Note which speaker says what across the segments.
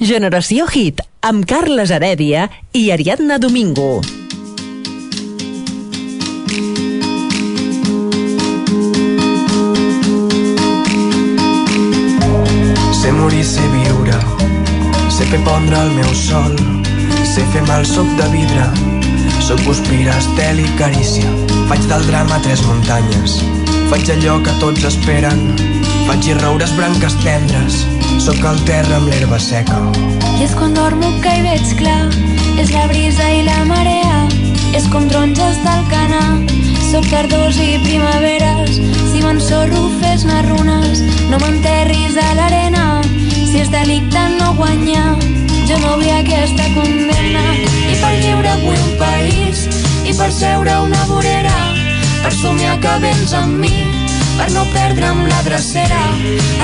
Speaker 1: Generació Hit, amb Carles Heredia i Ariadna Domingo.
Speaker 2: Sé morir, sé viure, sé fer pondre el meu sol, sé fer mal soc de vidre, soc guspira, estel i carícia. Faig del drama tres muntanyes, faig allò que tots esperen, faig i roures branques tendres, sóc el terra amb l'herba seca.
Speaker 3: I és quan dormo que hi veig clar, és la brisa i la marea, és com taronges del canà, soc tardors i primaveres, si m'ensorro fes-ne runes, no m'enterris a l'arena, si és delicte no guanyar, jo no vull aquesta condemna. I per lliure vull un país, i per seure una vorera, per somiar que vens amb mi, per no perdre'm la drecera,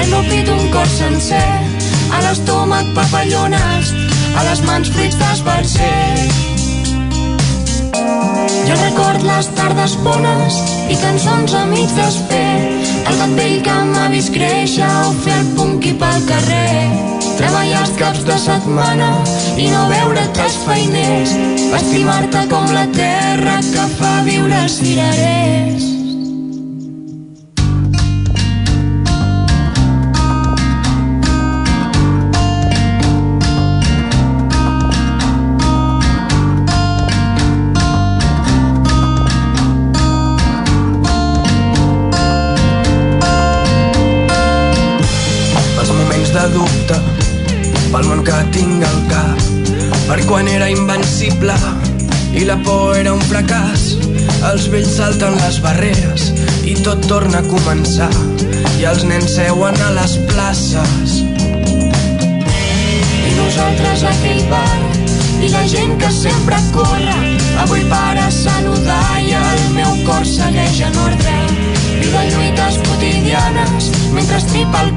Speaker 3: al meu pit un cor sencer, a l'estómac papallones, a les mans fruits d'esbarcer. Jo record les tardes bones i cançons amics desfer, el gat vell que m'ha vist créixer o fer el punqui pel carrer. Treballar els caps de setmana i no veure't els feiners, estimar-te com la terra que fa viure cirerers.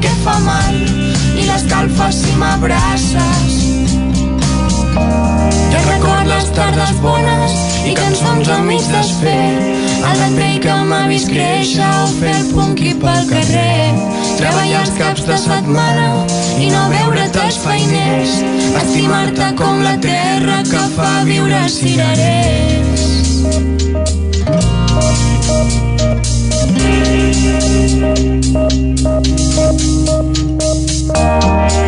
Speaker 2: Que
Speaker 3: fa mal i l'escalfa si m'abraces. Jo record les tardes bones i cançons amics desfer. el vell que m'ha vist créixer o fer el punqui pel carrer. Treballar els caps de setmana i no veure't els feiners. Estimar-te com la terra que fa viure cirerers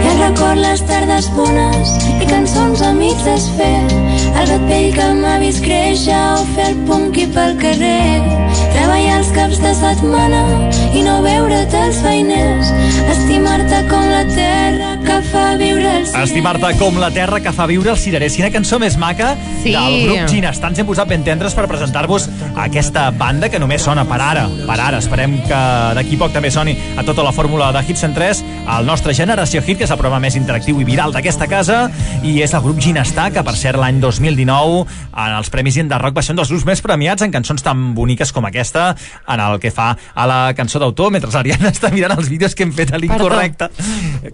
Speaker 3: Ja record les tardes bones i cançons amics desfer el gat vell que m'ha vist créixer o fer el punqui pel carrer. Treballar els caps de setmana i no veure't els feiners. Estimar-te com la terra que fa viure el cirer
Speaker 4: Estimar-te com la terra que fa viure el cirerers. Quina cançó més maca
Speaker 5: Sí.
Speaker 4: del grup Ginestar. Ens hem posat ben tendres per presentar-vos aquesta banda que només sona per ara. Per ara. Esperem que d'aquí poc també soni a tota la fórmula de Hits en 3 el nostre Generació Hit, que és el programa més interactiu i viral d'aquesta casa, i és el grup Ginestar, que per cert l'any 2019 en els Premis Indie Rock va ser un dels grups més premiats en cançons tan boniques com aquesta, en el que fa a la cançó d'autor, mentre l'Ariadna està mirant els vídeos que hem fet a l'incorrecte.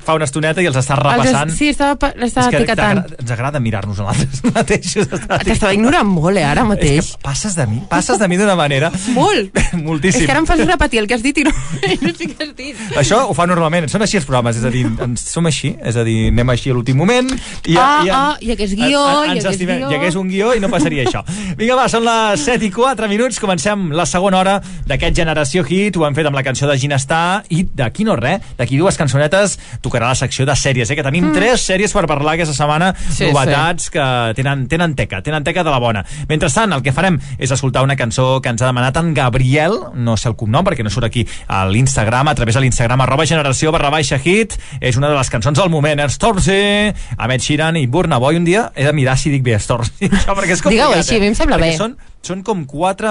Speaker 4: Fa una estoneta i els està repassant.
Speaker 5: Els, sí, estava, l'estava
Speaker 4: És que
Speaker 5: etiquetant.
Speaker 4: ens agrada mirar-nos a nosaltres mateixos.
Speaker 5: T'estava ignorant molt, eh, ara
Speaker 4: És
Speaker 5: mateix.
Speaker 4: que passes de mi, passes de mi d'una manera...
Speaker 5: Molt.
Speaker 4: Moltíssim.
Speaker 5: És que ara em fas repetir el que has dit i no, i no sé què has dit.
Speaker 4: Això ho fa normalment, són així els programes, és a dir, ens som així, és a dir, anem així a l'últim moment i,
Speaker 5: Ah, ah, i hagués guió,
Speaker 4: en- en-
Speaker 5: i
Speaker 4: ens
Speaker 5: hagués guió.
Speaker 4: Hi hagués un guió i no passaria això. Vinga, va, són les 7 i 4 minuts, comencem la segona hora d'aquest Generació Hit, ho hem fet amb la cançó de Ginestar i d'aquí no res, d'aquí dues cançonetes tocarà la secció de sèries, eh, que tenim mm. tres sèries per parlar aquesta setmana,
Speaker 5: Sí,
Speaker 4: novetats que tenen, tenen teca, tenen teca de la bona. Mentrestant, el que farem és escoltar una cançó que ens ha demanat en Gabriel, no sé el cognom perquè no surt aquí a l'Instagram, a través de l'Instagram arroba generació barra baixa hit, és una de les cançons del moment, Stormzy, Ahmed Sheeran i Burna Boy. Un dia he de mirar si dic bé Stormzy, això perquè és complicat.
Speaker 5: Digue-ho així, a mi em sembla
Speaker 4: Perquè
Speaker 5: bé.
Speaker 4: Són, són com quatre,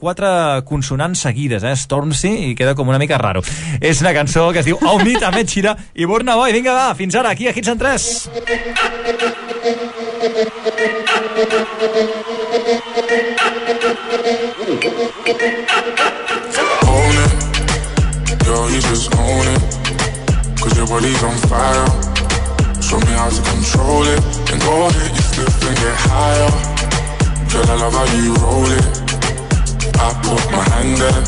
Speaker 4: quatre consonants seguides, eh? Stormzy, i queda com una mica raro. És una cançó que es diu All Meet Ahmed Sheeran i Burna Boy. Vinga, va, fins ara, aquí a Hits en 3.
Speaker 6: Body's on fire. Show me how to control it. And go hit you flip and get higher. Girl, I love how you roll it. I put my hand there.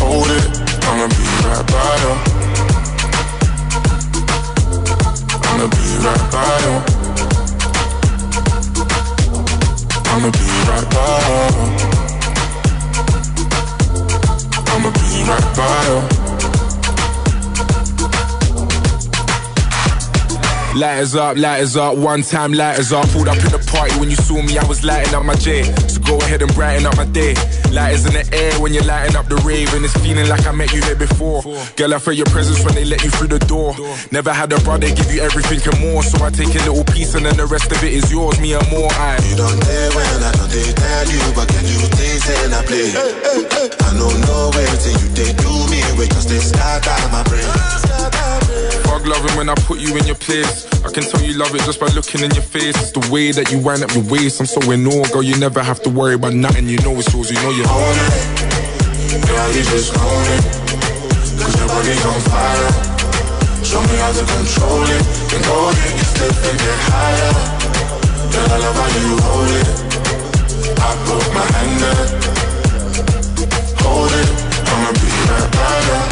Speaker 6: Hold it. I'ma be right by you.
Speaker 7: I'ma be right by you. I'ma be right by you. I'ma be right by you.
Speaker 8: Lighters up, lighters up, one time lighters up. Pulled up in the party when you saw me, I was lighting up my J. So go ahead and brighten up my day. Lighters in the air when you're lighting up the rave, and it's feeling like I met you here before. Girl, I feel your presence when they let you through the door. Never had a brother give you everything and more, so I take a little piece and then the rest of it is yours, me and more. I.
Speaker 6: You don't dare when I don't they tell you, but can you taste and I play? I don't know where till you they do me, we just they start out my brain.
Speaker 8: Fuck loving when I put you in your place. I can tell you love it just by looking in your face. It's the way that you wind up your waist. I'm so in awe, girl. You never have to worry about nothing. You know it's yours. You know you own
Speaker 7: it. Girl, you just own it. Cause your body's on fire. Show me how to control it. Then go ahead, get stiff and get higher. Girl, I love how you hold it. I put my hand there. Hold it. I'ma be right by you.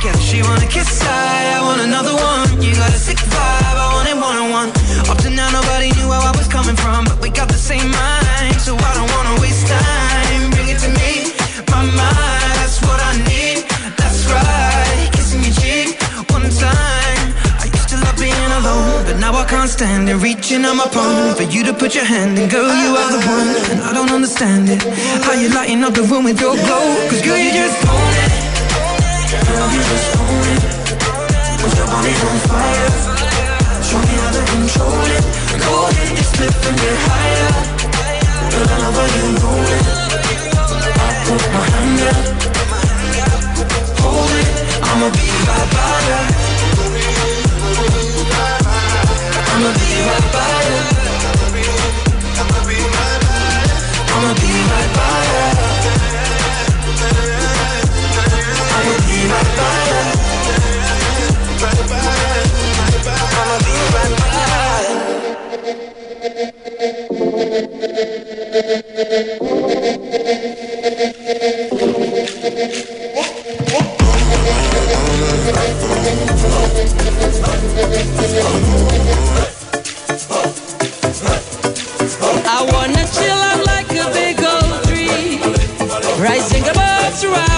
Speaker 9: together. She wanna kiss I, I want another one. You got a sick vibe, I want it one on one. Up to now, nobody knew where I was coming from, but we got the same mind, so I don't wanna waste time. Bring it to me, my mind. That's what I need. That's right, kissing your cheek one time. I used to love being alone, but now I can't stand it. Reaching on my phone for you to put your hand in, girl, you are the one, and I don't understand it. How you lighting up the room with your glow? Cause girl, you just own it.
Speaker 7: Girl, you your body's on fire. Show me how to control it. Get higher. I love how you roll it. I put my hand there. Hold it. I'ma be right by. I'ma be right by you. that's right.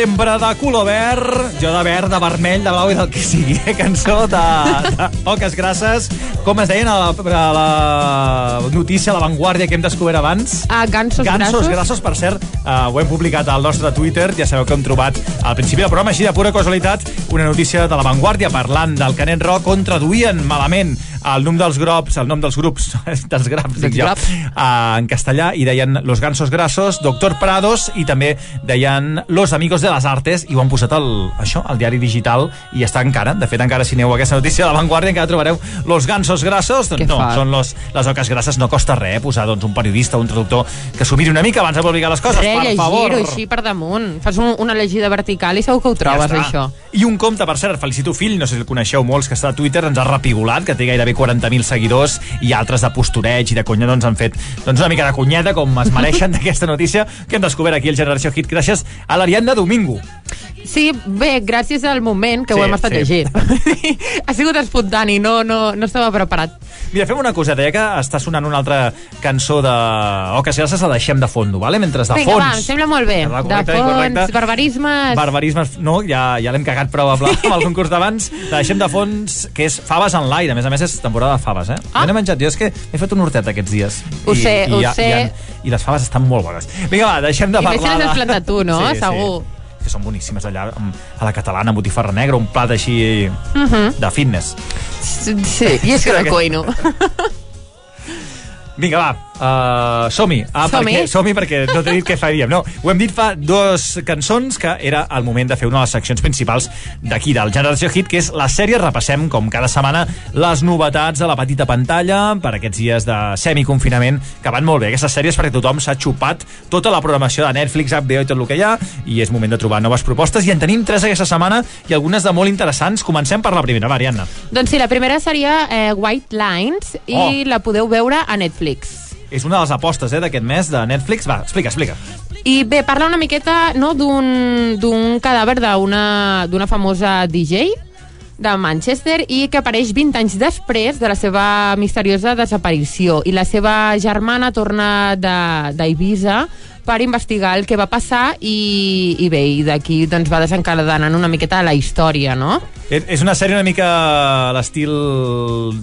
Speaker 9: Sempre de color verd,
Speaker 7: jo de verd, de
Speaker 4: vermell, de blau i del que sigui. Eh? Cançó de, de Poques Grasses. Com es deien a la, a la notícia, a l'avantguàrdia que hem descobert abans?
Speaker 5: A gansos,
Speaker 4: Gansos
Speaker 5: grassos.
Speaker 4: grassos, per cert, uh, ho hem publicat al nostre Twitter, ja sabeu que hem trobat al principi del programa, així de pura casualitat, una notícia de l'avantguàrdia parlant del Canet Rock on traduïen malament el nom dels grups, el nom dels grups, dels graps, dic jo, uh, en castellà, i deien Los Gansos Grassos, Doctor Prados, i també deien Los Amigos de las Artes, i ho han posat al, això, al diari digital, i està encara, de fet, encara si aneu a aquesta notícia de l'avantguàrdia, encara trobareu Los Gansos Grassos, doncs
Speaker 5: Que
Speaker 4: no,
Speaker 5: fart.
Speaker 4: són los, les oques grasses, no costa res posar doncs, un periodista, un traductor, que s'ho miri una mica abans de publicar les coses,
Speaker 5: Re,
Speaker 4: per favor.
Speaker 5: així per damunt. Fas un, una llegida vertical i segur que ho trobes,
Speaker 4: Ja
Speaker 5: això.
Speaker 4: I un compte, per cert, Felicito Fill, no sé si el coneixeu molts, que està a Twitter, ens ha repigolat, que té gairebé 40.000 seguidors, i altres de postureig i de conya, doncs han fet doncs, una mica de cunyeta, com es mereixen d'aquesta notícia, que hem descobert aquí al Generació Hit, gràcies a l'Ariadna Domingo.
Speaker 5: Sí, bé, gràcies al moment que
Speaker 4: Sí,
Speaker 5: ho hem estat
Speaker 4: sí.
Speaker 5: llegint. ha sigut espontani, no, no, no estava preparat.
Speaker 4: Mira, fem una coseta, ja que està sonant una altra cançó de Oques Grasses, la deixem de fondo, vale? mentre de
Speaker 5: Vinga,
Speaker 4: fons...
Speaker 5: va, em sembla molt bé. De fons, barbarismes...
Speaker 4: Barbarismes, no, ja, ja l'hem cagat prou amb, la, amb el concurs d'abans. La deixem de fons, que és Faves en l'aire. A més a més, és temporada de faves, eh?
Speaker 5: Ah.
Speaker 4: Jo n'he menjat, jo és que he fet un hortet aquests dies.
Speaker 5: Ho sé, ho
Speaker 4: i,
Speaker 5: sé.
Speaker 4: I, I les faves estan molt bones. Vinga, va, deixem de
Speaker 5: I més
Speaker 4: parlar...
Speaker 5: si les has plantat tu, no?
Speaker 4: Sí,
Speaker 5: Segur.
Speaker 4: Sí que són boníssimes allà amb- a la catalana, botifarra negra, un plat així
Speaker 5: Mhm.
Speaker 4: de fitness.
Speaker 5: Sí, i és que no cuino.
Speaker 4: Vinga, va, uh, som-hi. Ah,
Speaker 5: Som-hi?
Speaker 4: perquè, som-hi perquè no t'he dit què faríem. No, ho hem dit fa dues cançons que era el moment de fer una de les seccions principals d'aquí, del Generació Hit, que és la sèrie. Repassem, com cada setmana, les novetats a la petita pantalla per aquests dies de semiconfinament, que van molt bé. Aquestes sèries perquè tothom s'ha xupat tota la programació de Netflix, HBO i tot el que hi ha, i és moment de trobar noves propostes. I en tenim tres aquesta setmana i algunes de molt interessants. Comencem per la primera, va, Ariadna.
Speaker 5: doncs sí, la primera seria eh, White Lines i
Speaker 4: Oh.
Speaker 5: la podeu veure a Netflix.
Speaker 4: És una de les apostes eh, d'aquest mes de Netflix. Va, explica, explica.
Speaker 5: I bé, parla una miqueta no, d'un cadàver d'una famosa DJ de Manchester i que apareix 20 anys després de la seva misteriosa desaparició i la seva germana torna de- d'Eivissa per investigar el que va passar i, i bé, i d'aquí doncs, va desencadenant una miqueta la història, no?
Speaker 4: És és una sèrie una mica a l'estil,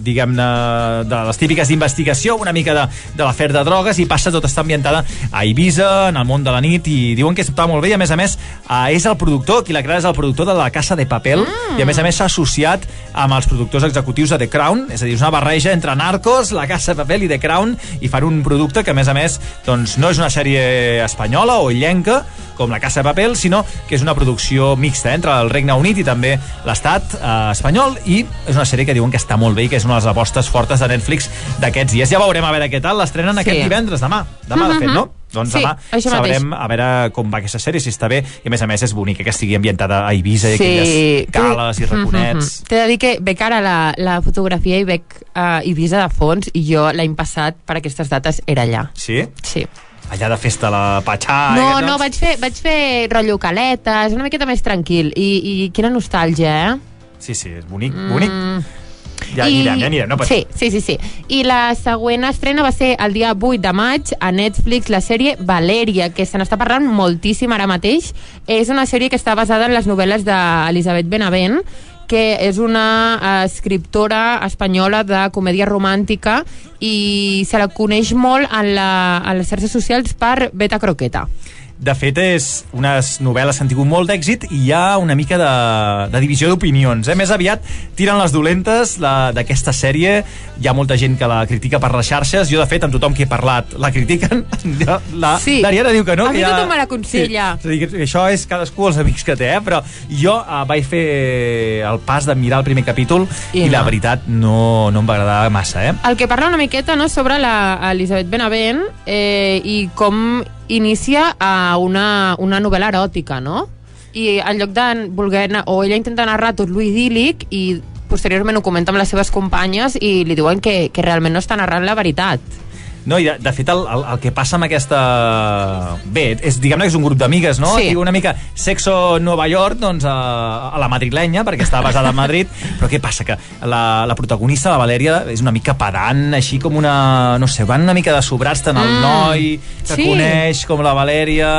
Speaker 4: diguem-ne, de les típiques d'investigació, una mica de, de l'afer de drogues, i passa tot està ambientada a Eivissa, en el món de la nit, i diuen que està molt bé, i a més a més eh, és el productor, qui la crea és el productor de la Casa de Papel,
Speaker 5: Mm.
Speaker 4: i a més a més s'ha associat amb els productors executius de The Crown, és a dir, és una barreja entre Narcos, la Casa de Papel i The Crown, i fan un producte que a més a més doncs, no és una sèrie espanyola o illenca, com la Casa de Papel, sinó que és una producció mixta entre el Regne Unit i també l'estat eh, espanyol i és una sèrie que diuen que està molt bé i que és una de les apostes fortes de Netflix d'aquests dies. Ja veurem a veure què tal. L'estrenen
Speaker 5: Sí.
Speaker 4: aquest divendres, demà. Demà, de fet, no? Doncs
Speaker 5: Sí,
Speaker 4: demà sabrem a veure com va aquesta sèrie, si està bé, i a més a més és bonic que estigui ambientada a Eivissa i aquelles cales i raconets.
Speaker 5: Mhm. T'he de dir que veig ara la, la fotografia i veig uh, Ibiza de fons i jo l'any passat per aquestes dates era allà.
Speaker 4: Sí?
Speaker 5: Sí.
Speaker 4: Allà de festa a la Patxà...
Speaker 5: no,
Speaker 4: eh,
Speaker 5: no,
Speaker 4: doncs?
Speaker 5: vaig fer, vaig fer rotllo caletes, una miqueta més tranquil. I, i quina nostàlgia, eh?
Speaker 4: Sí, sí, és bonic, bonic.
Speaker 5: Mm.
Speaker 4: Ja anirem, ja anirem. No,
Speaker 5: sí, sí, sí, sí. I la següent estrena va ser el dia 8 de maig a Netflix, la sèrie Valeria, que se n'està parlant moltíssim ara mateix. És una sèrie que està basada en les novel·les d'Elisabet Benavent, que és una eh, escriptora espanyola de comèdia romàntica i se la coneix molt en, la, en les xarxes socials per Beta Croqueta.
Speaker 4: De fet, és unes novel·les que han tingut molt d'èxit i hi ha una mica de, de divisió d'opinions. Eh? Més aviat tiren les dolentes la- d'aquesta sèrie. Hi ha molta gent que la critica per les xarxes. Jo, de fet, amb tothom que he parlat, la critiquen. Jo- La,
Speaker 5: Sí.
Speaker 4: L'Ariana diu que no.
Speaker 5: A
Speaker 4: que
Speaker 5: mi
Speaker 4: ja...
Speaker 5: tothom me l'aconsella.
Speaker 4: Sí. És dir, que això és cadascú els amics que té, eh? però jo uh, vaig fer el pas de mirar el primer capítol i,
Speaker 5: I
Speaker 4: i la
Speaker 5: no.
Speaker 4: veritat no, no em va agradar massa. Eh?
Speaker 5: El que parla una miqueta no, sobre la Elisabet Benavent eh, i com inicia a una, una novel·la eròtica, no? I en lloc de voler... O ella intenta narrar tot lo idíl·lic i posteriorment ho comenta amb les seves companyes i li diuen que, que realment no està narrant la veritat.
Speaker 4: No, i de, de fet, el, el, el que passa amb aquesta... Bé, és, diguem-ne que és un grup d'amigues, no?
Speaker 5: Sí.
Speaker 4: I una mica sexo Nova York, doncs, a, a la madrilenya, perquè està basada a Madrid, però què passa? Que la, la protagonista, la Valèria, és una mica pedant, així com una... No sé, van una mica de sobrats tant el
Speaker 5: Mm,
Speaker 4: noi que
Speaker 5: sí.
Speaker 4: coneix com la Valèria...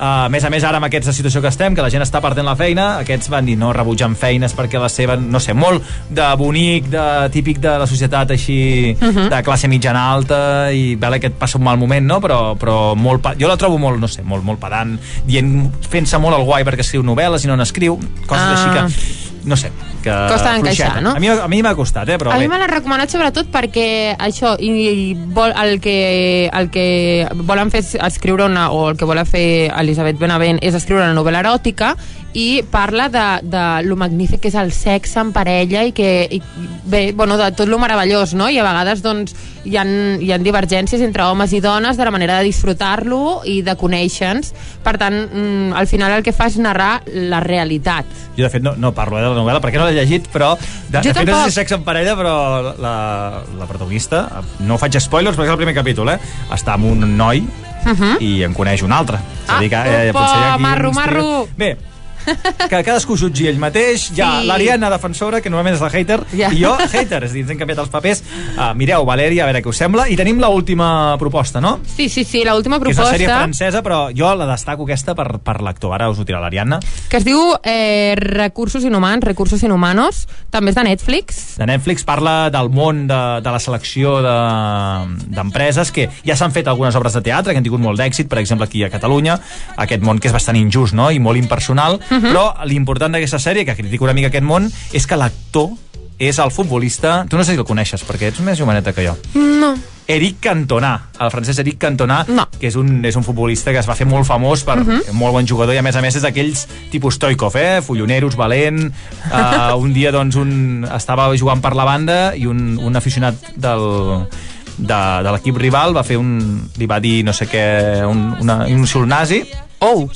Speaker 4: Uh, a més a més, ara amb aquesta situació que estem, que la gent està perdent la feina, aquests van dir no, rebutjant feines perquè la seva, no sé, molt de bonic, de típic de la societat així,
Speaker 5: Mhm.
Speaker 4: de classe mitjana alta, i vale que et passa un mal moment, no? Però, però molt, jo la trobo molt, no sé, molt, molt pedant, dient, fent-se molt el guai perquè escriu novel·les i no n'escriu, coses
Speaker 5: Ah.
Speaker 4: així que, no sé, que...
Speaker 5: Costa d'encaixar, no?
Speaker 4: A mi, a mi m'ha costat, eh? Però
Speaker 5: a
Speaker 4: bé.
Speaker 5: mi me l'ha recomanat sobretot perquè això, i, i vol, el, que, el que volen fer escriure una, o el que vol fer Elisabet Benavent és escriure una novel·la eròtica i parla de, de lo magnífic que és el sexe en parella i que, i, bé, bueno, de tot lo meravellós, no? I a vegades, doncs, hi ha, hi ha divergències entre homes i dones de la manera de disfrutar-lo i de conèixer-nos. Per tant, mm, al final el que fa és narrar la realitat.
Speaker 4: Jo, de fet, no, no parlo eh, de la novel·la perquè no l'he llegit, però... De,
Speaker 5: Jo
Speaker 4: de fet, no
Speaker 5: tampoc.
Speaker 4: sé si sexe en parella, però la, la protagonista, no faig spoilers perquè és el primer capítol, eh? Està amb un noi
Speaker 5: Uh -huh.
Speaker 4: i en coneix un altre. És a
Speaker 5: Ah,
Speaker 4: dir que, eh,
Speaker 5: opa,
Speaker 4: aquí
Speaker 5: marro, marro.
Speaker 4: Bé, que cadascú jutgi ell mateix. Hi ha
Speaker 5: Sí.
Speaker 4: l'Ariadna defensora, que normalment és la hater,
Speaker 5: Ja.
Speaker 4: i jo hater, és a dir, ens hem canviat els papers. Uh, mireu, Valèria, a veure què us sembla. I tenim l'última proposta, no?
Speaker 5: Sí, sí, sí, l'última
Speaker 4: Que és una
Speaker 5: proposta...
Speaker 4: sèrie francesa, però jo la destaco aquesta per, per l'actor. Ara us ho dirà l'Ariadna.
Speaker 5: que es diu eh, Recursos Inhumans, Recursos Inhumanos, també és de Netflix.
Speaker 4: de Netflix parla del món de, de la selecció de- d'empreses de, que ja s'han fet algunes obres de teatre que han tingut molt d'èxit, per exemple aquí a Catalunya aquest món que és bastant injust no? i molt impersonal, uh -huh. però l'important d'aquesta sèrie, que critica una mica aquest món és que l'actor és el futbolista tu no sé si el coneixes perquè ets més joveneta que jo
Speaker 5: No.
Speaker 4: Eric Cantona, el francès Eric Cantona,
Speaker 5: No.
Speaker 4: que és un, és un futbolista que es va fer molt famós per uh
Speaker 5: Mhm.
Speaker 4: -huh. molt bon jugador i a més a més és d'aquells tipus Stoikov, eh? folloneros, valent uh, un dia doncs un, estava jugant per la banda i un, un aficionat del, de, de l'equip rival va fer un, li va dir no sé què, un, una, un insult nazi
Speaker 5: Oh,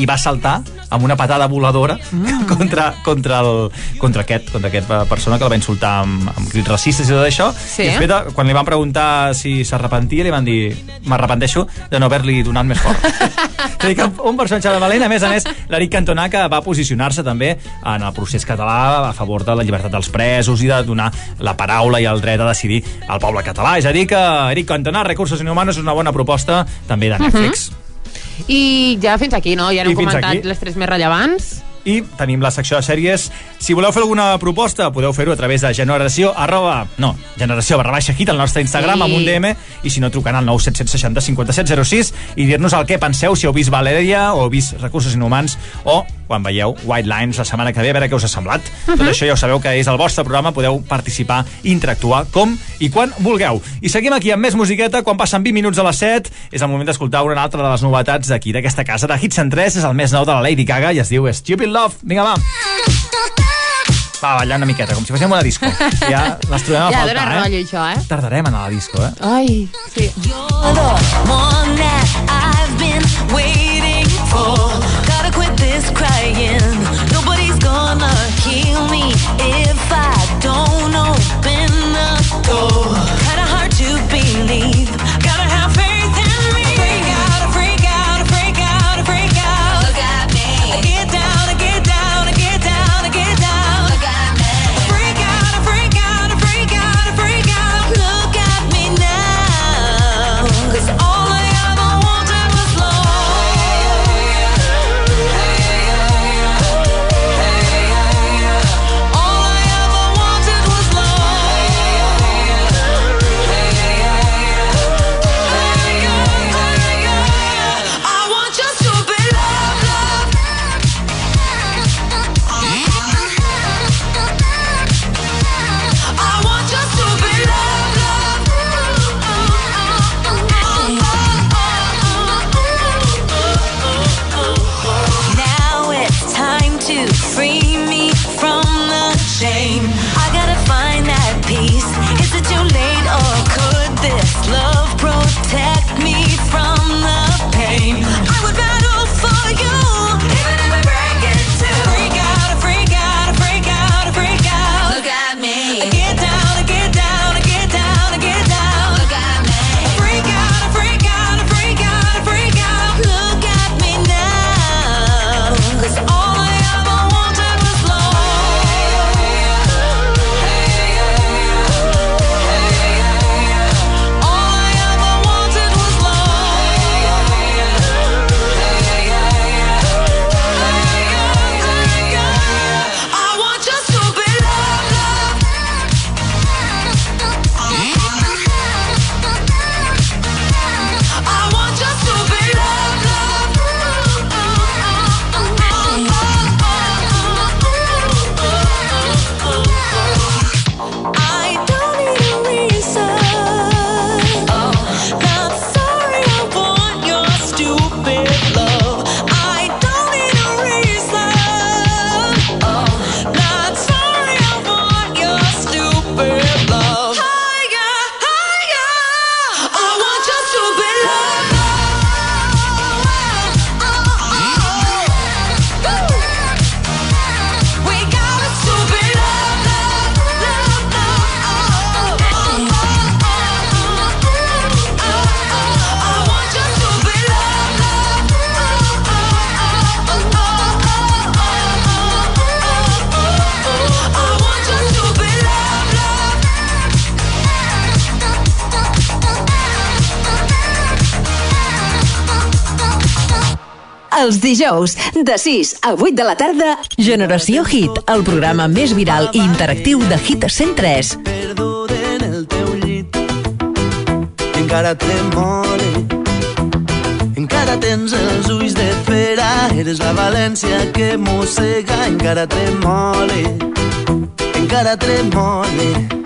Speaker 4: i va saltar amb una patada voladora mm. contra, contra, el, contra, aquest, contra aquesta persona que la va insultar amb, amb crits racistes i tot això.
Speaker 5: Sí.
Speaker 4: I després, de- quan li van preguntar si s'arrepentia, li van dir m'arrepenteixo de no haver-li donat més fort. és dir, que un personatge de valent, a més a més, l'Eric Cantona, que va posicionar-se també en el procés català a favor de la llibertat dels presos i de donar la paraula i el dret a decidir al poble català. És a dir, que Eric Cantona, Recursos Inhumanos, és una bona proposta també de Netflix.
Speaker 5: I ja fins aquí, no? Ja
Speaker 4: I
Speaker 5: hem
Speaker 4: fins
Speaker 5: comentat
Speaker 4: aquí.
Speaker 5: les tres més rellevants.
Speaker 4: i tenim la secció de sèries. Si voleu fer alguna proposta, podeu fer-ho a través de generació arroba, no, generació barra baixa hit al nostre Instagram
Speaker 5: Sí.
Speaker 4: amb un DM i si no trucant al 97760 5706 i dir-nos el que penseu, si heu vist Valeria o heu vist Recursos Inhumans o quan veieu White Lines la setmana que ve a veure què us ha semblat. Tot això ja ho sabeu que és el vostre programa, podeu participar i interactuar com i quan vulgueu. I seguim aquí amb més musiqueta, quan passen 20 minuts a les 7 és el moment d'escoltar una altra de les novetats d'aquí, d'aquesta casa de Hits en 3, és el més nou de la Lady Gaga i es diu Stupid Love. Vinga, va. Va, ballar una miqueta, com si fóssim una disco. Ja les trobem a
Speaker 5: Ja,
Speaker 4: faltar, eh?
Speaker 5: rotllo, això, eh?
Speaker 4: Tardarem en anar a la disco, eh?
Speaker 5: Ai, sí.
Speaker 10: You're the one that I've been waiting for. Nobody's gonna me if I don't open the door.
Speaker 1: Els dijous, de 6 a 8 de la tarda, Generació Hit, el programa més viral i interactiu de Hit 103.
Speaker 11: Perduda en el teu llit encara tremole encara tens els ulls de fera eres la València que mossega. Encara tremole encara Tremole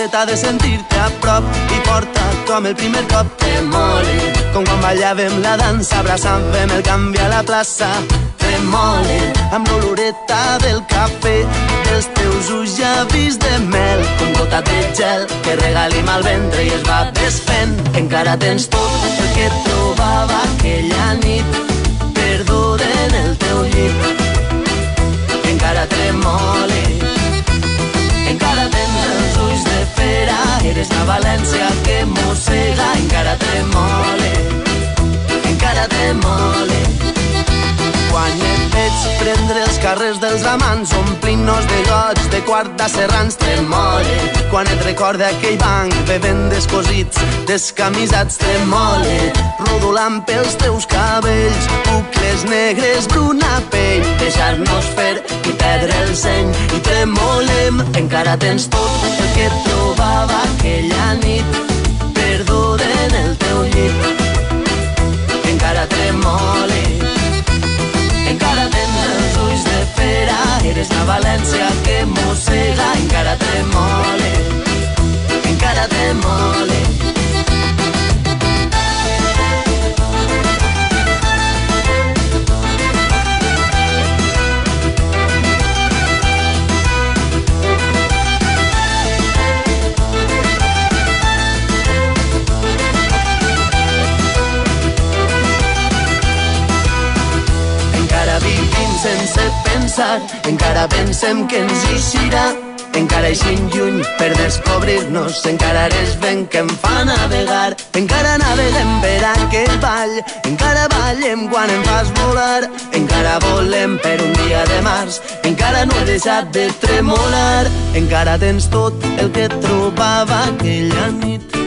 Speaker 11: l'escaporeta de sentir-te a prop i porta com el primer cop. Tremole com quan ballàvem la dansa abraçàvem el canvi a la plaça. Tremole amb l'oloreta del cafè dels teus ulls llavis de mel. Com gota de gel que regalim al ventre i es va desfent. Encara tens tot el que trobava aquella nit. Perduda en el teu llit. Encara tremole eres la València que mossega encara tremole encara tremole quan et veig prendre els carrers dels amants omplint-nos de goig de quarta serrans tremole. Quan et recorda aquell banc bevent descosits descamisats tremole. Rodolant pels teus cabells bucles negres bruna pell. Deixar-nos fer i perdre el seny i tremolem. Encara tens tot el que trobava aquella nit. Perduda en el teu llit. Encara tremole eres la València que mossega. Encara tremole encara tremole pensar, encara pensem que ens eixirà, encara eixim lluny per descobrir-nos, encara eres vent que em fa navegar, encara naveguem per aquell vall, encara ballem quan em fas volar, encara volem per un dia de març, encara no he deixat de tremolar, encara tens tot el que trobava aquella nit,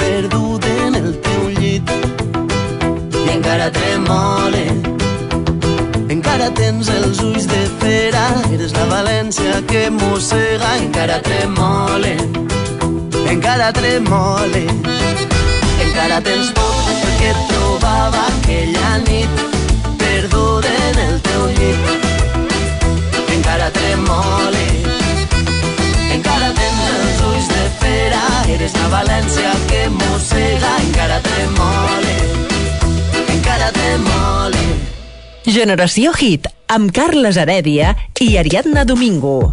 Speaker 11: perduda en el teu llit, i encara tremole, encara tens els ulls de eres la València que mossega, encara tremole, encara tremole, encara tens tot el que trobava aquella nit, perduda en el teu llit, encara tremole, encara tens els ulls de fera, eres la València que mossega, encara tremole, encara tremole.
Speaker 1: Generació Hit, amb Carles Heredia i Ariadna Domingo.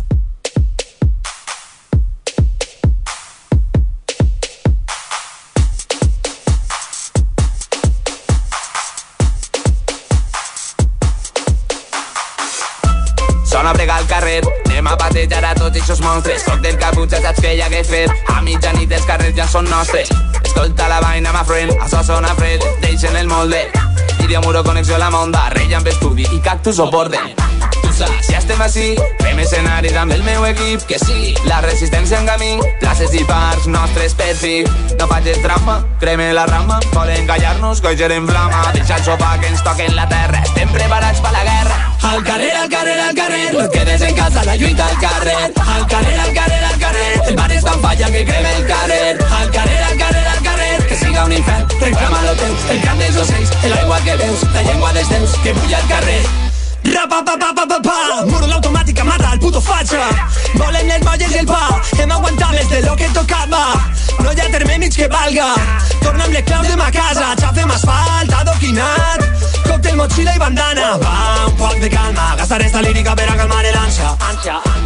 Speaker 12: Sona a bregar al carrer, anem a a tots aquests monstres. Soc del caputxa, saps que hi hagué fet? A mitjanit els carrers ja són nostres. Escolta la vaina, ma friend, això sona fred, deixen el molde. Iria muro connexió a la monda, rei amb estudi i cactus o borden. Tu saps, si estem així, fem escenaris amb el meu equip, que sí, la resistència en camí, places i parcs, nostres per fi. No facis drama, creme la rama, volen callar-nos, coixer en flama, deixa el sopar que ens toquen la terra, estem preparats per la guerra.
Speaker 13: Al carrer, al carrer, al carrer, no quedes en casa, la lluita al carrer. Al carrer, al carrer, al carrer, el bar és tan falla que crema el carrer. Al carrer, al carrer, siga un infern, reclama lo teu, el cant dels ocells, l'aigua que veus, la llengua dels déus, que bulla al carrer. Rapa, pa, pa, pa, pa, pa, muro l'automàtica mata el puto fatxa. Volem les molles i el pa, hem aguantat més de lo que tocava. No hi ha terme mig que valga, torna amb les claus de ma casa, xafem asfalt, adoquinat, còctel, motxilla i bandana. Va, un poc de calma, gastar esta lírica per a calmar l'ansia.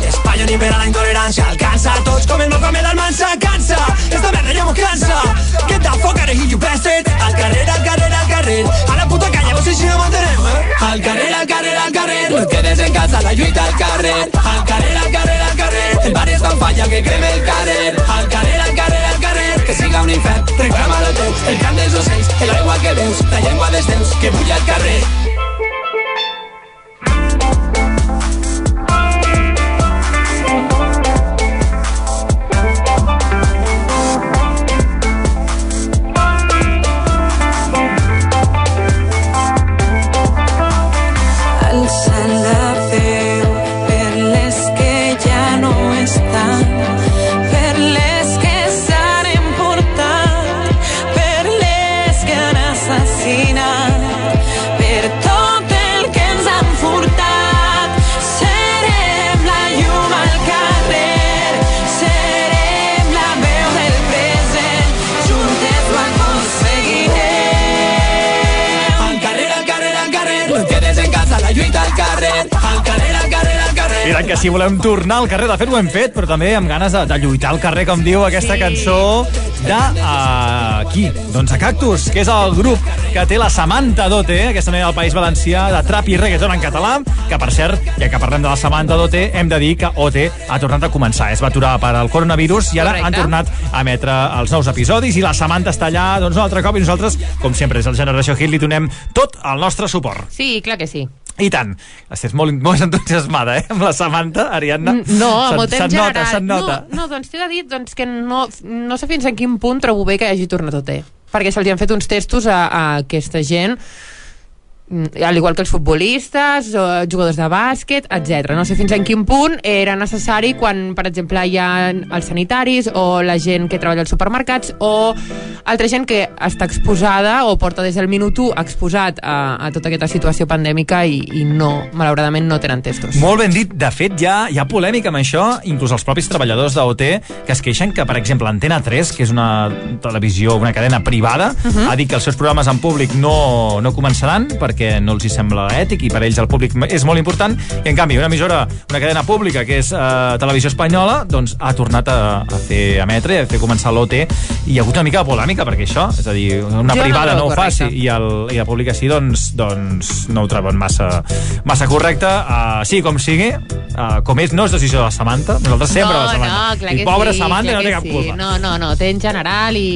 Speaker 13: Espanya ni per a la intolerància, alcança tots com el Mohamed Almansa, cansa, esta merda ja m'ho cansa. Get the fuck out of here, you bastard. Al carrer, al carrer, al carrer, a la puta calle, vos si no m'entenem, eh? Al carrer, al carrer, al carrer, no et quedes en casa, la lluita al carrer. Al carrer, al carrer, al carrer, el bar és tan falla que creme el carrer. Al carrer, al carrer, al carrer, que siga un infern. Reclama lo teu, el cant dels ocells, l'aigua que veus, la llengua dels teus, que bulla al carrer.
Speaker 4: Tant que sí, volem tornar al carrer. De fet, ho hem fet, però també amb ganes de, de lluitar al carrer, com diu aquesta
Speaker 5: Sí.
Speaker 4: cançó de... Uh, qui? Doncs a Cactus, que és el grup que té la Samantha Dote, aquesta noia del País Valencià, de trap i reggaeton en català, que per cert, ja que parlem de la Samantha Dote, hem de dir que OT ha tornat a començar. Es va aturar per al coronavirus i ara
Speaker 5: Correcte.
Speaker 4: han tornat a emetre els nous episodis i la Samantha està allà doncs, un altre cop i nosaltres, com sempre, des del Generació Hit li donem tot el nostre suport.
Speaker 5: Sí, clar que sí.
Speaker 4: I tant. Estàs molt, molt entusiasmada, eh? Amb la Samantha, Ariadna.
Speaker 5: No, amb el temps
Speaker 4: nota, se't nota.
Speaker 5: No, no, doncs t'he de dir doncs, que no, no sé fins a quin punt trobo bé que hagi tornat OT. Perquè se'ls han fet uns testos a, a aquesta gent al igual que els futbolistes, jugadors de bàsquet, etc. No sé fins en quin punt era necessari quan, per exemple, hi ha els sanitaris o la gent que treballa als supermercats o altra gent que està exposada o porta des del minut 1 exposat a, a tota aquesta situació pandèmica i, i no, malauradament, no tenen testos.
Speaker 4: Molt ben dit. De fet, hi ha, hi ha polèmica amb això, inclús els propis treballadors d'OT, que es queixen que, per exemple, Antena 3, que és una televisió, una cadena privada, uh
Speaker 5: Mhm.
Speaker 4: -huh. ha dit que els seus programes en públic no, no començaran perquè no els hi sembla ètic i per ells el públic és molt important. I, en canvi, una emissora, una cadena pública, que és eh, Televisió Espanyola, doncs ha tornat a, a fer emetre, a fer començar l'OT, i hi ha hagut una mica de polèmica perquè això, és a dir, una
Speaker 5: Jo no
Speaker 4: privada no,
Speaker 5: trobo
Speaker 4: ho faci
Speaker 5: correcte.
Speaker 4: i, el, i la pública sí, doncs, doncs no ho troben massa, massa correcte. Uh, sí, com sigui, uh, com és, no és decisió de la Samantha, nosaltres sempre
Speaker 5: no,
Speaker 4: la Samantha.
Speaker 5: No, clar
Speaker 4: I pobra
Speaker 5: sí,
Speaker 4: Samantha
Speaker 5: clar
Speaker 4: no té cap
Speaker 5: sí.
Speaker 4: culpa.
Speaker 5: No, no, no, té en general i...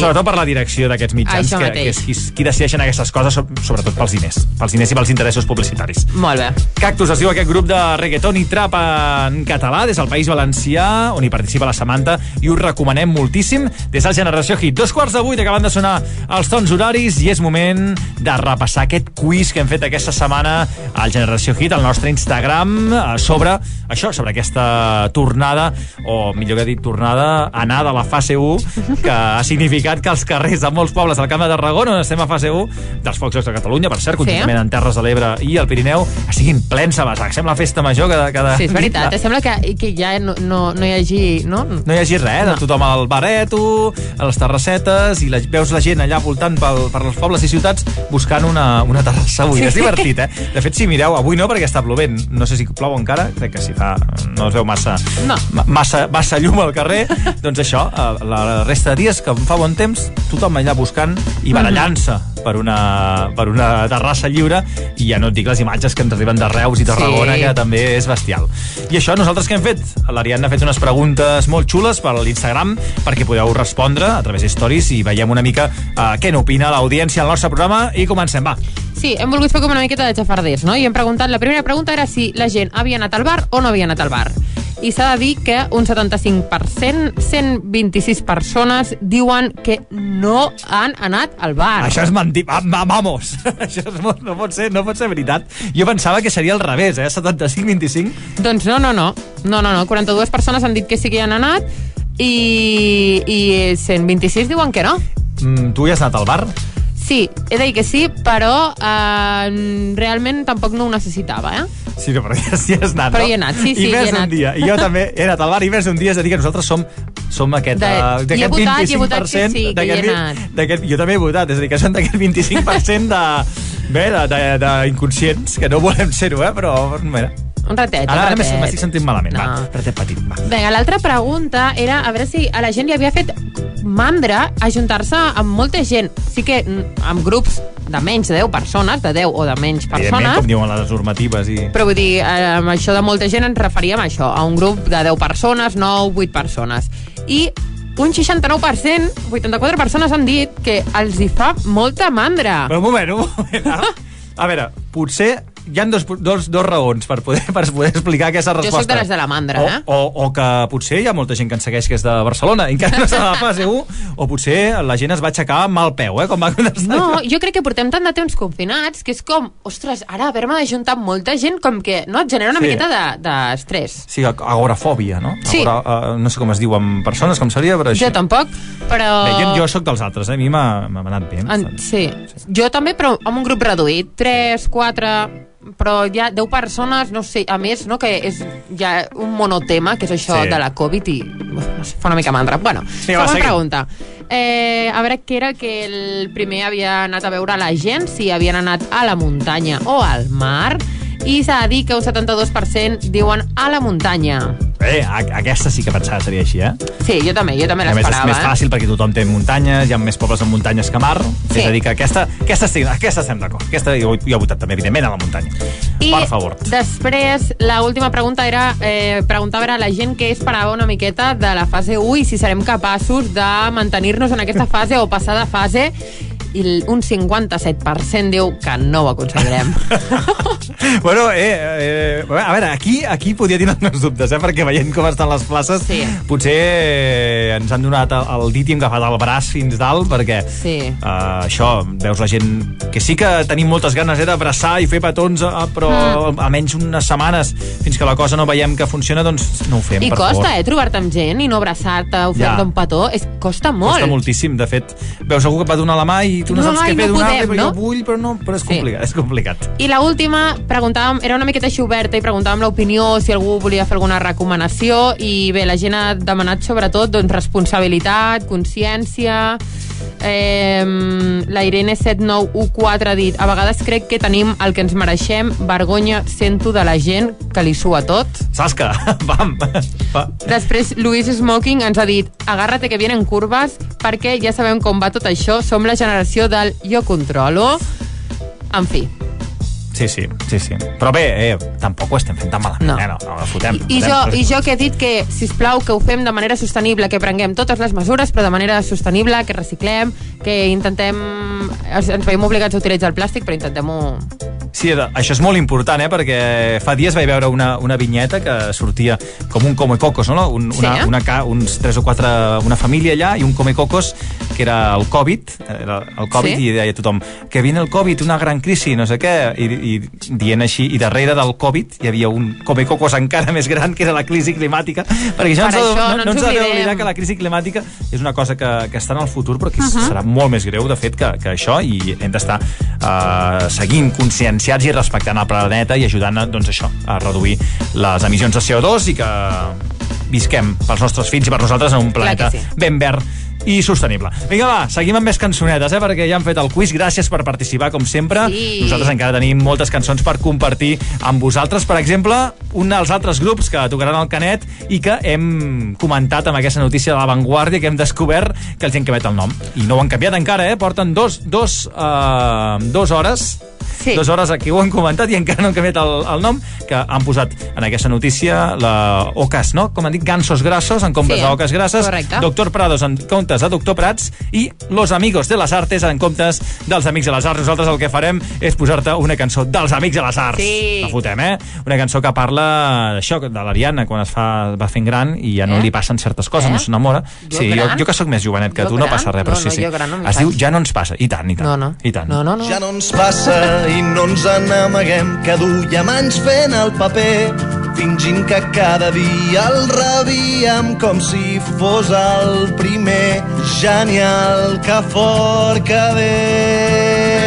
Speaker 4: Sobretot per la direcció d'aquests mitjans,
Speaker 5: Això
Speaker 4: que,
Speaker 5: mateix.
Speaker 4: que és qui, qui decideixen aquestes coses, sobretot pels diners, pels diners i pels interessos publicitaris.
Speaker 5: Molt bé.
Speaker 4: Cactus es diu aquest grup de reggaeton i trap en català des del País Valencià, on hi participa la Samantha, i us recomanem moltíssim des del Generació Hit. Dos quarts de vuit acabant de sonar els tons horaris i és moment de repassar aquest quiz que hem fet aquesta setmana al Generació Hit, al nostre Instagram, eh, sobre això, sobre aquesta tornada, o millor que dit tornada, anar de la fase 1, que ha significat que els carrers de molts pobles del Camp de Tarragona, on estem a fase 1, dels Focs de Catalunya, per cert, conjuntament en Terres de l'Ebre i el Pirineu, estiguin plens a basac. Sembla festa major cada... cada
Speaker 5: Sí, és veritat. Sembla que, que ja no, no, no hi hagi... No?
Speaker 4: no hi hagi res, no. tothom al bareto, a les terrassetes, i la, veus la gent allà voltant pel, per els pobles i ciutats buscant una, una terrassa avui.
Speaker 5: Sí.
Speaker 4: Sí. És divertit, eh? De fet, si mireu, avui no, perquè està plovent. No sé si plou encara, crec que si fa... No es veu massa,
Speaker 5: no.
Speaker 4: massa, massa llum al carrer. doncs això, eh, la resta de dies que fa bon temps, tothom allà buscant i barallant-se per una, per una terrassa lliure i ja no et dic les imatges que ens arriben de Reus i Tarragona,
Speaker 5: Sí.
Speaker 4: que també és bestial. I això, nosaltres què hem fet? L'Ariadna ha fet unes preguntes molt xules per l'Instagram perquè podeu respondre a través de stories i veiem una mica uh, què n'opina l'audiència al nostre programa i comencem, va.
Speaker 5: Sí, hem volgut fer com una miqueta de xafarders, no? I hem preguntat, la primera pregunta era si la gent havia anat al bar o no havia anat al bar. I s'ha de dir que un 75%, 126 persones diuen que no han anat al bar.
Speaker 4: Això és mentir. Va, va, vamos! Això és, no, pot ser, no pot ser veritat. Jo pensava que seria al revés, eh? 75-25.
Speaker 5: Doncs no, no, no. No, no, no. 42 persones han dit que sí que hi han anat i, i 126 diuen que no.
Speaker 4: Mm, tu hi has anat al bar?
Speaker 5: Sí, he de dir que sí, però eh, realment tampoc no ho necessitava, eh?
Speaker 4: Sí, no, però ja, sí has anat,
Speaker 5: Però
Speaker 4: no?
Speaker 5: hi he anat, sí, sí,
Speaker 4: I més
Speaker 5: hi he anat.
Speaker 4: un dia. I jo també he anat al bar i més un dia, és a dir, que nosaltres som, som aquest,
Speaker 5: De- he
Speaker 4: d'aquest
Speaker 5: votat, hi he
Speaker 4: 25%.
Speaker 5: votat sí, he
Speaker 4: d'aquest Jo també he votat, és a dir, que són d'aquest 25% de, bé, d'inconscients, que no volem ser-ho, eh, però, mira.
Speaker 5: Un ratet,
Speaker 4: Ara, ara m'estic sentint malament,
Speaker 5: No.
Speaker 4: va, ratet petit, va.
Speaker 5: Vinga, l'altra pregunta era a veure si a la gent li havia fet mandra ajuntar-se amb molta gent. Sí que mm, amb grups de menys de 10 persones, de 10 o de menys persones,
Speaker 4: com diuen les normatives i...
Speaker 5: però vull dir, eh, amb això de molta gent ens referíem a això, a un grup de 10 persones, 9, 8 persones. I un 69%, 84 persones han dit que els hi fa molta mandra.
Speaker 4: Però un moment, un moment. Ara. A veure, potser hi ha dos, dos, dos raons per poder, per poder explicar aquesta
Speaker 5: Jo
Speaker 4: resposta.
Speaker 5: sóc de les de la mandra,
Speaker 4: o,
Speaker 5: eh?
Speaker 4: o, o que potser hi ha molta gent que ens segueix que és de Barcelona i encara no està a la fase 1, o potser la gent es va aixecar amb mal peu, eh? Com va.
Speaker 5: No, jo crec que portem tant de temps confinats que és com, ostres, ara haver-me d'ajuntar amb molta gent com que no et genera una
Speaker 4: Sí.
Speaker 5: miqueta de- d'estrès.
Speaker 4: Sí, ag- agorafòbia, no?
Speaker 5: Sí.
Speaker 4: Agora, uh, no sé com es diu en persones, com seria, però
Speaker 5: Jo tampoc, però...
Speaker 4: Bé, jo, jo sóc dels altres, eh? a mi m'ha anat bé.
Speaker 5: En, sí. Jo també, però amb un grup reduït. 3, 4... Però ja 10 persones, no sé, a més, no, que és ja un monotema, que és això
Speaker 4: Sí.
Speaker 5: de la Covid i no sé, fa una mica mandra. Bueno,
Speaker 4: Sí, va,
Speaker 5: següent pregunta. Eh, a veure què era que el primer havia anat a veure la gent, si havien anat a la muntanya o al mar, i s'ha de dir que un 72% diuen a la muntanya.
Speaker 4: Bé, a, aquesta sí que pensava que seria així, eh?
Speaker 5: Sí, jo també, jo també
Speaker 4: A més, és
Speaker 5: l'esperava.
Speaker 4: més
Speaker 5: eh?
Speaker 4: fàcil perquè tothom té muntanyes, hi ha més pobles amb muntanyes que mar.
Speaker 5: Sí.
Speaker 4: És a dir, que aquesta, aquesta, estic, aquesta estem d'acord. Aquesta jo, jo he votat també, evidentment, a la muntanya.
Speaker 5: I
Speaker 4: Per favor.
Speaker 5: després, la última pregunta era eh, preguntar a la gent què esperava una miqueta de la fase 1 i si serem capaços de mantenir-nos en aquesta fase o passar de fase i un 57% diu que no ho aconseguirem.
Speaker 4: Bueno, eh, eh, a veure, aquí, aquí podia tenir els meus dubtes, eh, perquè veient com estan les places,
Speaker 5: Sí.
Speaker 4: potser eh, ens han donat el, el dit i hem agafat el braç fins dalt, perquè
Speaker 5: Sí.
Speaker 4: uh, això, veus la gent que sí que tenim moltes ganes eh, d'abraçar i fer petons, uh, però
Speaker 5: Mm.
Speaker 4: almenys unes setmanes fins que la cosa no veiem que funciona, doncs no ho fem,
Speaker 5: I
Speaker 4: per
Speaker 5: costa,
Speaker 4: favor.
Speaker 5: eh, trobar-te amb gent i no abraçar-te o fer-te
Speaker 4: Ja.
Speaker 5: un petó. És, costa molt.
Speaker 4: Costa moltíssim, de fet, veus algú que et va donar la mà i tu no, saps
Speaker 5: Ai,
Speaker 4: què fer,
Speaker 5: no
Speaker 4: donar-li,
Speaker 5: no?
Speaker 4: jo vull, però no, però és
Speaker 5: Sí.
Speaker 4: complicat, és complicat.
Speaker 5: I la última, preguntàvem, era una miqueta així oberta i preguntàvem l'opinió, si algú volia fer alguna recomanació i bé, la gent ha demanat sobretot doncs, responsabilitat, consciència eh, la Irene 7914 ha dit a vegades crec que tenim el que ens mereixem vergonya sento de la gent que li sua tot
Speaker 4: Sasca, vam. Va.
Speaker 5: Després, Luis Smoking ens ha dit agárrate que vienen curves perquè ja sabem com va tot això, som la generació del jo controlo. En fi,
Speaker 4: Sí, sí, sí, sí. Però bé, eh, tampoc ho estem fent tan malament,
Speaker 5: No.
Speaker 4: eh? No, no, fotem.
Speaker 5: I
Speaker 4: fotem,
Speaker 5: jo, I jo que he dit que, si plau que ho fem de manera sostenible, que prenguem totes les mesures, però de manera sostenible, que reciclem, que intentem... Ens, veiem obligats a utilitzar el plàstic, però intentem-ho...
Speaker 4: Sí, això és molt important, eh? perquè fa dies vaig veure una, una vinyeta que sortia com un come cocos, no? Un,
Speaker 5: Sí,
Speaker 4: una,
Speaker 5: eh?
Speaker 4: una, uns tres o quatre, una família allà i un come cocos que era el Covid, era el Covid
Speaker 5: Sí.
Speaker 4: i deia tothom que viene el Covid, una gran crisi, no sé què, i, i dient així, i darrere del Covid hi havia un come cocos encara més gran que era la crisi climàtica, perquè això
Speaker 5: Per
Speaker 4: no, ens
Speaker 5: això
Speaker 4: no,
Speaker 5: no
Speaker 4: no
Speaker 5: ens
Speaker 4: ens ha d'oblidar que la crisi climàtica és una cosa que, que està en el futur però que
Speaker 5: Mhm.
Speaker 4: serà molt més greu de fet que, que això i hem d'estar uh, seguint conscienciats i respectant el planeta i ajudant a, doncs això, a reduir les emissions de CO2 i que visquem pels nostres fills i per nosaltres en un planeta
Speaker 5: sí.
Speaker 4: ben verd i sostenible. Vinga, va, seguim amb més cançonetes, eh, perquè ja han fet el quiz. Gràcies per participar, com sempre.
Speaker 5: Sí.
Speaker 4: Nosaltres encara tenim moltes cançons per compartir amb vosaltres. Per exemple, un dels altres grups que tocaran el Canet i que hem comentat amb aquesta notícia de La Vanguardia que hem descobert que els hi han canviat el nom. I no ho han canviat encara, eh? Porten dos, dos, uh, dos hores
Speaker 5: Sí.
Speaker 4: dues hores aquí ho han comentat i encara no han canviat el, el nom, que han posat en aquesta notícia la Ocas, no? Com han dit, Gansos Grassos en comptes
Speaker 5: Sí,
Speaker 4: d'Ocas Grasses,
Speaker 5: correcte.
Speaker 4: Doctor Prados en comptes de Doctor Prats i Los Amigos de les Artes en comptes dels Amics de les Arts. Nosaltres el que farem és posar-te una cançó dels Amics de les Arts.
Speaker 5: Sí.
Speaker 4: La fotem, eh? Una cançó que parla d'això, de l'Ariana, quan es fa, va fent gran i ja no
Speaker 5: Eh?
Speaker 4: li passen certes coses,
Speaker 5: Eh?
Speaker 4: no s'enamora.
Speaker 5: Jo
Speaker 4: Sí, jo,
Speaker 5: gran?
Speaker 4: jo que sóc més jovenet que
Speaker 5: Jo
Speaker 4: tu, no
Speaker 5: gran?
Speaker 4: passa res, però
Speaker 5: No,
Speaker 4: sí,
Speaker 5: no,
Speaker 4: sí.
Speaker 5: jo gran no
Speaker 4: es diu. Ja no ens passa. I tant, i tant.
Speaker 5: No, no.
Speaker 4: I tant.
Speaker 5: No, no, no.
Speaker 11: Ja no ens passa i no ens n'amaguem que duiem anys fent el paper fingint que cada dia el rebíem com si fos el primer genial que fort que ve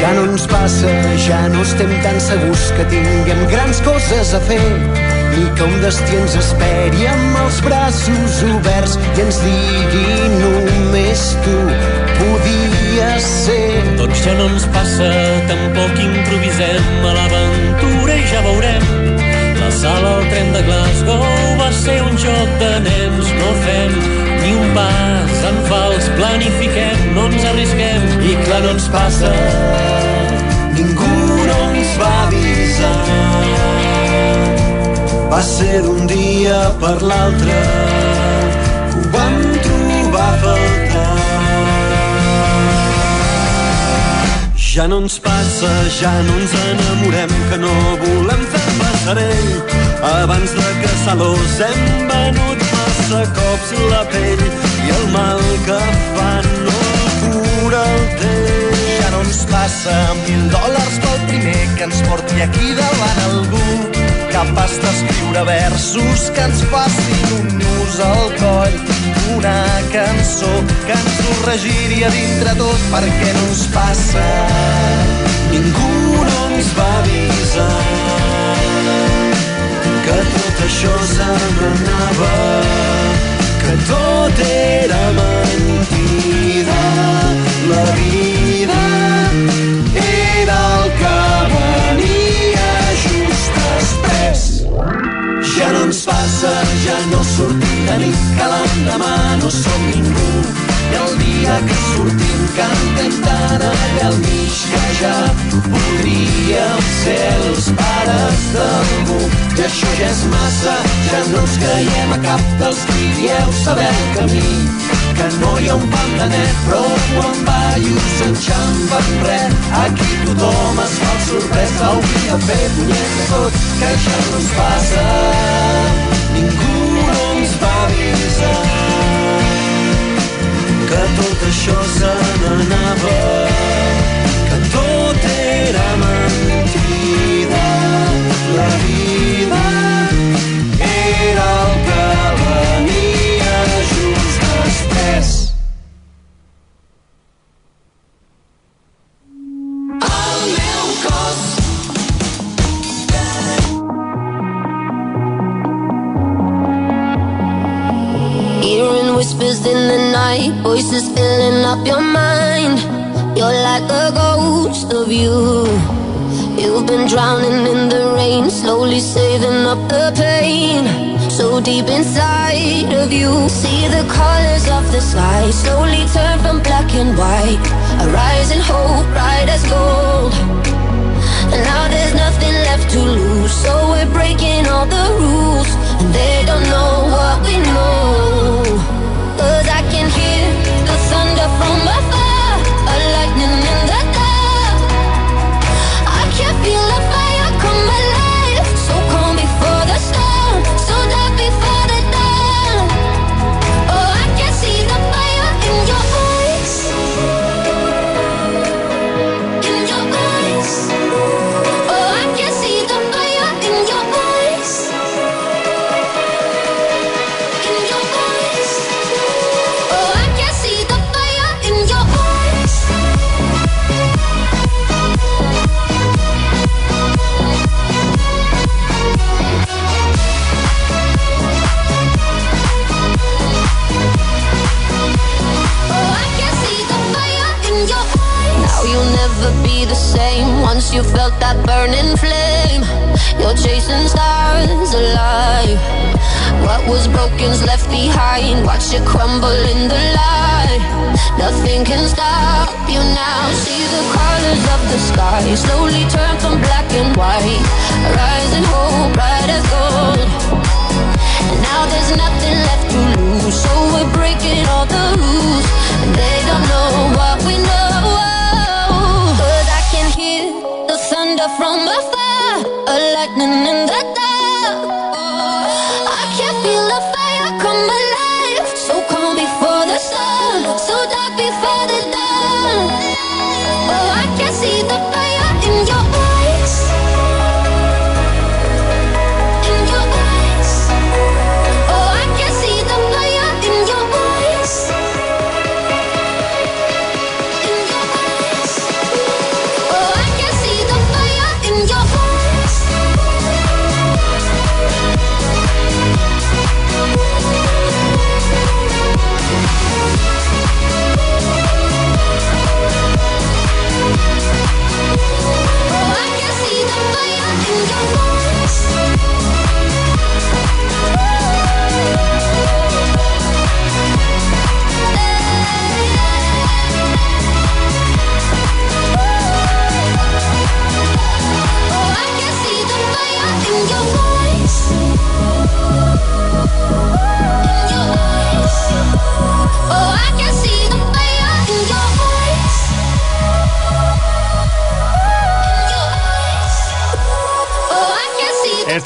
Speaker 11: Ja no ens passa, ja no estem tan segurs que tinguem grans coses a fer ni que un destí ens esperi amb els braços oberts i ens digui només tu podies ser.
Speaker 14: Doncs ja no ens passa
Speaker 15: tampoc improvisem a l'aventura i ja veurem. La sala al tren de Glasgow va ser un joc de nens, no fem ni un pas en fals, planifiquem, no ens arrisquem i clar no ens passa.
Speaker 14: Ningú no ens va avisar. Ser d'un dia per l'altre que ho vam trobar a faltar. Ja no ens passa, ja no ens enamorem, que no volem fer passarell. Abans de caçar-los hem venut massa cops la pell i el mal que fan no cura el temps.
Speaker 11: Ja no ens passa mil dòlars pel primer que ens porti aquí davant algú capaç d'escriure versos que ens facin un nus al coll una cançó que ens ho regiria dintre tot perquè no ens passa
Speaker 14: Ningú no ens va avisar que tot això se n'anava, que tot era mentida. La vida Ja no ens passa, ja no sortim de nit, que l'endemà no som ningú. I el dia que sortim cantem tant allà al mig que ja podríem ser els pares d'algú. I això ja és massa, ja no ens creiem a cap dels qui dieu saber el camí. Que no hi ha un pam de net, però quan ballos s'enxampa en res. Aquí tothom es fa sorprès, hauria de fer punyet de tot, que ja no ens passa. Ningú no ens va avisar que tot això se n'anava,
Speaker 16: You've been drowning in the rain, slowly saving up the pain. So deep inside of you, see the colors of the sky slowly turn from black and white. A rising hope, bright as gold. And now there's nothing left to lose, so we're breaking all the rules, and they don't burning flame. You're chasing stars alive. What was broken's left behind. Watch it crumble in the light. Nothing can stop you now. See the colors of the sky slowly turn from black and white.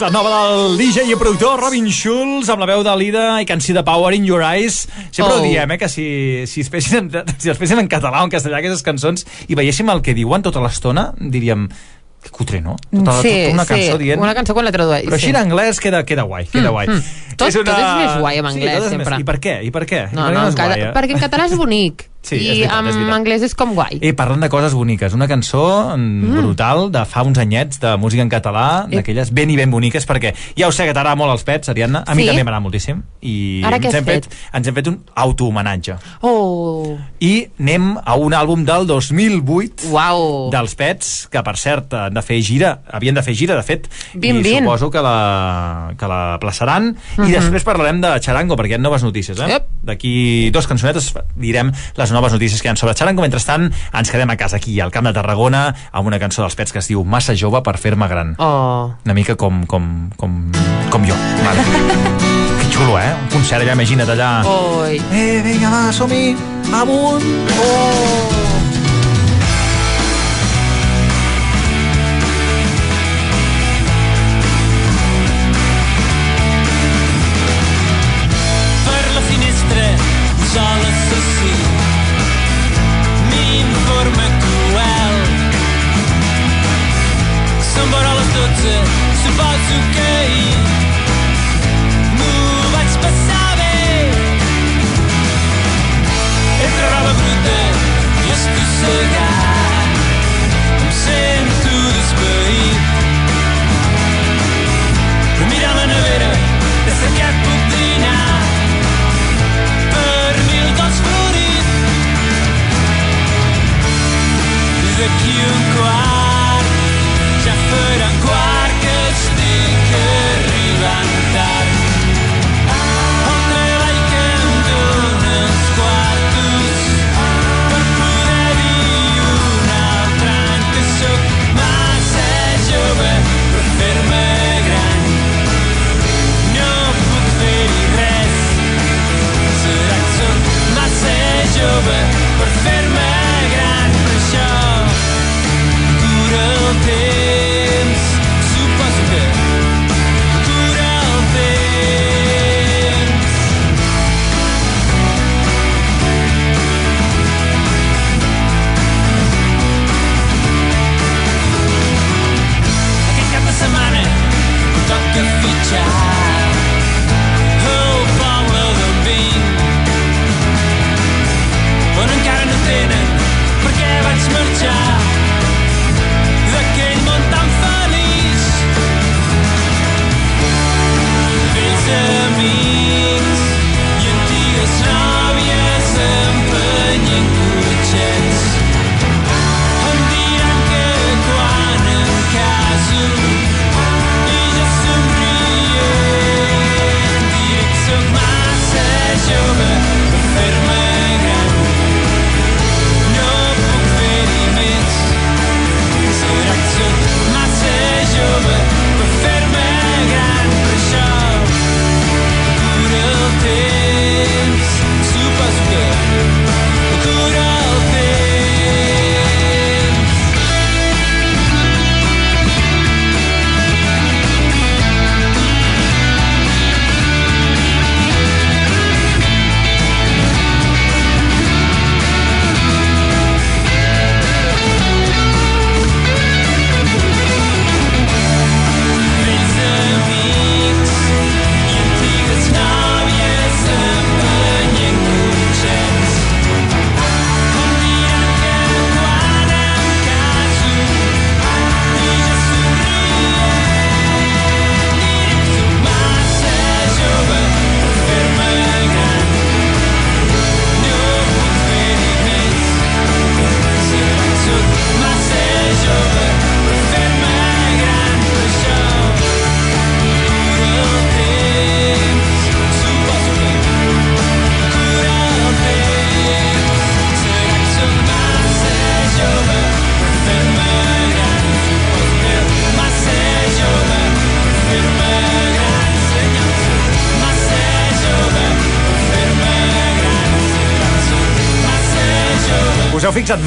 Speaker 4: La nova del DJ i productor Robin Schulz amb la veu de Lida i canció de Power in Your Eyes. Sempre
Speaker 5: Oh.
Speaker 4: ho diem, eh, que si, si, es fessin, si es fessin en català o en castellà aquestes cançons i veiéssim el que diuen tota l'estona, diríem que cutre, no? Tota,
Speaker 5: sí,
Speaker 4: tota una cançó
Speaker 5: sí,
Speaker 4: dient...
Speaker 5: una cançó quan la tradueix.
Speaker 4: Però així
Speaker 5: sí.
Speaker 4: en anglès queda, queda guai, queda guai.
Speaker 5: mm. Tot- tot és més guai en anglès,
Speaker 4: sí, és
Speaker 5: sempre.
Speaker 4: Més... I per què? I per què? I
Speaker 5: No,
Speaker 4: per què
Speaker 5: no,
Speaker 4: és
Speaker 5: en cada,
Speaker 4: guai, eh?
Speaker 5: perquè en català és bonic.
Speaker 4: Sí,
Speaker 5: I
Speaker 4: veritat,
Speaker 5: en anglès és com guai.
Speaker 4: I parlant de coses boniques, una cançó mm. brutal de fa uns anyets de música en català, d'aquelles ben i ben boniques, perquè ja ho sé que t'agrada molt els pets, Ariadna, a mi
Speaker 5: Sí?
Speaker 4: també m'agrada moltíssim, i
Speaker 5: Ara
Speaker 4: ens, hem fet, ens hem fet un autohomenatge.
Speaker 5: Oh,
Speaker 4: I anem a un àlbum del 2008
Speaker 5: Uau.
Speaker 4: dels Pets, que per cert han de fer gira, havien de fer gira, de fet,
Speaker 5: Vin,
Speaker 4: i
Speaker 5: vin.
Speaker 4: suposo que la, que la plaçaran.
Speaker 5: Mhm.
Speaker 4: I després parlarem de Charango, perquè hi ha noves notícies. Eh?
Speaker 5: Yep.
Speaker 4: D'aquí dos cançonetes direm les noves notícies que hi ha sobre Charango. Mentrestant, ens quedem a casa aquí, al Camp de Tarragona, amb una cançó dels Pets que es diu Massa jove per fer-me gran.
Speaker 5: Oh.
Speaker 4: Una mica com, com, com, com jo. Vale. que xulo, eh? Un concert allà, imagina't allà.
Speaker 5: Oi.
Speaker 4: Eh, vinga, va, som-hi! Amunt! Oh!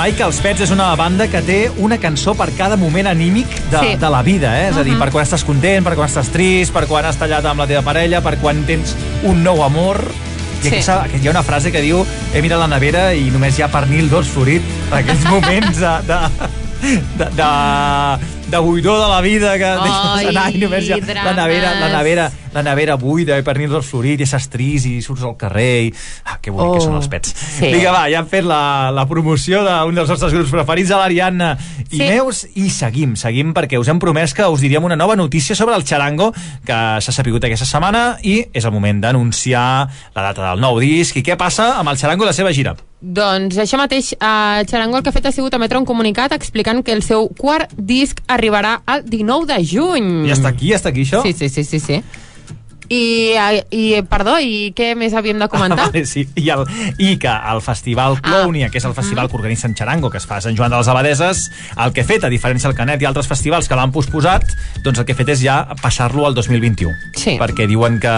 Speaker 4: Els Pets és una banda que té una cançó per cada moment anímic de,
Speaker 5: Sí.
Speaker 4: de la vida, eh? És a dir, per quan estàs content, per quan estàs trist, per quan has tallat amb la teva parella, per quan tens un nou amor... I
Speaker 5: Sí.
Speaker 4: aquí hi ha una frase que diu he mirat la nevera i només hi ha pernil dolç florit en aquells moments de, de, de, de, de buidor de la vida que et deixes anar i només hi ha la nevera, la nevera, la nevera buida i pernil dolç florit i estàs trist i surts al carrer i... Ah, que bonic oh. que són els pets.
Speaker 5: Sí.
Speaker 4: Vinga, va, ja hem fet la, la promoció d'un dels nostres grups preferits, a l'Ariadna i
Speaker 5: Sí.
Speaker 4: Neus, i seguim, seguim, perquè us hem promès que us diríem una nova notícia sobre el xarango que s'ha sapigut aquesta setmana i és el moment d'anunciar la data del nou disc i què passa amb el xarango i la seva gira.
Speaker 5: Doncs això mateix, eh, Xarango el que ha fet ha sigut emetre un comunicat explicant que el seu quart disc arribarà el 19 de juny.
Speaker 4: Ja està aquí, ja està aquí, això?
Speaker 5: Sí, sí, sí, sí, sí. I, i, perdó, i què més havíem de comentar?
Speaker 4: Ah, vale, sí. I, el, I que el Festival Clownia, que és el festival que organitza en Xarango, que es fa a Sant Joan de les Abadeses, el que ha fet, a diferència del Canet i altres festivals que l'han posposat, doncs el que ha fet és ja passar-lo al 2021.
Speaker 5: Sí.
Speaker 4: Perquè diuen que,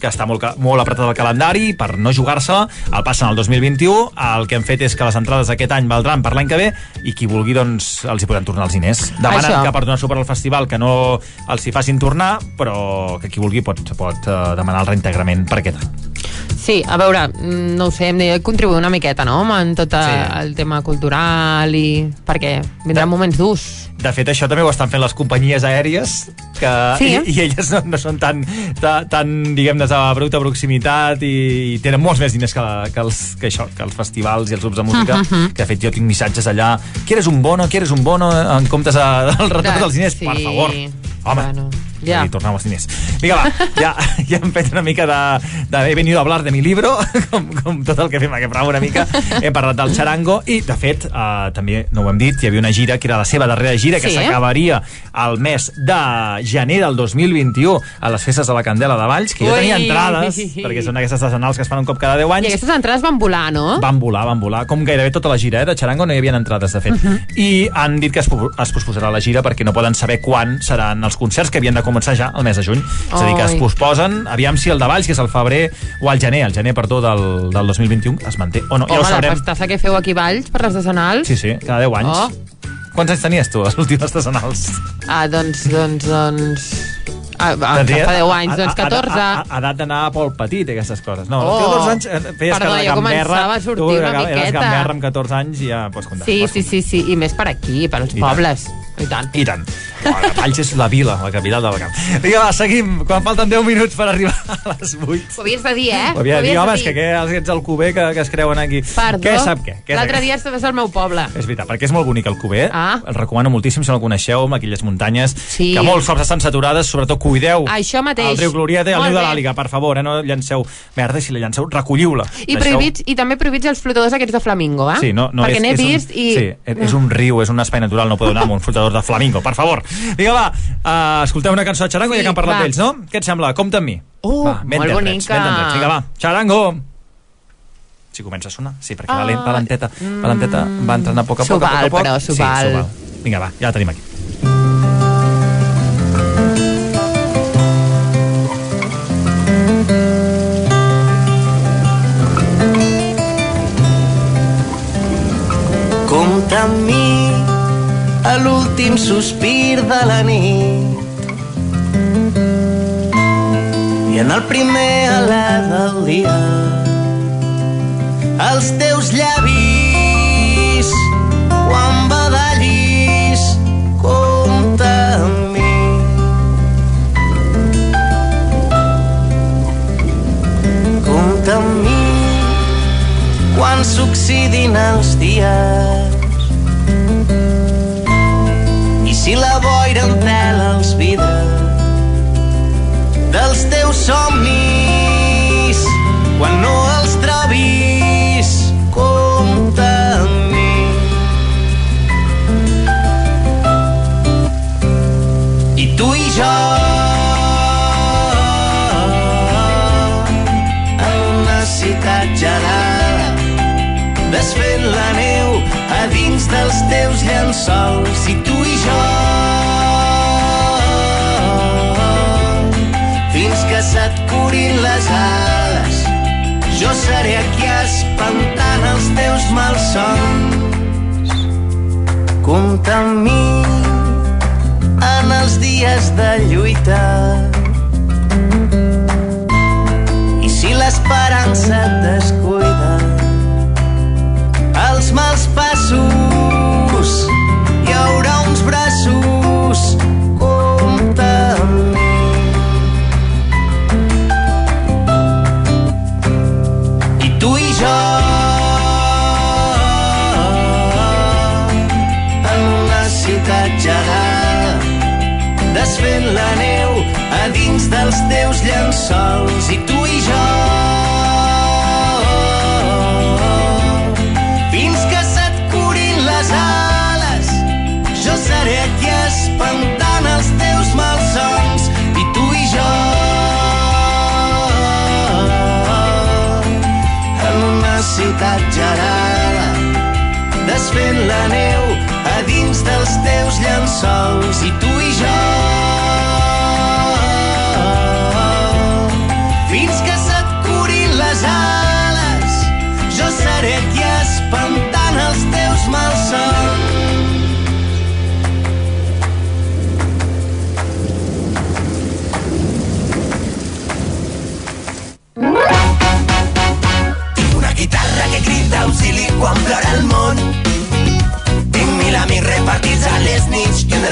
Speaker 4: que està molt, molt apretat el calendari, per no jugar-se, el passen al 2021. El que han fet és que les entrades d'aquest any valdran per l'any que ve i qui vulgui, doncs, els hi podran tornar els diners. Demanen
Speaker 5: Això.
Speaker 4: que per donar suport al festival que no els hi facin tornar, però que qui vulgui pot, pot eh, demanar el reintegrament per aquest any.
Speaker 5: Sí, a veure, mm, no ho sé, hem de contribuir una miqueta, no?, en tot sí. el tema cultural i... perquè vindran moments durs.
Speaker 4: De fet, això també ho estan fent les companyies aèries, que,
Speaker 5: Sí,
Speaker 4: i,
Speaker 5: eh?
Speaker 4: i elles no, no són tan, tan, tan diguem-ne, de bruta proximitat i, i tenen molts més diners que, que, els, que això, que els festivals i els grups de música,
Speaker 5: Mhm.
Speaker 4: que de fet jo tinc missatges allà, ¿quieres un bono? ¿Quieres un bono? En comptes de, del retorn
Speaker 5: De-
Speaker 4: dels diners,
Speaker 5: sí.
Speaker 4: per favor. Home,
Speaker 5: Bueno,
Speaker 4: ja. i tornem els diners. Vinga, va, ja, ja hem fet una mica de, de... He venido a hablar de mi libro, com, com tot el que fem aquest programa una mica. Hem parlat del xarango i, de fet, eh, també no ho hem dit, hi havia una gira que era la seva darrera gira, que
Speaker 5: Sí.
Speaker 4: s'acabaria al mes de gener del 2021 a les festes de la Candela de Valls, que
Speaker 5: Ui.
Speaker 4: tenia entrades, perquè són aquestes estacionals que es fan un cop cada 10
Speaker 5: I
Speaker 4: anys.
Speaker 5: aquestes entrades van volar, no?
Speaker 4: Van volar, van volar, com gairebé tota la gira, eh? De Charango no hi havia entrades, de fet.
Speaker 5: Mhm.
Speaker 4: I han dit que es, es posposarà la gira perquè no poden saber quan seran els concerts que havien de començar ja al mes de juny. És a dir, que es posposen, aviam si el de Valls, que és el febrer, o el gener, el gener, perdó, del, del 2021, es manté o no. ja
Speaker 5: Home,
Speaker 4: ho
Speaker 5: la
Speaker 4: sabrem.
Speaker 5: pastassa que feu aquí Valls per les decenals.
Speaker 4: Sí, sí, cada 10 anys.
Speaker 5: Oh.
Speaker 4: Quants anys tenies tu, les últimes decenals?
Speaker 5: Ah, doncs, doncs, doncs... Ah, ah, fa 10 anys, doncs 14.
Speaker 4: A, a, a, edat d'anar a Pol Petit, aquestes coses. No,
Speaker 5: Oh.
Speaker 4: oh. 14 anys eh, feies
Speaker 5: Perdó,
Speaker 4: que
Speaker 5: jo començava a sortir
Speaker 4: tu
Speaker 5: una
Speaker 4: eres
Speaker 5: miqueta.
Speaker 4: gamberra amb 14 anys i ja pots comptar.
Speaker 5: Sí,
Speaker 4: pots
Speaker 5: sí, sí, sí, i més per aquí, per als
Speaker 4: I tant.
Speaker 5: pobles. I tant.
Speaker 4: I tant. Bueno, Valls és la vila, la capital del camp. Vinga, va, seguim. Quan falten 10 minuts per arribar a les 8.
Speaker 5: Ho havies de dir, eh?
Speaker 4: Ho havia de dir, home, és que què, aquests al Cuber que, que es creuen aquí.
Speaker 5: Perdó.
Speaker 4: Què sap què? què
Speaker 5: L'altre dia estaves al meu poble.
Speaker 4: És veritat, perquè és molt bonic el Cuber.
Speaker 5: Ah.
Speaker 4: El recomano moltíssim si no el coneixeu, amb aquelles muntanyes
Speaker 5: Sí.
Speaker 4: que molts cops estan saturades, sobretot cuideu.
Speaker 5: Això mateix.
Speaker 4: El riu Glorieta i el niu de l'Àliga, per favor, eh? no llanceu merda, si la llanceu, recolliu-la.
Speaker 5: I, prohibits, I també prohibits els flotadors aquests de flamingo, eh?
Speaker 4: Sí, no, no,
Speaker 5: Perquè n'he vist
Speaker 4: un,
Speaker 5: i...
Speaker 4: Sí, és un riu, és un espai natural, no podeu anar amb un flotador de flamingo, per favor. Vinga, va, uh, escolteu una cançó de Charango,
Speaker 5: Sí,
Speaker 4: ja que hem parlat d'ells, no? Què et sembla? Compte amb mi.
Speaker 5: Oh,
Speaker 4: va,
Speaker 5: molt bonica.
Speaker 4: tendrets. Vinga, va, Charango! Si comença a sonar, sí, perquè
Speaker 5: Ah,
Speaker 4: valent, valenteta, valenteta va entrant a poc a poc,
Speaker 5: S'ho
Speaker 4: a poc a poc.
Speaker 5: però, s'ho
Speaker 4: sí,
Speaker 5: val.
Speaker 4: Vinga, va, ja la tenim aquí.
Speaker 11: Compta amb mi a l'últim sospir de la nit. I en el primer alè del dia els teus llavis quan badallis compta amb mi. Compta amb mi quan succeïdin els dies si la boira entela els vidres dels teus somnis quan no els trobis compta amb mi i tu i jo en una ciutat gelada desfent la neu a dins dels teus llençols. I tu de llençols i tu i jo. Fins que se't curin les ales jo seré aquí espantant els teus malsons i tu i jo. En una ciutat gelada desfent la neu a dins dels teus llençols i tu i jo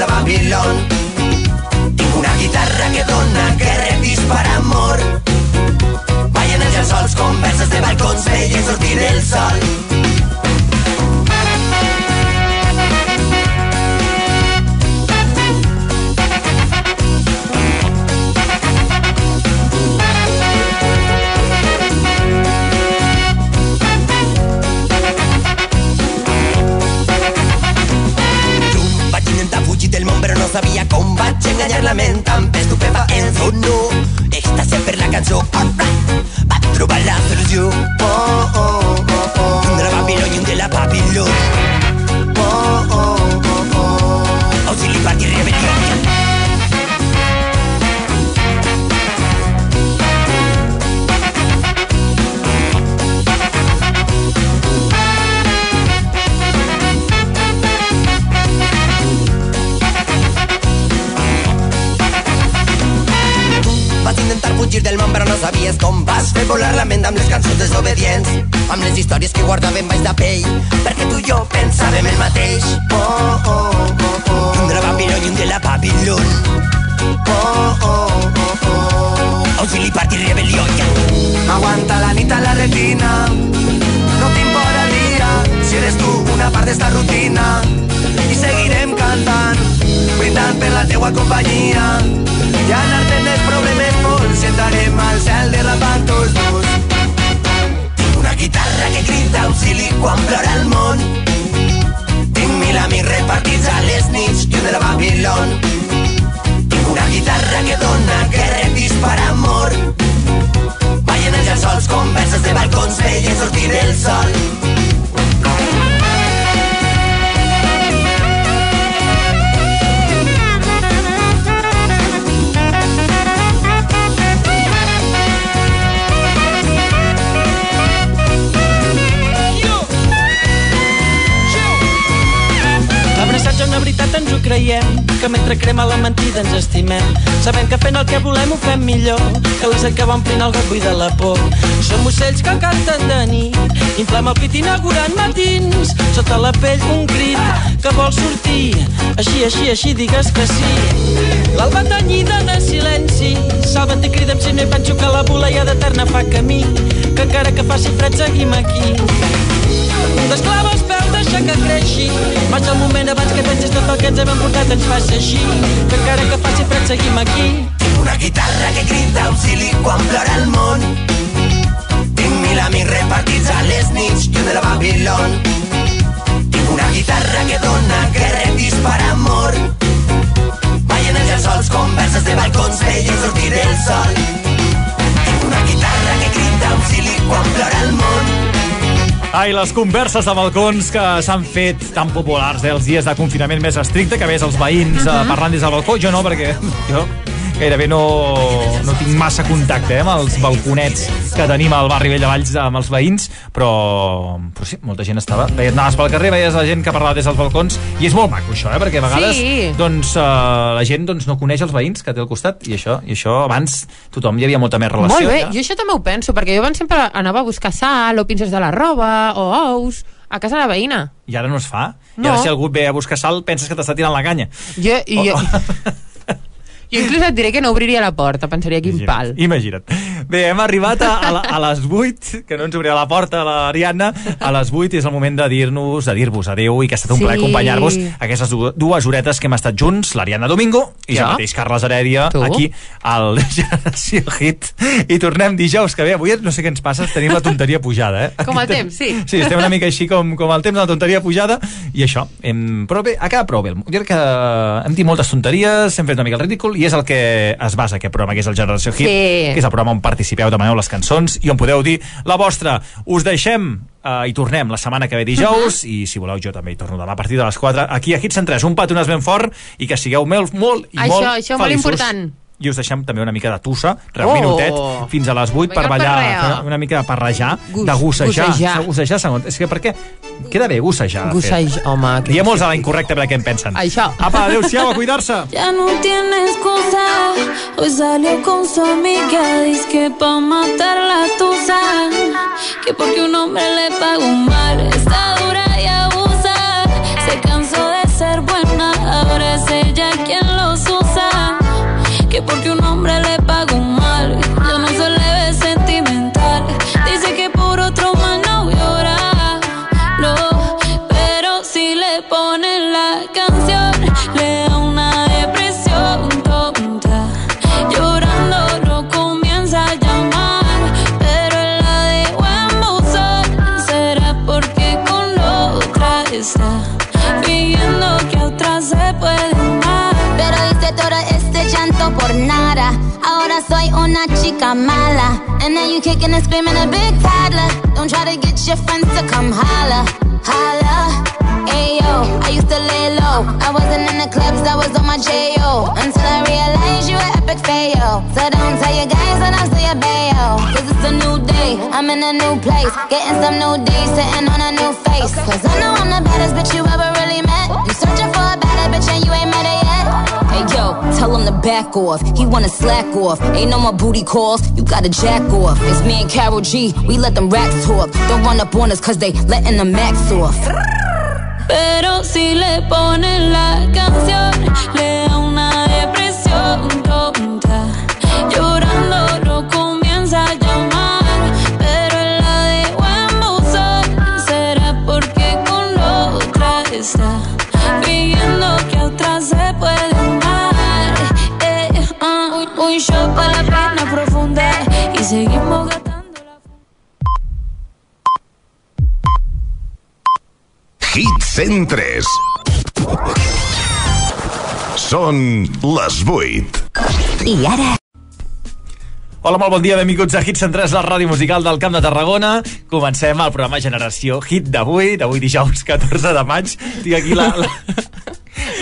Speaker 17: de Babilón. Tinc una guitarra que dona guerra, dispara amor. Ballen els llençols, converses de balcons, veien sortir el sol. Enganyar la ment amb estupefaents o no Èxtasi per la cançó alright. Va trobar la solució oh, oh, oh, oh. Un de la Babiló i un de la Babiló no sabies com vas fer volar la ment amb les cançons desobedients amb les històries que guardàvem baix la pell perquè tu i jo pensàvem el mateix oh, oh, oh, oh. un de la Babiló i un de la Babilón oh, oh, oh, oh. Auxili party rebel·lió ja.
Speaker 11: Aguanta la nit a la retina No t'importa el dia Si eres tu una part d'esta rutina I seguirem cantant Brindant per la teua companyia I anar-te'n els problemes molts Sentarem al cel derrapant tots dos
Speaker 17: Tinc una guitarra que crida auxili quan plora el món. Tinc mil amics repartits a les nits i un de la Babilón. Tinc una guitarra que dona guerra, dispara amor. Ballen els llençols, converses de balcons, veien sortir el sol.
Speaker 7: Que mentre crema la mentida ens estimem. Sabem que fent el que volem ho fem millor, que la set que va omplint el got buida la por. Som ocells que canten de nit, inflem el pit inaugurant matins, sota la pell un crit que vol sortir. Així, així, així, digues que sí. L'alba tenyida de silenci, salva't i crida'm si no hi penso que la voleia d'eterna fa camí, que encara que faci fred seguim aquí. D'esclava als peus deixa que creixi Vaig al moment abans que pensis tot el que ens hem emportat ens faci així Que encara que faci fred seguim aquí
Speaker 17: Tinc una guitarra que crida auxili quan plora el món. Tinc mil amics repartits a les nits i un de la Babilón. Tinc una guitarra que dona guerra, dispara amor. Ballen els llençols, converses de balcons, veien sortir el sol. Tinc una guitarra que crida auxili quan plora el món.
Speaker 4: Ai, les converses de balcons que s'han fet tan populars eh, els dies de confinament més estricte, que ves els veïns uh -huh. parlant des del balcó. Jo no, perquè jo gairebé no, no tinc massa contacte eh, amb els balconets que tenim al barri Vell de Valls amb els veïns, però, però sí, molta gent estava... Veies, anaves pel carrer, veies la gent que parlava des dels balcons, i és molt maco això, eh, perquè a vegades
Speaker 5: Sí.
Speaker 4: doncs, uh, la gent doncs, no coneix els veïns que té al costat, i això, i això abans tothom hi havia molta més relació.
Speaker 5: Molt bé,
Speaker 4: ja.
Speaker 5: jo això també ho penso, perquè jo abans sempre anava a buscar sal o pinces de la roba o ous a casa de la veïna.
Speaker 4: I ara no es fa. I
Speaker 5: No.
Speaker 4: ara si algú ve a buscar sal, penses que t'està tirant la canya.
Speaker 5: Jo, i jo,
Speaker 4: Oh,
Speaker 5: jo inclús et diré que no obriria la porta, pensaria quin pal.
Speaker 4: Imagina't. Bé, hem arribat a, a, a les 8, que no ens obrirà la porta l'Ariadna, a les 8 és el moment de dir-nos, de dir-vos adeu i que ha estat un
Speaker 5: Sí.
Speaker 4: plaer acompanyar-vos aquestes du- dues horetes que hem estat junts, l'Ariadna Domingo i jo
Speaker 5: Jo?
Speaker 4: mateix, Carles Heredia,
Speaker 5: Tu?
Speaker 4: aquí al Generació Hit. I tornem dijous, que bé, avui no sé què ens passa, tenim la tonteria pujada, eh?
Speaker 5: Com el temps, sí.
Speaker 4: Sí, estem una mica així com, com el temps de la tonteria pujada i això, hem, però bé, acaba prou bé. Jo crec que hem dit moltes tonteries, hem fet una mica el ridícul i és el que es basa aquest programa, que és el Generació Hit,
Speaker 5: Sí.
Speaker 4: que és el programa on participeu, demaneu les cançons i on podeu dir la vostra. Us deixem uh, i tornem la setmana que ve dijous
Speaker 5: Mhm.
Speaker 4: i si voleu jo també hi torno demà a partir de les 4 aquí a Hits en 3, un petones ben fort i que sigueu molt, molt i
Speaker 5: Això,
Speaker 4: molt
Speaker 5: això, molt
Speaker 4: feliços.
Speaker 5: important.
Speaker 4: I us deixem també una mica de tussa, un
Speaker 5: Oh!
Speaker 4: minutet, fins a les 8 per ballar, una mica de parrejar,
Speaker 5: Gus-
Speaker 4: de gossejar.
Speaker 5: gossejar.
Speaker 4: Gossejar, segons. És que per què? Queda bé gossejar.
Speaker 5: Gosseig, home. que-
Speaker 4: Diem-los a la incorrecta perquè em pensen.
Speaker 5: Això.
Speaker 4: Apa, adéu-siau, a cuidar-se.
Speaker 16: Ya no tiene excusa. Hoy salió con su amiga. Dice que pa' matar la tusa. Que porque un hombre le paga un mal. Está dura y abusa. Por
Speaker 18: nada. Ahora soy una chica mala. And now you kicking and screaming a big toddler. Don't try to get your friends to come holla. Holla. Ayo, I used to lay low. I wasn't in the clubs, I was on my J.O. Until I realized you were epic fail. So don't tell your guys when I say a bail. Cause it's a new day, I'm in a new place. Getting some new days, sitting on a new face. Cause I know I'm the baddest bitch you ever really met. You searching for tell him to back off. He wanna slack off. Ain't no more booty calls. You gotta jack off. It's me and Carol G. We let them racks talk. Don't run up on us cause they letting the max off.
Speaker 16: Pero si le ponen la canción, le da una depresión para la pena profunda y seguimos gastando.
Speaker 19: Hit 103. Són les 8.
Speaker 1: I ara...
Speaker 4: Hola, molt bon dia, benvinguts a Hits Centrals, la ràdio musical del Camp de Tarragona. Comencem el programa Generació Hit d'avui, d'avui dijous 14 de maig. Tinc aquí la... la...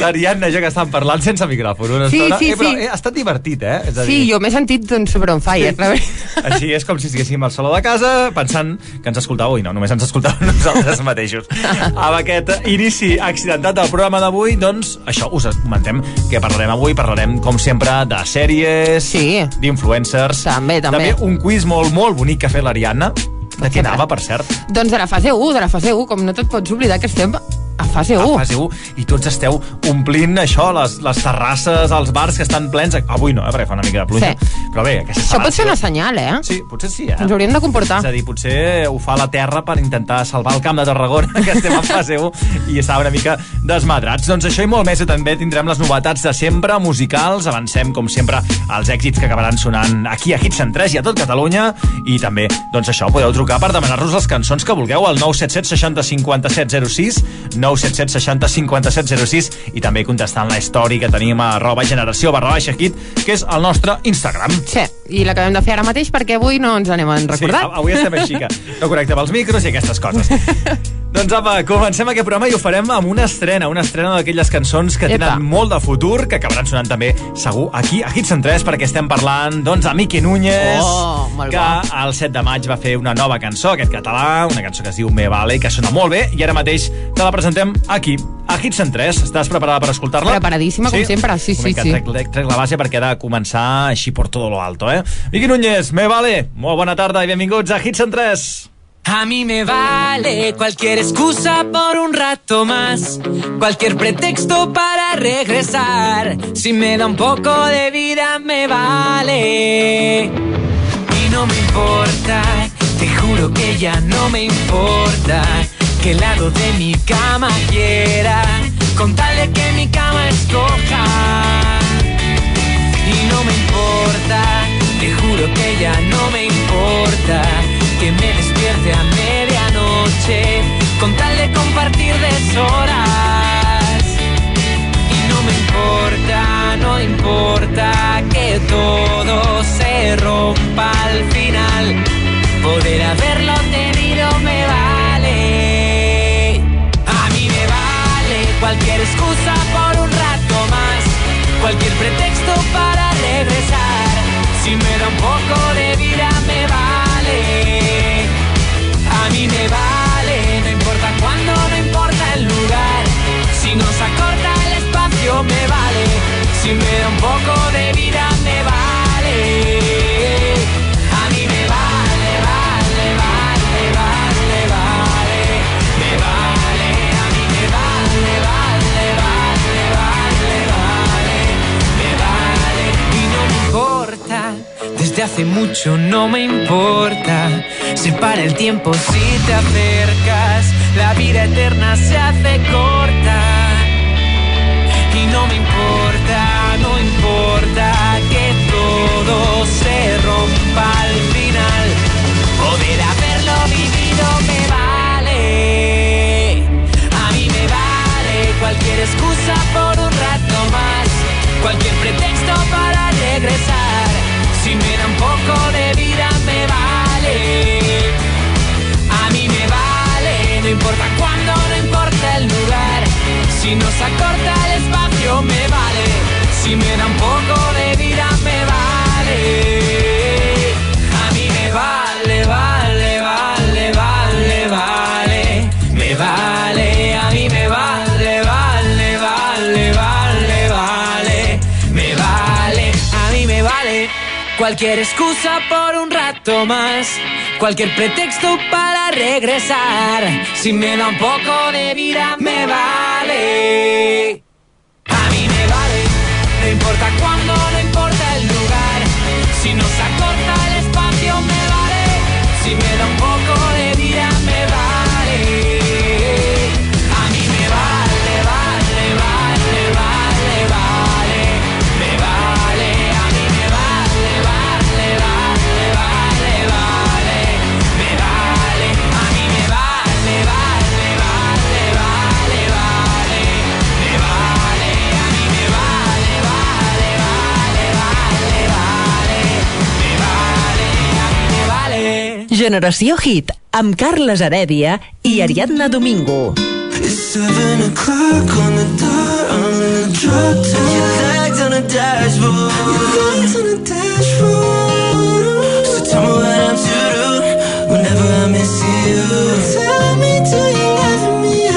Speaker 4: L'Ariadna i jo que estan parlant sense micròfon una
Speaker 5: Sí,
Speaker 4: estona.
Speaker 5: sí,
Speaker 4: eh, però
Speaker 5: sí.
Speaker 4: eh, ha estat divertit, eh? És a
Speaker 5: Sí, jo m'he sentit doncs, super on fire. veritat.
Speaker 4: Així és com si estiguéssim al saló de casa pensant que ens escoltàveu i no, només ens escoltàveu nosaltres mateixos. Amb aquest inici accidentat del programa d'avui, doncs, això, us comentem que parlarem avui, parlarem, com sempre, de sèries,
Speaker 5: sí.
Speaker 4: d'influencers.
Speaker 5: També, també.
Speaker 4: També un quiz molt, molt bonic que ha fet l'Ariadna. De què anava, per cert?
Speaker 5: Doncs de la fase 1, de la fase 1, com no te't pots oblidar que estem a fase 1.
Speaker 4: A fase 1, i tots esteu omplint això, les, les terrasses, els bars que estan plens. Avui no, eh, perquè fa una mica de pluja.
Speaker 5: Sí.
Speaker 4: Però bé, aquesta
Speaker 5: Això pot ser una senyal, eh?
Speaker 4: Sí, potser sí, eh?
Speaker 5: Ens hauríem de comportar.
Speaker 4: És a dir, potser ho fa la Terra per intentar salvar el camp de Tarragona, que estem en fase 1 i està una mica desmadrats. Doncs això i molt més, i també tindrem les novetats de sempre, musicals, avancem, com sempre, els èxits que acabaran sonant aquí a Hits en 3 i a tot Catalunya, i també, doncs això, podeu trucar per demanar-nos les cançons que vulgueu al 977 60 57 06, 977 60 57 06, i també contestant la història que tenim a arroba generació barra baixa hit, que és el nostre Instagram.
Speaker 5: Sí, i l'acabem de fer ara mateix perquè avui no ens anem a recordar.
Speaker 4: Sí, avui estem així que no connectem els micros i aquestes coses. Doncs apa, comencem aquest programa i ho farem amb una estrena, una estrena d'aquelles cançons que tenen
Speaker 5: Epa.
Speaker 4: molt de futur, que acabaran sonant també, segur, aquí a Hits en 3, perquè estem parlant, doncs, de Miqui Núñez,
Speaker 5: Oh,
Speaker 4: que
Speaker 5: bo.
Speaker 4: el 7 de maig va fer una nova cançó, aquest català, una cançó que es diu Me Vale, que sona molt bé, i ara mateix te la presentem aquí, a Hits en 3. Estàs preparada per escoltar-la?
Speaker 5: Preparadíssima, com sempre. Sí, sí, sí.
Speaker 4: Trec, trec, trec la base perquè ha de començar així por todo lo alto, eh? Miqui Núñez, Me Vale, molt bona tarda i benvinguts a Hits en 3.
Speaker 7: A mí me vale cualquier excusa por un rato más, cualquier pretexto para regresar. Si me da un poco de vida me vale. Y no me importa, te juro que ya no me importa qué lado de mi cama quiera, con tal de que mi cama escoja. Y no me importa, te juro que ya no me importa que me despierte a medianoche con tal de compartir deshoras. Y no me importa, no importa que todo se rompa al final. Poder haberlo tenido me vale. A mí me vale cualquier excusa por un rato más, cualquier pretexto para regresar. Si me da un poco de vida me vale. A mí me vale, no importa cuándo, no importa el lugar. Si nos acorta el espacio me vale. Si me da un poco de vida me vale. Hace mucho no me importa. Se para el tiempo si te acercas. La vida eterna se hace corta. Y no me importa, no importa que todo se rompa al final. Poder haberlo vivido me vale. A mí me vale cualquier excusa por Si nos acorta el espacio me vale. Si me da un poco de vida me vale. A mí me vale, vale, vale, vale, vale. Me vale, a mí me vale, vale, vale, vale, vale. Me vale, a mí me vale. Cualquier excusa por un rato más, cualquier pretexto para regresar. Si me da un poco de vida, me vale. A mí me vale, no importa cuándo, no importa el lugar. Si nos acorta el espacio, me vale. Si me da un
Speaker 1: Generació Hit, amb Carles Heredia i Ariadna Domingo.
Speaker 9: It's seven o'clock on the dot. I'm in drop. Your on dashboard. Your on dashboard. So tell me what I'm to do whenever I miss you. Tell me, do you love me?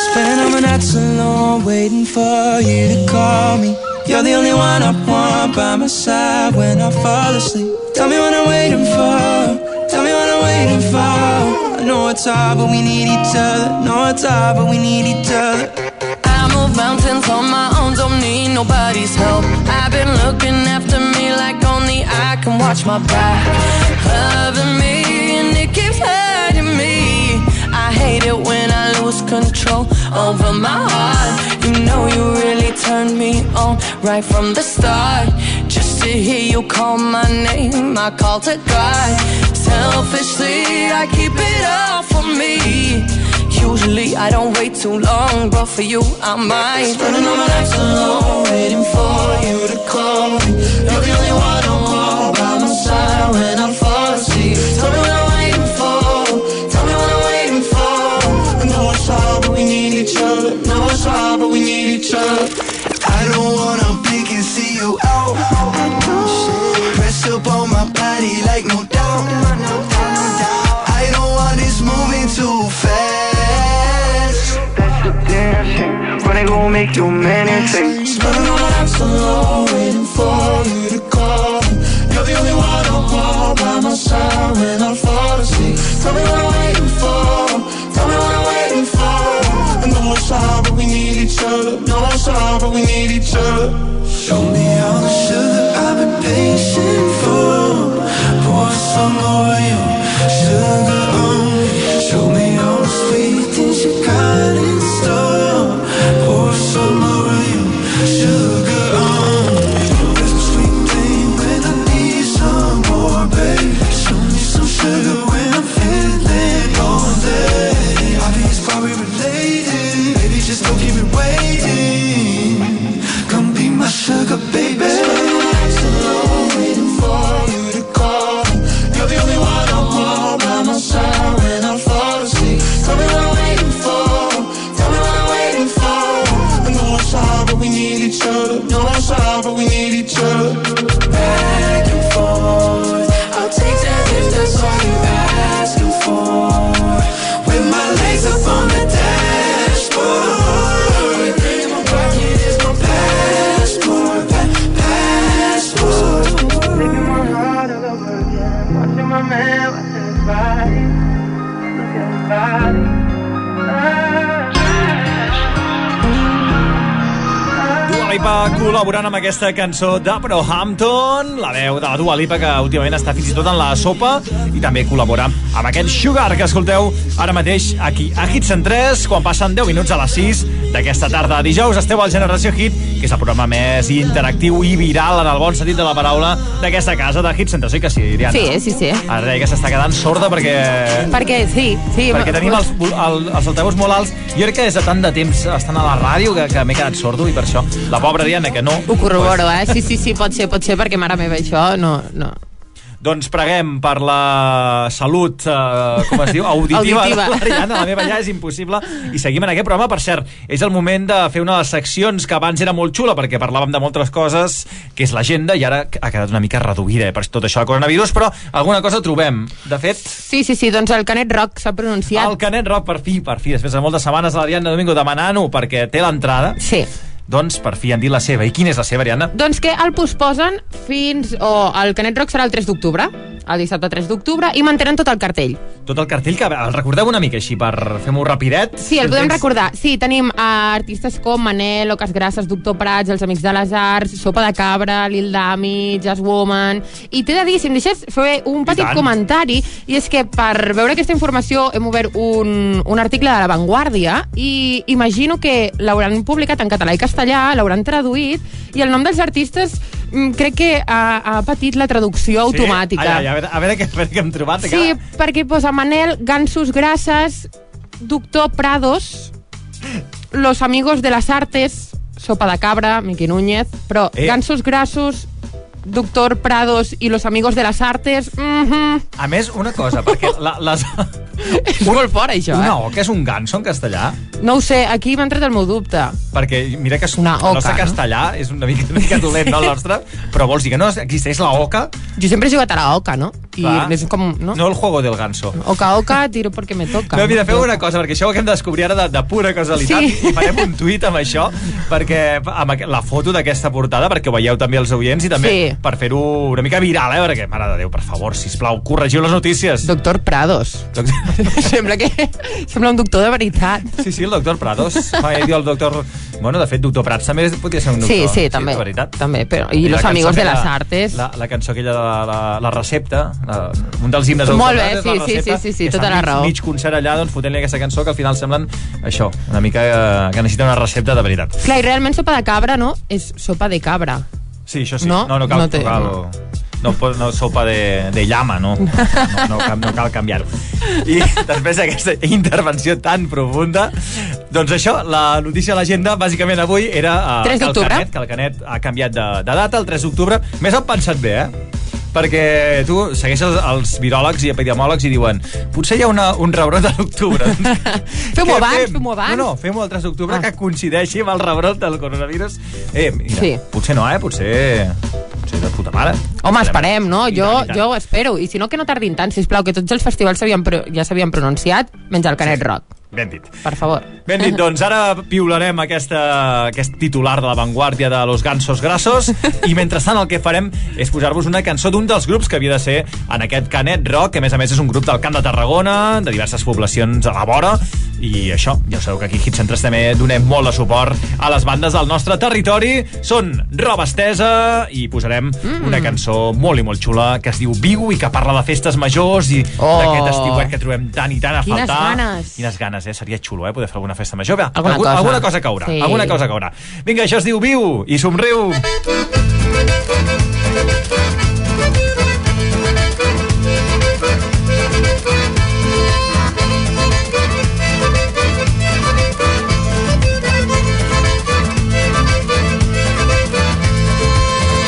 Speaker 9: Spend all my nights alone waiting for you to call me. You're the only one I want by my side when I fall asleep. Tell me what I'm waiting for. Tell me what I'm waiting for. I know it's hard, but we need each other. Know it's hard, but we need each other.
Speaker 20: I move mountains on my own, don't need nobody's help. I've been looking after me like only I can watch my back. Loving me and it keeps hurting me. I hate it when I lose control over my heart. You know you really turned me on right from the start. To hear you call my name, I call to God. Selfishly, I keep it all for me. Usually I don't wait too long, but for you I might.
Speaker 9: Spending all my nights alone, waiting for you to call me. You're the only one
Speaker 4: col·laborant amb aquesta cançó de Brohampton, la veu de la Dua Lipa que últimament està fins i tot en la sopa i també col·labora amb aquest Sugar que escolteu ara mateix aquí a Hits en 3 quan passen 10 minuts a les 6 d'aquesta tarda dijous. Esteu al Generació Hit, que és el programa més interactiu i viral en el bon sentit de la paraula d'aquesta casa de Hits en 3. Sí que sí, Diana?
Speaker 5: Sí, sí, sí.
Speaker 4: Ara deia que s'està quedant sorda perquè...
Speaker 5: Perquè, sí, sí.
Speaker 4: Perquè tenim els, el, els altaveus molt alts. Jo crec que des de tant de temps estan a la ràdio que, que m'he quedat sordo i per això la pobra Diana, que no...
Speaker 5: Ho corroboro, eh? Sí, sí, sí, pot ser, pot ser, perquè mare meva, això no... no.
Speaker 4: Doncs preguem per la salut, eh, com es diu, auditiva,
Speaker 5: Auditiva.
Speaker 4: de la Rihanna. La meva ja és impossible. I seguim en aquest programa. Per cert, és el moment de fer una de les seccions que abans era molt xula perquè parlàvem de moltes coses, que és l'agenda, i ara ha quedat una mica reduïda eh, per tot això del coronavirus, però alguna cosa trobem. De fet,
Speaker 5: Sí, sí, sí, doncs el Canet Rock s'ha pronunciat.
Speaker 4: el Canet Rock, per fi, per fi, després de moltes setmanes a l'Ariadna Domingo demanant-ho perquè té l'entrada.
Speaker 5: Sí.
Speaker 4: Doncs per fi han dit la seva. I quina és la seva, Ariadna?
Speaker 5: Doncs que el posposen fins... o el Canet Rock serà el 3 d'octubre, el dissabte 3 d'octubre, i mantenen tot el cartell.
Speaker 4: Tot el cartell, que el recordeu una mica així per fer-m'ho rapidet?
Speaker 5: Sí, el podem recordar. Sí, tenim uh, artistes com Manel, Oques Grasses, Doctor Prats, Els Amics de les Arts, Sopa de Cabra, Lil Dami, Jazz Woman... I t'he de dir, si em deixes fer un petit comentari, i és que per veure aquesta informació hem obert un, un article de La Vanguardia i imagino que l'hauran publicat en català i castellà, l'hauran traduït, i el nom dels artistes mm, crec que ha, ha patit la traducció automàtica.
Speaker 4: Ai, ai, a, veure, a, veure què, a veure què hem trobat.
Speaker 5: Sí, perquè posa Manel, Gansos Grasses, Doctor Prados, Los Amigos de las Artes, Sopa de Cabra, Miqui Núñez, però
Speaker 4: eh.
Speaker 5: Gansos Grassos, Doctor Prados i Los Amigos de las Artes... Mm -hmm.
Speaker 4: A més, una cosa, perquè la, les...
Speaker 5: És molt fort, això,
Speaker 4: Una
Speaker 5: eh?
Speaker 4: oca és un ganso en castellà?
Speaker 5: No ho sé, aquí m'ha entrat el meu dubte.
Speaker 4: Perquè mira que és
Speaker 5: Una
Speaker 4: el nostre
Speaker 5: oca, no?
Speaker 4: castellà és una mica, una mica dolent, no, el nostre? Però vols dir que no existeix la oca?
Speaker 5: Jo sempre he jugat a la oca, no? I és com... No?
Speaker 4: No el juego del ganso.
Speaker 5: Oca, oca, tiro perquè me toca.
Speaker 4: No, mira, feu una cosa, perquè això ho hem de descobrir ara de, de pura casualitat
Speaker 5: Sí.
Speaker 4: i farem un tuit amb això, perquè amb la foto d'aquesta portada, perquè ho veieu també els oients i també
Speaker 5: Sí.
Speaker 4: per fer-ho una mica viral, eh? Perquè, mare de Déu, per favor, sisplau, corregiu les notícies.
Speaker 5: Doctor Prados. Sembla que... Sembla un doctor de veritat.
Speaker 4: Sí, sí, el doctor Prados. Fa, el doctor... Bueno, de fet, doctor Prats també podria ser un doctor.
Speaker 5: Sí, sí, també.
Speaker 4: de veritat.
Speaker 5: També, però... I,
Speaker 4: la
Speaker 5: Los Amigos de las Artes.
Speaker 4: La, la cançó aquella de la, la, la recepta, la, un dels himnes
Speaker 5: Molt bé, sí, sí, sí, sí, sí, tota la raó.
Speaker 4: mig concert allà, doncs, fotent-li aquesta cançó que al final semblen això, una mica eh, que necessita una recepta de veritat.
Speaker 5: Clar, i realment sopa de cabra, no? És sopa de cabra.
Speaker 4: Sí, això sí.
Speaker 5: No?
Speaker 4: no, no cal,
Speaker 5: No té-
Speaker 4: no cal, no, pot- no sopa de, de llama, no. No, no, cal- no cal canviar-ho. I després d'aquesta intervenció tan profunda, doncs això, la notícia de l'agenda, bàsicament avui, era
Speaker 5: 3
Speaker 4: que, el. Canet, que el Canet ha canviat de, de data, el 3 d'octubre. Més han pensat bé, eh? Perquè tu segueixes els viròlegs i epidemiòlegs i diuen potser hi ha una, un rebrot a l'octubre.
Speaker 5: Fem-ho abans,
Speaker 4: fem?
Speaker 5: fem-ho abans.
Speaker 4: No, no, fem-ho el 3 d'octubre, ah. que coincideixi amb el rebrot del coronavirus. Eh, mira,
Speaker 5: Sí.
Speaker 4: potser no, eh? Potser... Potser de puta mare.
Speaker 5: Home, esperem, no? Jo, jo ho espero. I si no, que no tardin tant, sisplau, que tots els festivals ja s'havien pronunciat, menys el Canet Rock.
Speaker 4: Ben dit.
Speaker 5: Per favor.
Speaker 4: Ben dit, doncs ara piularem aquesta, aquest titular de l'avantguàrdia de Los Gansos Grassos i mentrestant el que farem és posar-vos una cançó d'un dels grups que havia de ser en aquest Canet Rock, que a més a més és un grup del Camp de Tarragona, de diverses poblacions a la vora, i això, ja sabeu que aquí a Hit Centres també donem molt de suport a les bandes del nostre territori. Són roba estesa i posarem mm. una cançó molt i molt xula que es diu Viu i que parla de festes majors i
Speaker 5: Oh.
Speaker 4: d'aquest estiuet que trobem tant i tant a
Speaker 5: Quines
Speaker 4: faltar.
Speaker 5: ganes.
Speaker 4: Quines ganes, eh? Seria xulo, eh? Poder fer alguna festa major. Va,
Speaker 5: Alguna
Speaker 4: algun-
Speaker 5: cosa.
Speaker 4: alguna cosa caurà.
Speaker 5: Sí.
Speaker 4: Alguna cosa caurà. Vinga, això es diu Viu i somriu.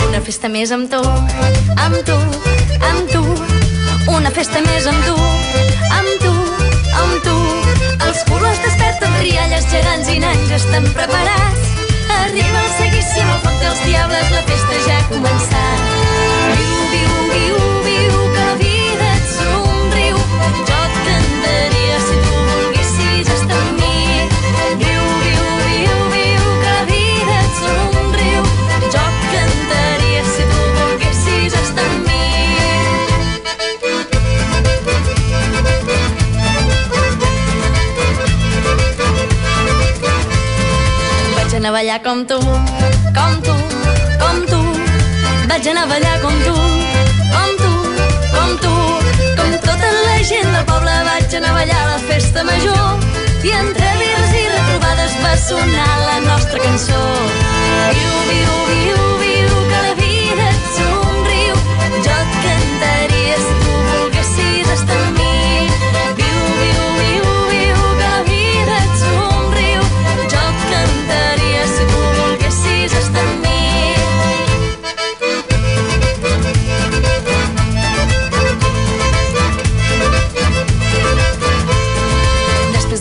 Speaker 16: Una festa més amb tu, amb tu, amb tu. Una festa més amb tu, amb tu, amb tu. Els colors desperten rialles gegants i nans estan preparats. Arriba el seguíssim, el foc dels diables, la festa ja ha començat. Viu, viu, Vaig anar a ballar com tu, com tu, com tu. Vaig anar a ballar com tu, com tu, com tu. Com tota la gent del poble vaig anar a ballar a la festa major. I entre birres i retrobades va sonar la nostra cançó. Viu, viu, viu, viu,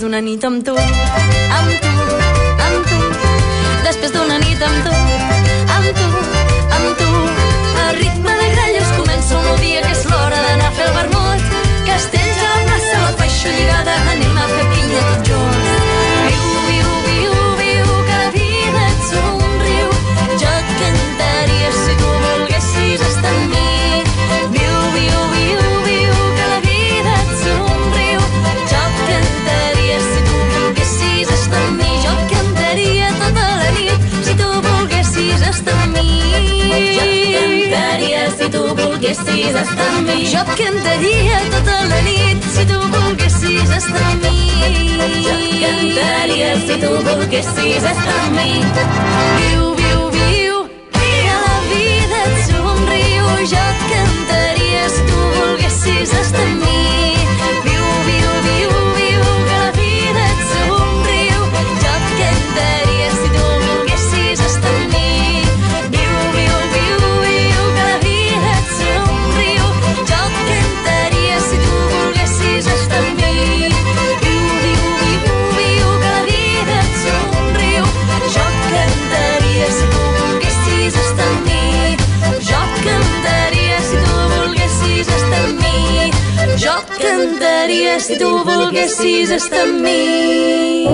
Speaker 16: d'una nit amb tu, amb tu, amb tu. Després d'una nit amb tu, amb tu, amb tu. A ritme de gralles comença un dia que és l'hora d'anar a fer el vermut. Castells a la plaça, la faixa lligada, anem a fer pinya tots junts. Tu volguessis estar amb mi. Jo et cantaria tota la nit si tu volguessis estar amb mi. Jo et cantaria si tu volguessis estar amb mi. Viu, viu, viu, que la vida et somriu. Jo et cantaria si tu volguessis estar amb mi. Si tu volguessis estar amb mi.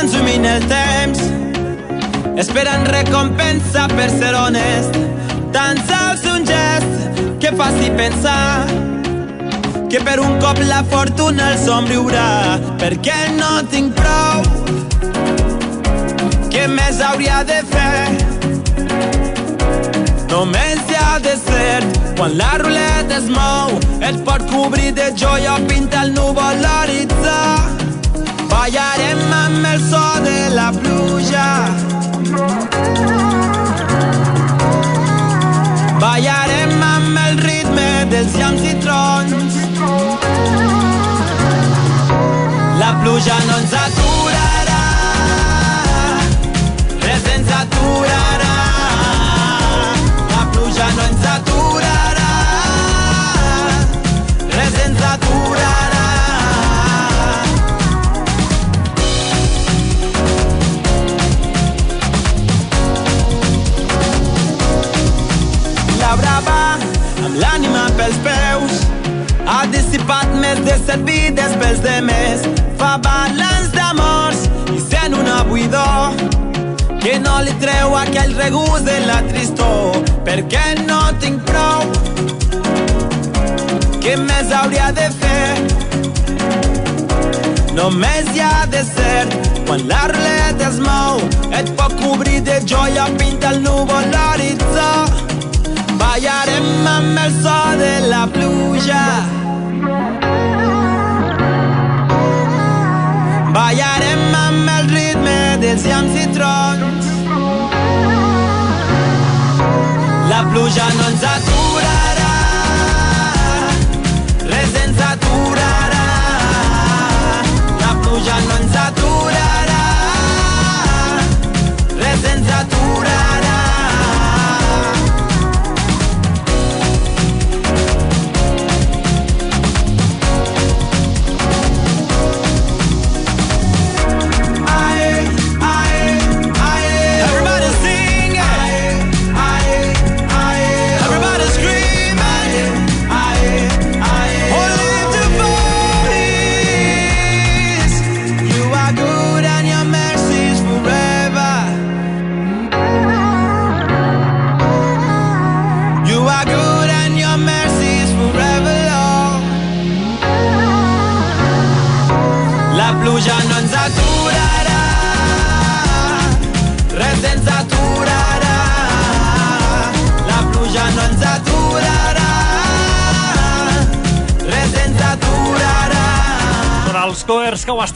Speaker 21: Consumint el temps, esperant recompensa per ser honest. Tan sols un gest que faci pensar que per un cop la fortuna el somriurà, perquè no tinc prou. Què més hauria de fer? Només hi ha de ser. Quan la ruleta es mou et pot cobrir de joia o el núvol l'horitzó ballarem amb el so de la pluja. Ballarem amb el ritme dels llams i trons la pluja no ens servir després de més. Fa balanç d'amors i sent una buidor que no li treu aquell regust de la tristor perquè no tinc prou. Què més hauria de fer? Només hi ha de ser quan la ruleta es mou. Et pot cobrir de joia pinta el núvol l'horitzó. Ballarem amb el so de la pluja ritme dels llams i trons la pluja no ens aturarà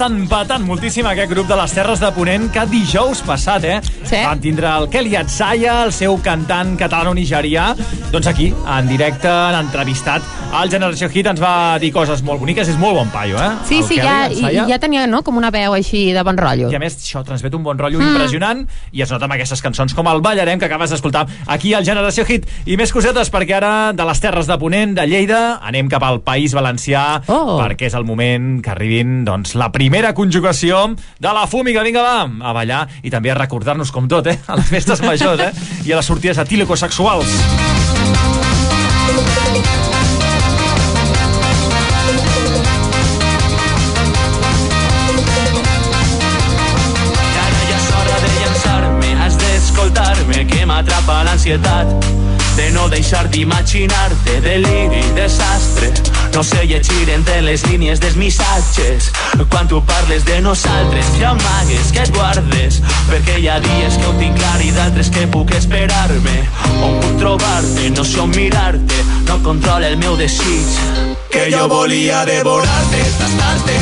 Speaker 4: coers que ho estan patant moltíssim aquest grup de les Terres de Ponent que dijous passat, eh?
Speaker 5: Sí.
Speaker 4: Van tindre el Kelly Atzaya, el seu cantant catalano-nigerià. Doncs aquí, en directe, han entrevistat al Generació Hit, ens va dir coses molt boniques, és molt bon paio, eh?
Speaker 5: Sí,
Speaker 4: El
Speaker 5: sí,
Speaker 4: Kelly
Speaker 5: ja,
Speaker 4: Atzaya.
Speaker 5: i ja tenia no, com una veu així de bon rotllo.
Speaker 4: I a més, això transmet un bon rotllo
Speaker 5: Mm.
Speaker 4: impressionant i es nota amb aquestes cançons com el Ballarem que acabes d'escoltar aquí al Generació Hit. I més cosetes perquè ara de les Terres de Ponent, de Lleida, anem cap al País Valencià
Speaker 5: Oh.
Speaker 4: perquè és el moment que arribin doncs, la primera conjugació de la Fúmiga. Vinga, va, a ballar i també a recordar-nos com tot, eh? A les festes majors, eh? I a les sortides
Speaker 22: ja és hora de d'escoltar-me que m'atrapa l'ansietat de no deixar d'imaginar-te deliri desastre no llegir entre les línies dels missatges. Quan tu parles de nosaltres ja amagues que et guardes. Perquè hi ha dies que ho tinc clar i d'altres que puc esperar-me. On puc trobar-te, no sé on mirar-te. No controla el meu desig.
Speaker 21: Que jo volia devorar-te, tastar-te,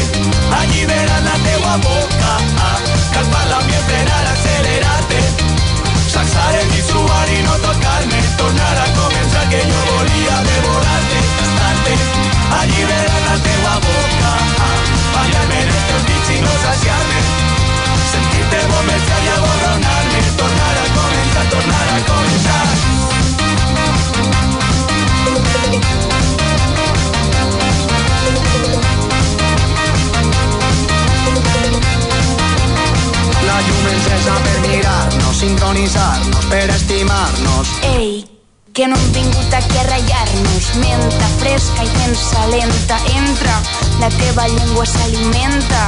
Speaker 21: alliberar la teua boca, calmar l'ambient per ara accelerar-te, sacsar el i Llum encesa per mirar-nos, per estimar-nos.
Speaker 10: Ei, que no hem vingut aquí a ratllar-nos. Menta fresca i tensa lenta. Entra, la teva llengua s'alimenta.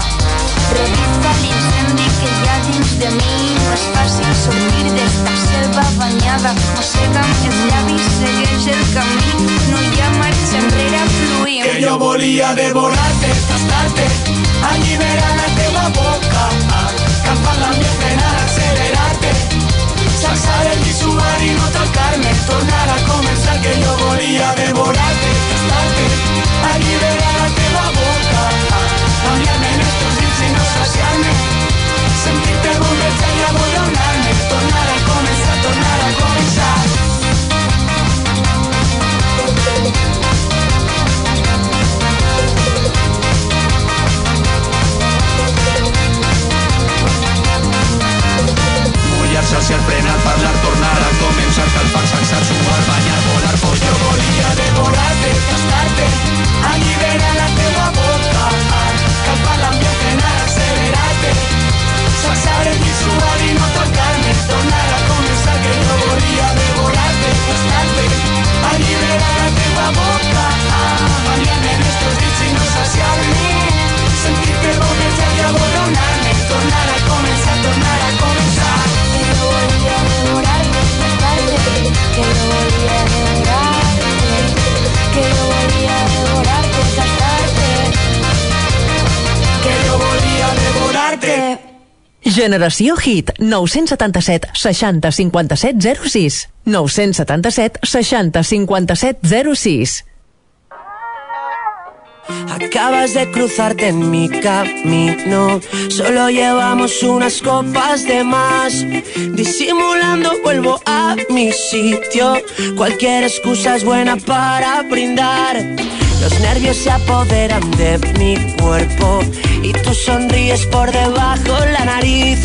Speaker 10: Revisa l'incendi que hi ha dins de mi. No és fàcil sortir d'esta selva banyada. Mossega'm els llavis, segueix el camí. No hi ha marxa enrere, fluïm.
Speaker 21: Que jo volia devorar-te, tastar-te, alliberar la teua boca, campar l'ambient per ara accelerar-te, sacsar el visual i no tocar-me, tornar a començar que jo volia devorar-te, tastar-te, alliberar la
Speaker 1: Generació Hit, 977 60 57 06. 977 60 57 06.
Speaker 11: Acabas de cruzarte en mi camino, solo llevamos unas copas de más. Disimulando vuelvo a mi sitio, cualquier excusa es buena para brindar. Los nervios se apoderan de mi cuerpo y tú sonríes por debajo la nariz.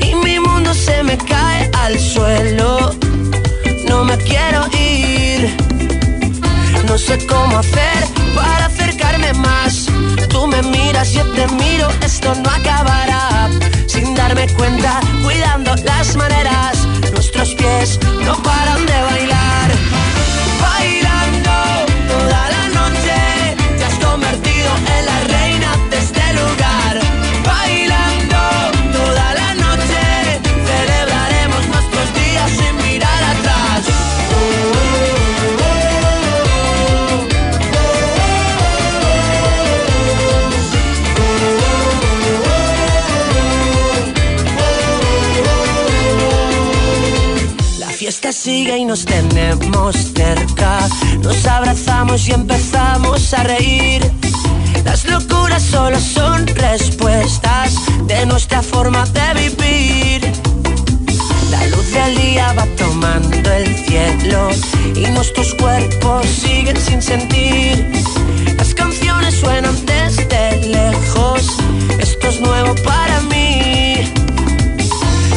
Speaker 11: Y mi mundo se me cae al suelo, no me quiero ir. No sé cómo hacer para acercarme más. Tú me miras, yo te miro, esto no acabará. Sin darme cuenta, cuidando las maneras, nuestros pies no paran de bailar. Sigue y nos tenemos cerca. Nos abrazamos y empezamos a reír. Las locuras solo son respuestas de nuestra forma de vivir. La luz del día va tomando el cielo y nuestros cuerpos siguen sin sentir. Las canciones suenan desde lejos. Esto es nuevo para mí.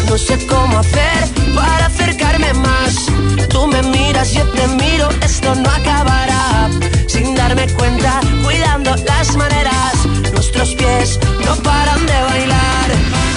Speaker 11: No sé cómo hacer para acercarme más. Tú me miras, yo te miro, esto no acabará. Sin darme cuenta, cuidando las maneras, nuestros pies no paran de bailar.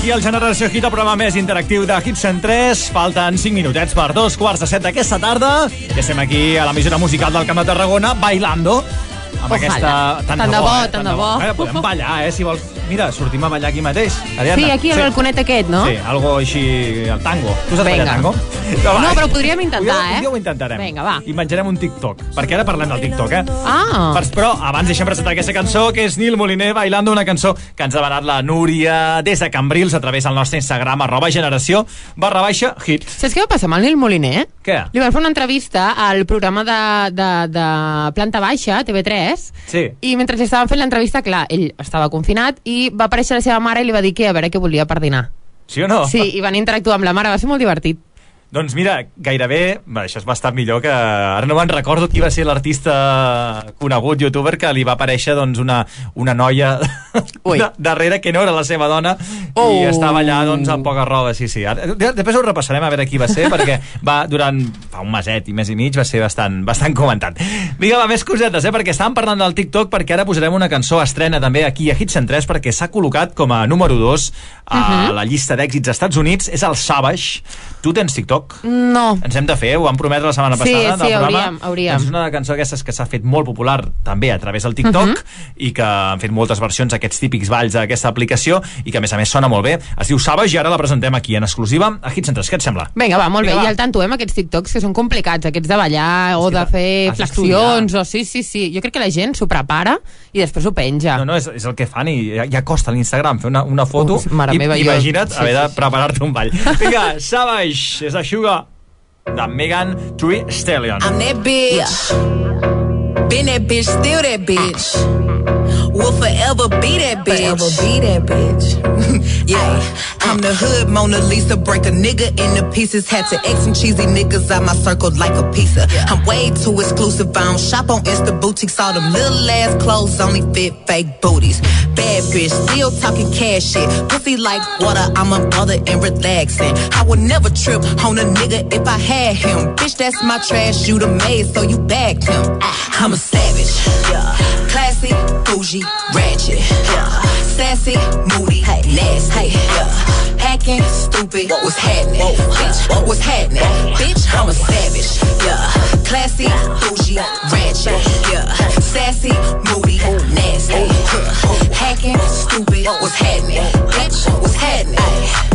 Speaker 4: Aquí al Generació Hit, el programa més interactiu de Hit 103. Falten 5 minutets per dos quarts de set d'aquesta tarda. I estem aquí a l'emissora musical del Camp de Tarragona, bailando. Amb
Speaker 5: Ojalà.
Speaker 4: aquesta...
Speaker 5: Tant de bo,
Speaker 4: eh?
Speaker 5: tant de bo.
Speaker 4: Eh, podem ballar, eh, si vols. Mira, sortim a ballar aquí mateix. Ariadna.
Speaker 5: Sí, aquí al balconet aquest, no?
Speaker 4: Sí, algo així, el tango. Tu saps ballar tango?
Speaker 5: No, però podríem intentar, eh?
Speaker 4: Un dia ho intentarem.
Speaker 5: Vinga, va.
Speaker 4: I menjarem un TikTok. Perquè ara parlem del TikTok, eh?
Speaker 5: Ah.
Speaker 4: Per, però abans deixem presentar aquesta cançó, que és Nil Moliner bailando, una cançó que ens ha demanat la Núria des de Cambrils a través del nostre Instagram, arroba generació, barra baixa, hit.
Speaker 5: Saps què va passar amb el Nil Moliner?
Speaker 4: Què?
Speaker 5: Li van fer una entrevista al programa de, de, de Planta Baixa, TV3,
Speaker 4: Sí.
Speaker 5: i mentre estaven fent l'entrevista, clar, ell estava confinat i va aparèixer la seva mare i li va dir que a veure què volia per dinar.
Speaker 4: Sí o no?
Speaker 5: Sí, i van interactuar amb la mare, va ser molt divertit.
Speaker 4: Doncs mira, gairebé, bé, això és bastant millor que... Ara no me'n recordo qui va ser l'artista conegut, youtuber, que li va aparèixer doncs, una, una noia de, darrere que no era la seva dona
Speaker 5: Oh.
Speaker 4: i estava allà doncs, amb poca roba, sí, sí. Ara, després ho repassarem a veure qui va ser, perquè va durant fa un meset i més i mig va ser bastant, bastant comentat. Vinga, va, més cosetes, eh? perquè estàvem parlant del TikTok, perquè ara posarem una cançó estrena també aquí a Hits 103, perquè s'ha col·locat com a número 2 a
Speaker 5: Mhm.
Speaker 4: la llista d'èxits als Estats Units, és el Savage. Tu tens TikTok? TikTok?
Speaker 5: No.
Speaker 4: Ens hem de fer, ho vam prometre la setmana
Speaker 5: Sí,
Speaker 4: passada
Speaker 5: sí,
Speaker 4: programa.
Speaker 5: hauríem, hauríem.
Speaker 4: Doncs és una cançó d'aquestes que s'ha fet molt popular també a través del TikTok
Speaker 5: Mhm.
Speaker 4: i que han fet moltes versions d'aquests típics balls d'aquesta aplicació i que a més a més sona molt bé. Es diu Savage i ara la presentem aquí en exclusiva a Hits Centres. Què et sembla?
Speaker 5: Vinga, va, molt
Speaker 4: Vinga,
Speaker 5: bé.
Speaker 4: va.
Speaker 5: I al tanto, eh, amb aquests TikToks que són complicats, aquests de ballar o de fer flexions, o sí, sí, sí. Jo crec que la gent s'ho prepara i després ho penja.
Speaker 4: No, no, és, és el que fan i ja, ja costa a l'Instagram fer una, una foto
Speaker 5: Uf, mare
Speaker 4: i
Speaker 5: meva, jo-
Speaker 4: imagina't
Speaker 5: sí,
Speaker 4: haver de
Speaker 5: sí, sí.
Speaker 4: preparar-te un ball. Vinga, Savage, és de Sugar, de Megan Tree Stallion.
Speaker 23: I'm that bitch. Been that bitch, still that bitch. Will forever be that bitch. Forever be that bitch. yeah. I'm the hood Mona Lisa. Break a nigga into pieces. Had to X some cheesy niggas out my circle like a pizza. I'm way too exclusive. I don't shop on Insta boutiques. All them little ass clothes only fit fake booties. Bad bitch, still talking cash shit. Pussy like water. I'm a mother and relaxing. I would never trip on a nigga if I had him. Bitch, that's my trash. You the maid, so you bagged him. I'm a savage. Yeah. Classy, bougie, ratchet. Yeah. Sassy, moody, nasty. Yeah. Hacking, stupid. What's happening? Bitch, what's happening? Bitch, I'm a savage. Yeah. Classy, bougie, ratchet. Yeah. Sassy, moody, nasty. Yeah. Hacking, stupid. What's happening? Bitch, what's happening?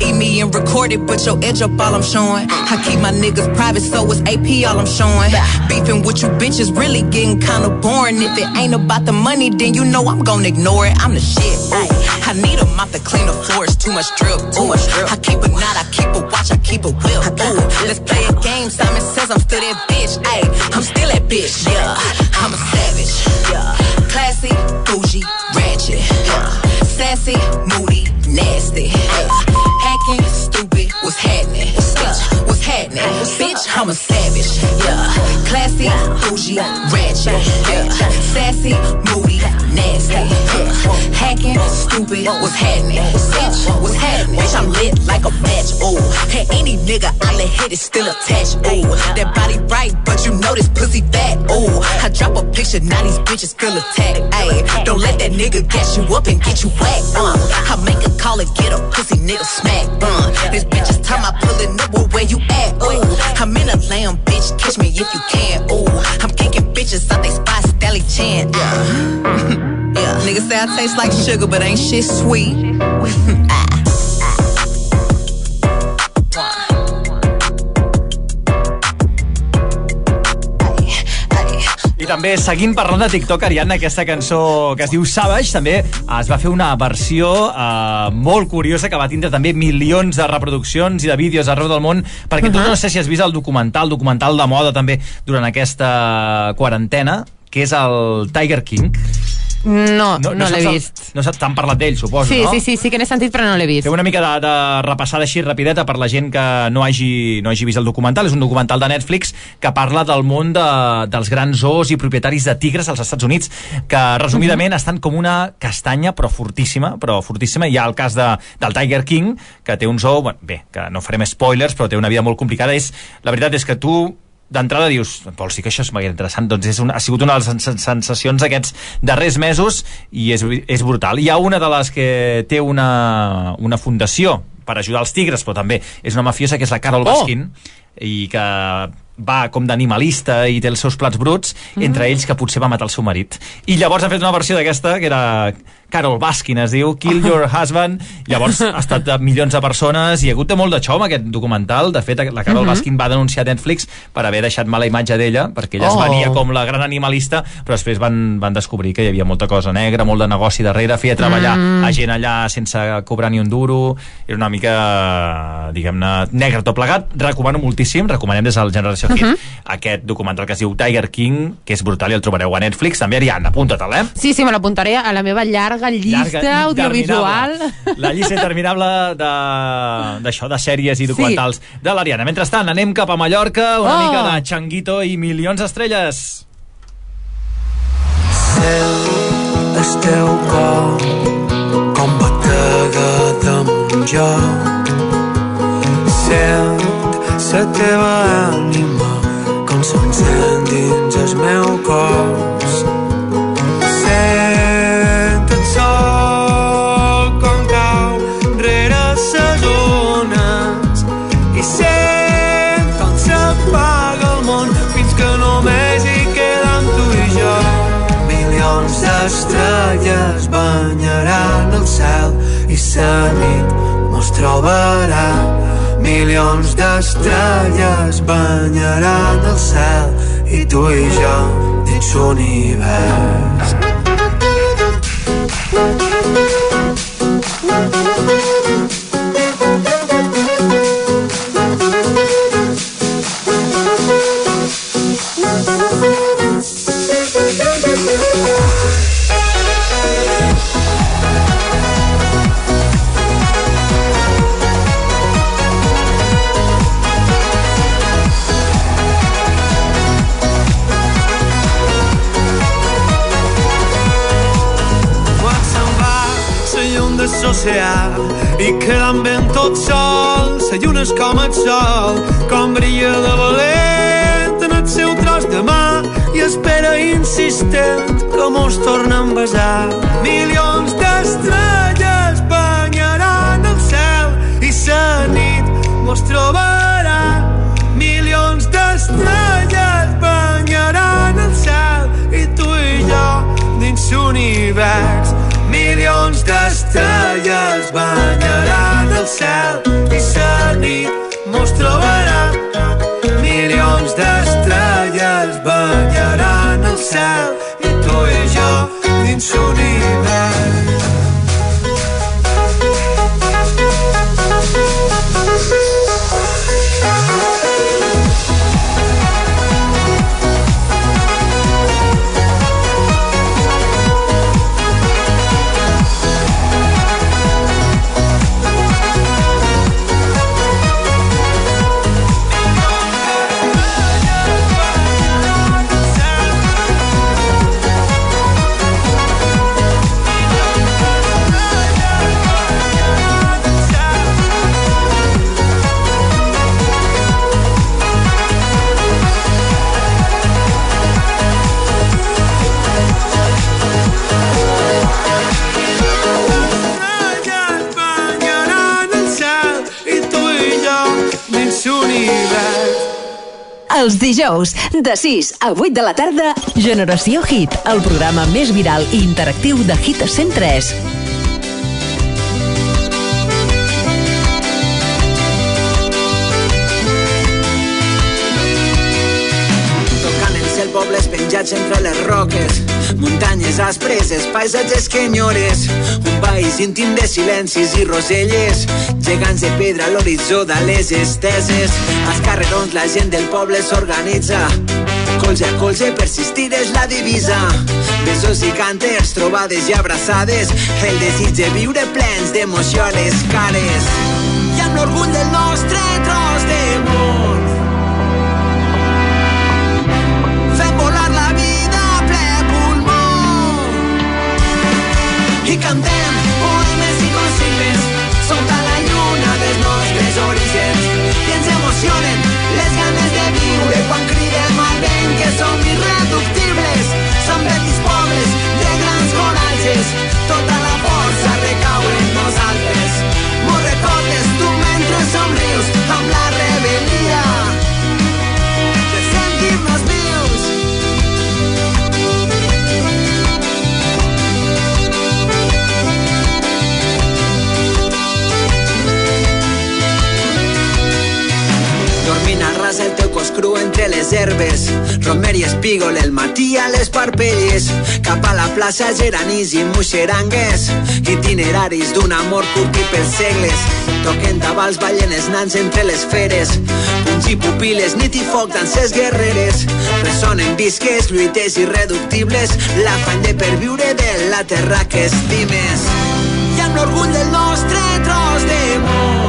Speaker 23: Eat me and record it, but your edge up all I'm showing. I keep my niggas private, so it's AP all I'm showing. Beefing with you bitches really getting kinda boring. If it ain't about the money, then you know I'm gonna ignore it. I'm the shit. Ooh. I need a mop to clean the floors, too much drip. Too much drip. I keep a knot, I keep a watch, I keep a whip. Ooh. Let's play a game. Simon says I'm still that bitch. Ayy, I'm still that bitch. Yeah, I'm a savage. Yeah, classy, bougie, ratchet. Yeah, sassy, moody, nasty. Hacking, stupid, what's happening? Bitch, what's happening? Bitch, I'm a savage. Yeah, classy, bougie, ratchet. Yeah, sassy, stupid, what's happening? Bitch, what's happening? Bitch, I'm lit like a match. Ooh, hey, any nigga I let hit is still attached. Ooh, that body right, but you know this pussy fat. Ooh, I drop a picture, now these bitches feel attacked. Ayy, don't let that nigga gas you up and get you whacked. Uh, I make a call and get a pussy nigga smack. Uh, this bitch is time I pull it up, where you at? Ooh, I'm in a lamb, bitch, catch me if you can. Ooh, I'm kicking bitches out they spot, Stelly Chan. Yeah. yeah, niggas say I taste like sugar, but ain't shit sweet.
Speaker 4: I també seguint parlant de TikTok, Ariadna, aquesta cançó que es diu Savage, també es va fer una versió eh, molt curiosa que va tindre també milions de reproduccions i de vídeos arreu del món, perquè tu
Speaker 5: Mhm.
Speaker 4: no sé si has vist el documental, documental de moda també durant aquesta quarantena, que és el Tiger King.
Speaker 5: No, no, no,
Speaker 4: saps
Speaker 5: l'he vist.
Speaker 4: No saps, t'han parlat d'ell, suposo,
Speaker 5: Sí,
Speaker 4: no?
Speaker 5: sí, sí, sí que n'he sentit, però no l'he vist.
Speaker 4: Fem una mica de, de repassada així rapideta per la gent que no hagi, no hagi vist el documental. És un documental de Netflix que parla del món de, dels grans zoos i propietaris de tigres als Estats Units, que resumidament estan com una castanya, però fortíssima, però fortíssima. Hi ha el cas de, del Tiger King, que té un zoo, bueno, bé, que no farem spoilers, però té una vida molt complicada. És, la veritat és que tu d'entrada dius, vols dir que això és molt interessant doncs és un, ha sigut una de les sens- sensacions aquests darrers mesos i és, és brutal. Hi ha una de les que té una, una fundació per ajudar els tigres, però també és una mafiosa que és la Carol
Speaker 5: Oh!
Speaker 4: Baskin i que va com d'animalista i té els seus plats bruts,
Speaker 5: Mm.
Speaker 4: entre ells que potser va matar el seu marit. I llavors ha fet una versió d'aquesta que era Carol Baskin, es diu Kill Your Husband. Llavors ha estat de milions de persones i ha hagut de molt de xou amb aquest documental. De fet, la Carol
Speaker 5: Mhm.
Speaker 4: Baskin va denunciar Netflix per haver deixat mala imatge d'ella, perquè ella es
Speaker 5: Oh.
Speaker 4: venia com la gran animalista, però després van, van descobrir que hi havia molta cosa negra, molt de negoci darrere, feia treballar
Speaker 5: Mm.
Speaker 4: a gent allà sense cobrar ni un duro, era una mica, diguem-ne, negre tot plegat. Recomano moltíssim, recomanem des del Generació Hit
Speaker 5: Mhm.
Speaker 4: aquest documental que es diu Tiger King, que és brutal i el trobareu a Netflix. També, Ariadna, apunta-te'l, eh?
Speaker 5: Sí, sí, me l'apuntaré a la meva llarga llista
Speaker 4: Llarga,
Speaker 5: audiovisual.
Speaker 4: interminable. La llista interminable de- d'això, de, de sèries i documentals de l'Ariana. Mentrestant, anem cap a Mallorca, una
Speaker 5: Oh.
Speaker 4: mica de Changuito i milions d'estrelles.
Speaker 2: el teu cor com batega damunt jo sent la teva ànima com s'encén dins el meu cos
Speaker 24: la nit mos trobarà. Milions d'estrelles banyaran el cel i tu i jo dins l'univers. L'oceà i quedant ben tots sols. La lluna és com el sol com brilla de valent en el seu tros de mà i espera insistent que mos torna a besar milions d'estrelles banyaran el cel i la nit mos trobarà. Milions d'estrelles banyaran el cel i tu i jo dins l'univers milions d'estrelles banyaran el cel i la nit mos trobarà. Milions d'estrelles banyaran el cel i tu i jo dins l'univers
Speaker 1: Els dijous, de 6 a 8 de la tarda, Generació Hit, el programa més viral i interactiu de Hit 103.
Speaker 22: Tocant el cel pobles penjats entre les roques Muntanyes aspres, paisatges que enyores. Un país íntim de silencis i roselles Gegants de pedra a l'horitzó de les esteses. Als carrerons la gent del poble s'organitza. Colze a colze persistir és la divisa. Besos i cànters, trobades i abraçades. El desig de viure plens d'emoció a les cares. I amb l'orgull del nostre tros de món i cru entre les herbes. Romer i espígol el matí a les parpelles. Cap a la plaça geranis i muixerangues Itineraris d'un amor curtit per segles. Toquen tabals ballen els nans entre les feres. Punts i pupil·les, nit i foc, danses guerreres. Ressonen visques, lluites irreductibles. L'afany de perviure de la terra que estimes. I amb l'orgull del nostre tros de món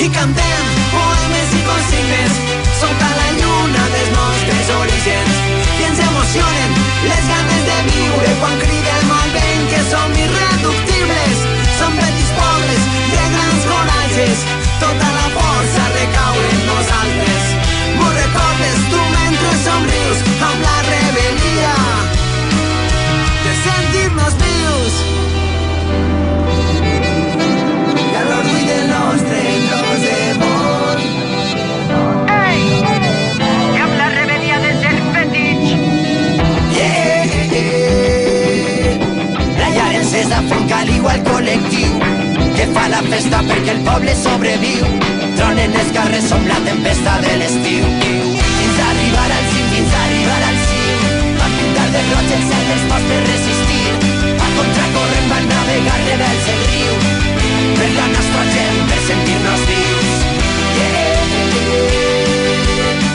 Speaker 22: i cantem poemes i consignes és afroncaliu al col·lectiu que fa la festa perquè el poble sobreviu. Tronen els carrers, som la tempesta de l'estiu. Fins a arribar al cim, fins a arribar al cim, a pintar de roig el cel dels mos per resistir. A contracorrent van navegar rebels el riu, per la nostra gent, per sentir-nos vius.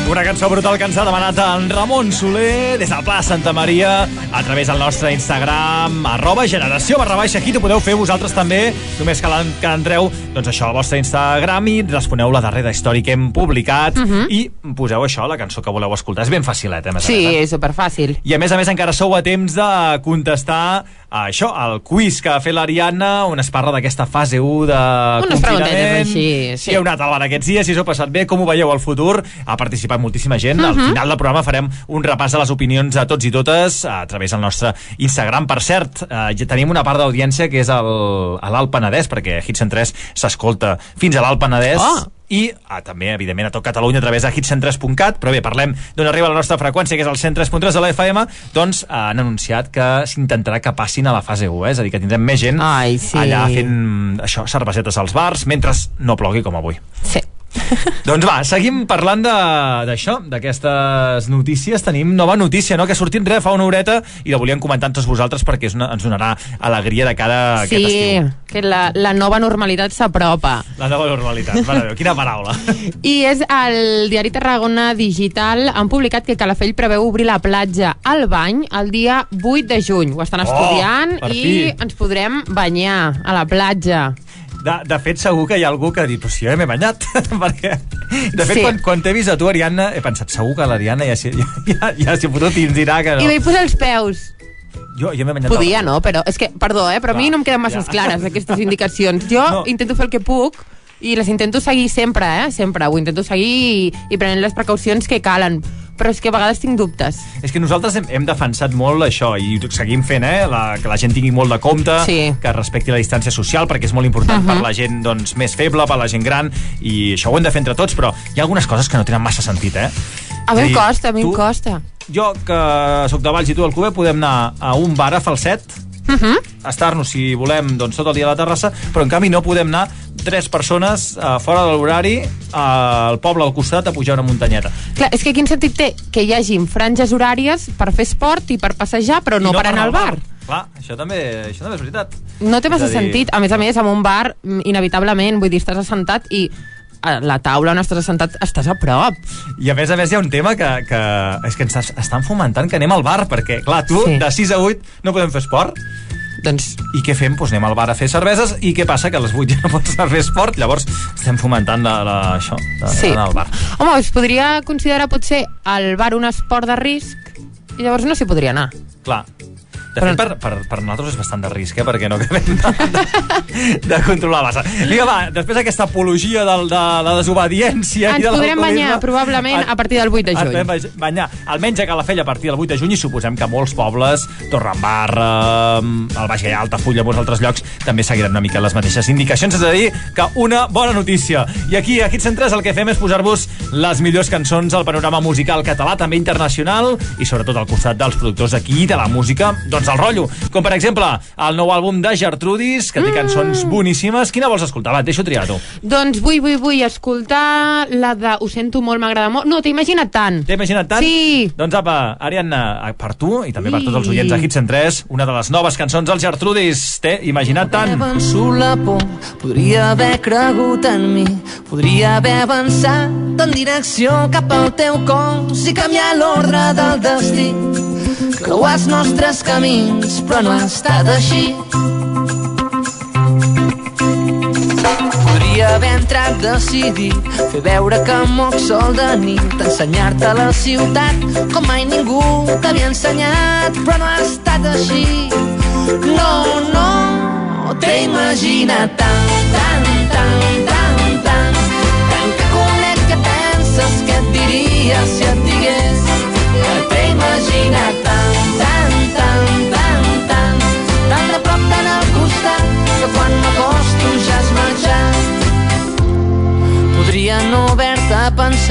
Speaker 4: Una cançó brutal que ens ha demanat en Ramon Soler des del Pla Santa Maria a través del nostre Instagram arroba generació barra baixa aquí t'ho podeu fer vosaltres també només que, que entreu doncs això al vostre Instagram i responeu la darrera història que hem publicat
Speaker 5: Mhm.
Speaker 4: i poseu això, la cançó que voleu escoltar és ben facilet, eh? més
Speaker 5: Sí,
Speaker 4: més, eh?
Speaker 5: és superfàcil.
Speaker 4: I a més a més encara sou a temps de contestar a això, al quiz que ha fet l'Ariadna, on es parla d'aquesta fase 1 de
Speaker 5: Unes
Speaker 4: confinament.
Speaker 5: així,
Speaker 4: Si heu anat al bar aquests dies, si us heu passat bé, com ho veieu al futur? Ha participat moltíssima gent. Al
Speaker 5: Mhm.
Speaker 4: final del programa farem un repàs de les opinions de tots i totes a través del nostre Instagram. Per cert, eh, ja tenim una part d'audiència que és l'Alt Penedès, perquè Hits en 3 s'escolta fins a l'Alt Penedès.
Speaker 5: Oh.
Speaker 4: I ah, també, evidentment, a tot Catalunya a través de hitsen3.cat, però bé, parlem d'on arriba la nostra freqüència, que és el 103.3 de la FM, doncs eh, han anunciat que s'intentarà que passin a la fase 1, eh? és a dir, que tindrem més gent
Speaker 5: Ai, sí.
Speaker 4: allà fent això, cervesetes als bars, mentre no plogui com avui.
Speaker 5: Sí.
Speaker 4: doncs va, seguim parlant de- d'això, d'aquestes notícies. Tenim nova notícia, no?, que ha sortit res fa una horeta i la volíem comentar amb tots vosaltres perquè és una, ens donarà alegria de cara a aquest
Speaker 5: Sí,
Speaker 4: estiu.
Speaker 5: que la, la nova normalitat s'apropa.
Speaker 4: La nova normalitat, mare quina paraula.
Speaker 5: I és el diari Tarragona Digital han publicat que Calafell preveu obrir la platja al bany el dia 8 de juny. Ho estan
Speaker 4: Oh,
Speaker 5: estudiant
Speaker 4: per
Speaker 5: i ens podrem banyar a la platja.
Speaker 4: De, de fet, segur que hi ha algú que ha dit, però si jo ja m'he banyat, perquè... De fet,
Speaker 5: Sí.
Speaker 4: quan, quan t'he vist a tu, Ariadna, he pensat, segur que l'Ariadna ja ja, ja, ja s'hi ha fotut i ens dirà que no.
Speaker 5: I vaig posar els peus.
Speaker 4: Jo, jo m'he banyat...
Speaker 5: Podia, no? Però és que, perdó, eh? però a mi no em queden massa
Speaker 4: ja.
Speaker 5: clares aquestes indicacions. Jo
Speaker 4: No.
Speaker 5: intento fer el que puc i les intento seguir sempre, eh? Sempre. Ho intento seguir i, i prenent les precaucions que calen. Però és que a vegades tinc dubtes.
Speaker 4: És que nosaltres hem, hem defensat molt això i ho seguim fent, eh? La, que la gent tingui molt de compte,
Speaker 5: Sí.
Speaker 4: que respecti la distància social, perquè és molt important
Speaker 5: Mhm.
Speaker 4: per la gent doncs, més feble, per la gent gran, i això ho hem de fer entre tots, però hi ha algunes coses que no tenen massa sentit, eh?
Speaker 5: A mi em costa, a mi em costa.
Speaker 4: Jo, que sóc de Valls i tu al Cuber, podem anar a un bar a falset,
Speaker 5: Uh -huh.
Speaker 4: estar-nos, si volem, doncs, tot el dia a la terrassa, però en canvi no podem anar tres persones uh, fora de l'horari al poble al costat a pujar una muntanyeta.
Speaker 5: Clar, és que quin sentit té que hi hagin franges horàries per fer esport i per passejar, però no,
Speaker 4: I
Speaker 5: per anar al bar?
Speaker 4: Clar, això també, això també és veritat.
Speaker 5: No té massa
Speaker 4: dir-
Speaker 5: sentit. A més a més, en un bar, mm, inevitablement, vull dir, estàs assentat i a la taula on estàs assentat estàs a prop.
Speaker 4: I a més a més hi ha un tema que, que és que ens es- estan fomentant que anem al bar, perquè, clar, tu
Speaker 5: Sí.
Speaker 4: de 6 a 8 no podem fer esport.
Speaker 5: Doncs...
Speaker 4: I què fem? Doncs anem al bar a fer cerveses i què passa? Que a les 8 ja no pots anar a fer esport, llavors estem fomentant la, la, això,
Speaker 5: Sí.
Speaker 4: d'anar al bar.
Speaker 5: Home, es podria considerar potser el bar un esport de risc i llavors no s'hi podria anar.
Speaker 4: Clar. De fet, per, per, per nosaltres és bastant de risc, eh? perquè no acabem de, de controlar massa. Vinga, va, després d'aquesta apologia del, de la desobediència... i
Speaker 5: Ens
Speaker 4: de
Speaker 5: podrem banyar, probablement, a partir del 8 de
Speaker 4: Ens
Speaker 5: juny.
Speaker 4: podem banyar, almenys a Calafell a partir del 8 de juny i suposem que molts pobles, Torredembarra, el Baix Gaià, Altafulla, molts altres llocs, també seguiran una mica les mateixes indicacions. És a dir, que una bona notícia. I aquí, a Hits Centres, el que fem és posar-vos les millors cançons al panorama musical català, també internacional, i sobretot al costat dels productors d'aquí, de la música, doncs el rotllo. Com, per exemple, el nou àlbum de Gertrudis, que té cançons boníssimes. Quina vols escoltar? Va, et deixo triar tu.
Speaker 5: Doncs vull, vull, vull escoltar la de Ho sento molt, m'agrada molt. No, t'he imaginat tant.
Speaker 4: T'he imaginat tant?
Speaker 5: Sí.
Speaker 4: Doncs apa, Ariadna, per tu i també per tots els oients de Hits en 3, una de les noves cançons dels Gertrudis. T'he imaginat tant?
Speaker 20: He vençut la por, podria haver cregut en mi, podria haver avançat en direcció cap al teu cos i canviar l'ordre del destí. Creuar els nostres camins, però no ha estat així. Podria haver entrat decidit, fer veure que moc sol de nit, ensenyar-te la ciutat com mai ningú t'havia ensenyat, però no ha estat així. No, no, t'he imaginat tant, tant, tant, tant, tant, tant que conec que penses que et diria si et digués tan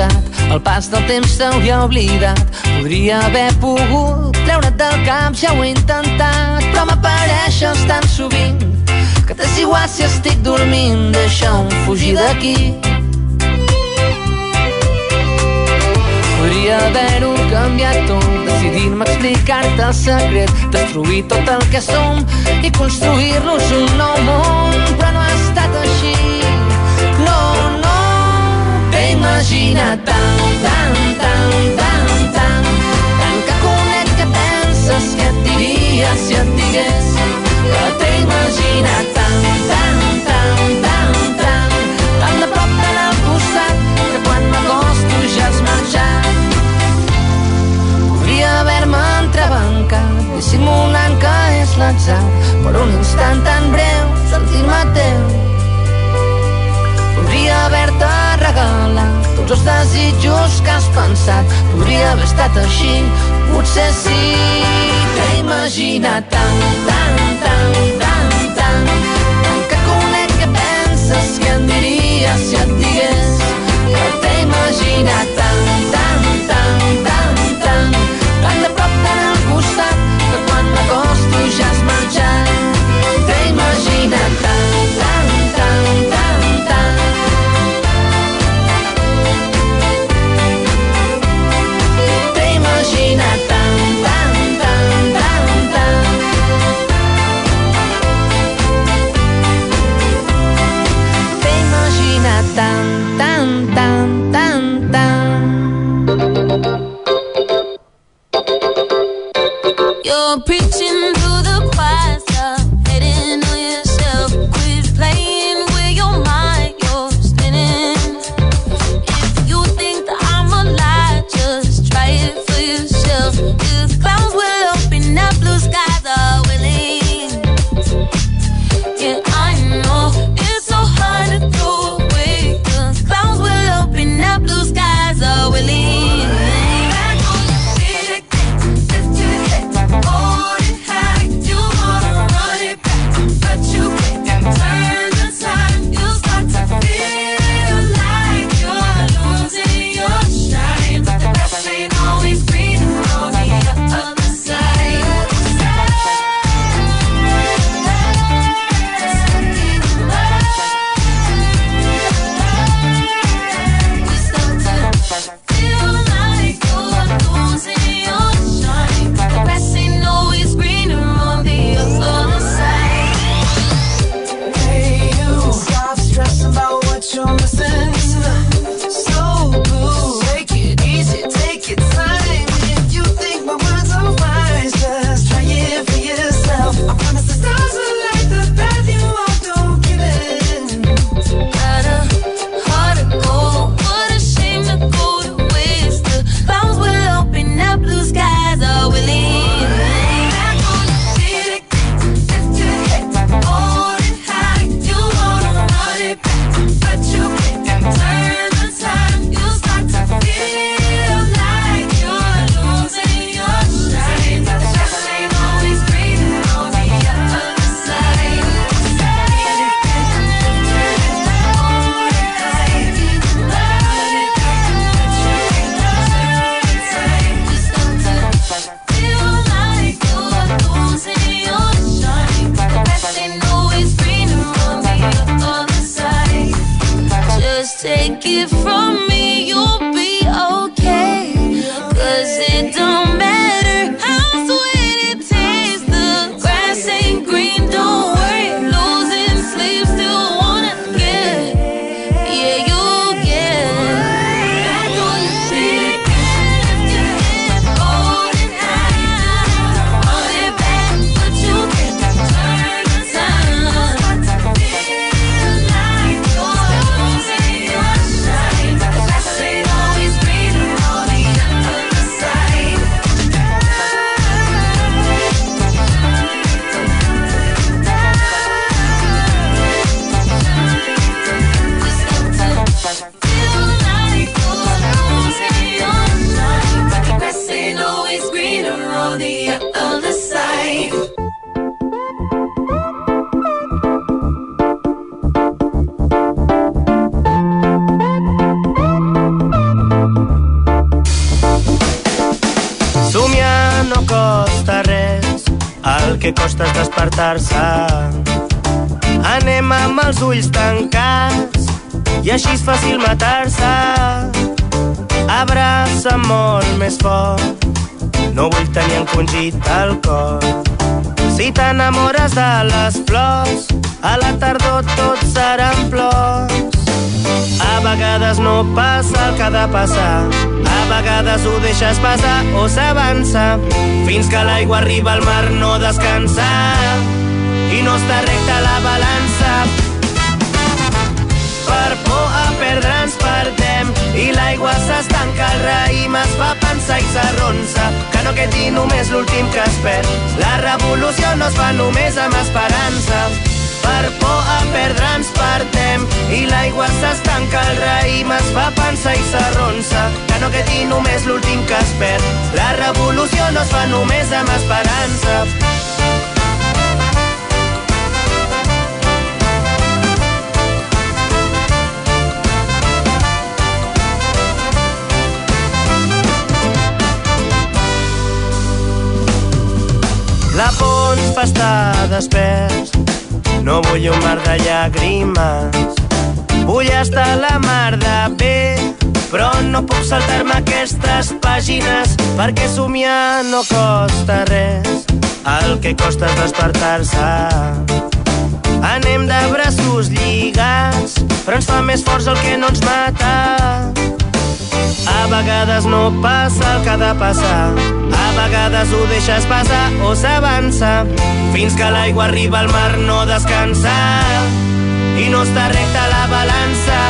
Speaker 20: tan el pas del temps t'hauria oblidat. Podria haver pogut treure't del cap, ja ho he intentat, però m'apareixes tan sovint que t'és igual si estic dormint, deixa'm fugir d'aquí. podria haver-ho canviat tot Decidir-me explicar-te el secret Destruir tot el que som i construir-nos un nou món. Però no ha estat així. No, no T'he imaginat tant, tant, tant, tant, tant Tant que conec que penses que et diria si et digués Però t'he imaginat tant, tant. dissimulant que és l'atzar per un instant tan breu sentir-me teu podria haver-te regalat tots els desitjos que has pensat. Podria haver estat així potser sí. T'he imaginat tant, tant, tant, tant, tant, que conec que penses que em diries si et digués que t'he imaginat tant, tant, tant, tant
Speaker 10: și-aș
Speaker 16: merge Te imagina ta. El
Speaker 11: raïm es fa pensar i s'arronsa, que no quedi només l'últim que es perd. La revolució no es fa només amb esperança, per por a perdre ens perdem i l'aigua s'estanca, el raïm es fa pensar i s'arronsa, que no quedi només l'últim que es perd. La revolució no es fa només amb esperança. La por ens fa estar desperts No vull un mar de llàgrimes Vull estar la mar de bé però no puc saltar-me aquestes pàgines perquè somiar no costa res. El que costa és despertar-se. Anem de braços lligats, però ens fa més forts el que no ens mata. A vegades no passa el que ha de passar, a vegades ho deixes passar o s'avança, fins que l'aigua arriba al mar no descansa. I no està recta la balança.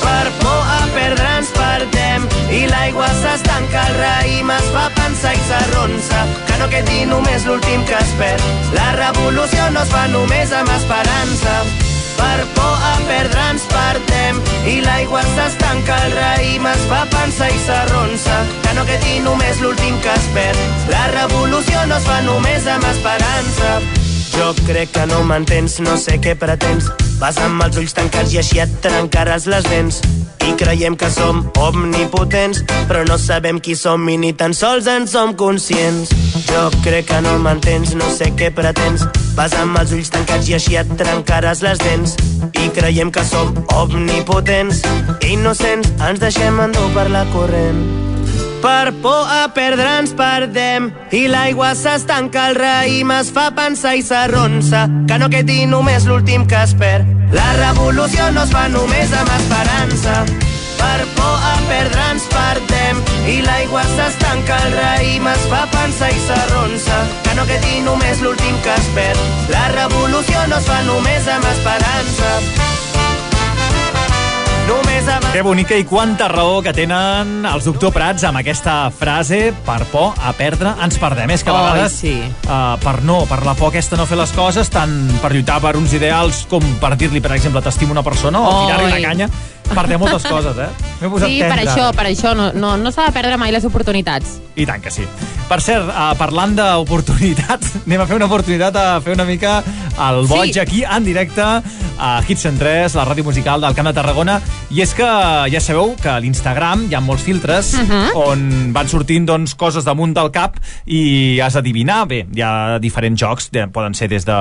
Speaker 11: Per por a perdre ens perdem. I l'aigua s'estanca, el raïm es fa pensar i s'arronsa, que no quedi només l'últim que es perd. La revolució no es fa només amb esperança, per por a perdre ens perdem i l'aigua s'estanca, el raïm es fa pensar i s'arronsa, que no quedi només l'últim que es perd. La revolució no es fa només amb esperança. Jo crec que no m'entens, no sé què pretens. Vas amb els ulls tancats i així et trencaràs les dents. I creiem que som omnipotents, però no sabem qui som i ni tan sols en som conscients. Jo crec que no m'entens, no sé què pretens. Vas amb els ulls tancats i així et trencaràs les dents. I creiem que som omnipotents, innocents, ens deixem endur per la corrent. Per por a perdre ens perdem i l'aigua s'estanca, el raïm es fa pensar i s'arronsa, que no quedi només l'últim que es perd. La revolució no es fa només amb esperança, per por a perdre ens perdem i l'aigua s'estanca, el raïm es fa pensar i s'arronsa, que no quedi només l'últim que es perd. La revolució no es fa només amb esperança, només.
Speaker 4: Que bonica i quanta raó que tenen els doctor Prats amb aquesta frase per por a perdre ens perdem. És que a vegades
Speaker 5: sí.
Speaker 4: uh, per no, per la por aquesta no fer les coses, tant per lluitar per uns ideals com per dir-li, per exemple, t'estimo una persona o tirar-li la canya, perdem moltes coses, eh?
Speaker 5: Sí, per
Speaker 4: tendre.
Speaker 5: això, per això no, no, no s'ha de perdre mai les oportunitats.
Speaker 4: I tant que sí. Per cert, uh, parlant d'oportunitats, anem a fer una oportunitat a fer una mica el
Speaker 5: Sí.
Speaker 4: boig aquí en directe a Hits en 3, la ràdio musical del Camp de Tarragona. I és que ja sabeu que a l'Instagram hi ha molts filtres
Speaker 5: Mhm.
Speaker 4: on van sortint doncs, coses damunt del cap i has d'adivinar. Bé, hi ha diferents jocs, de- poden ser des de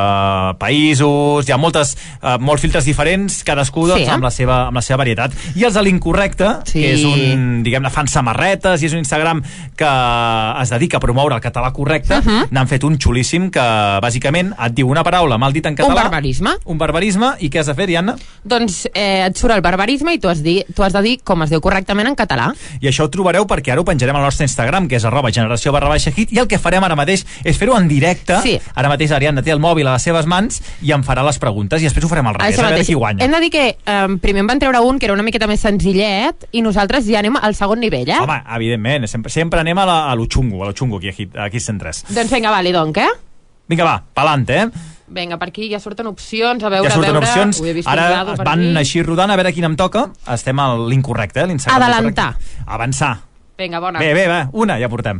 Speaker 4: països, hi ha moltes, uh, molts filtres diferents, cadascú doncs,
Speaker 5: Sí, eh?
Speaker 4: amb, la seva, amb la seva varietat. I els de l'incorrecte,
Speaker 5: Sí.
Speaker 4: que és un, diguem-ne, fan samarretes i és un Instagram que es dedica a promoure el català correcte, uh
Speaker 5: Mhm.
Speaker 4: -huh. n'han fet un xulíssim que, bàsicament, et diu una paraula mal dit en català.
Speaker 5: Un barbarisme.
Speaker 4: Un barbarisme, i què has de fer, Diana?
Speaker 5: Doncs eh, et surt el barbarisme i tu has, dir, tu has de dir com es diu correctament en català.
Speaker 4: I això ho trobareu perquè ara ho penjarem al nostre Instagram, que és arroba generació barra baixa hit, i el que farem ara mateix és fer-ho en directe.
Speaker 5: Sí.
Speaker 4: Ara mateix l'Ariadna té el mòbil a les seves mans i em farà les preguntes, i després ho farem al revés, a veure qui guanya.
Speaker 5: Hem de dir que eh, primer en van treure un que era una miqueta més senzillet i nosaltres ja anem al segon nivell, eh?
Speaker 4: Home, evidentment, sempre, sempre anem a, la, a lo xungo, a lo xungo aquí, aquí, aquí a 103.
Speaker 5: Doncs vinga, va, li donc, eh?
Speaker 4: Vinga, va, pa'lante, eh?
Speaker 5: Vinga, per aquí ja surten opcions, a veure,
Speaker 4: ja surten
Speaker 5: a veure...
Speaker 4: opcions.
Speaker 5: Ho he vist
Speaker 4: Ara van
Speaker 5: aquí.
Speaker 4: així rodant a veure quina em toca. Estem a l'incorrecte, eh?
Speaker 5: Adelantar.
Speaker 4: Avançar.
Speaker 5: Vinga, bona.
Speaker 4: Bé, bé, va, una, ja portem.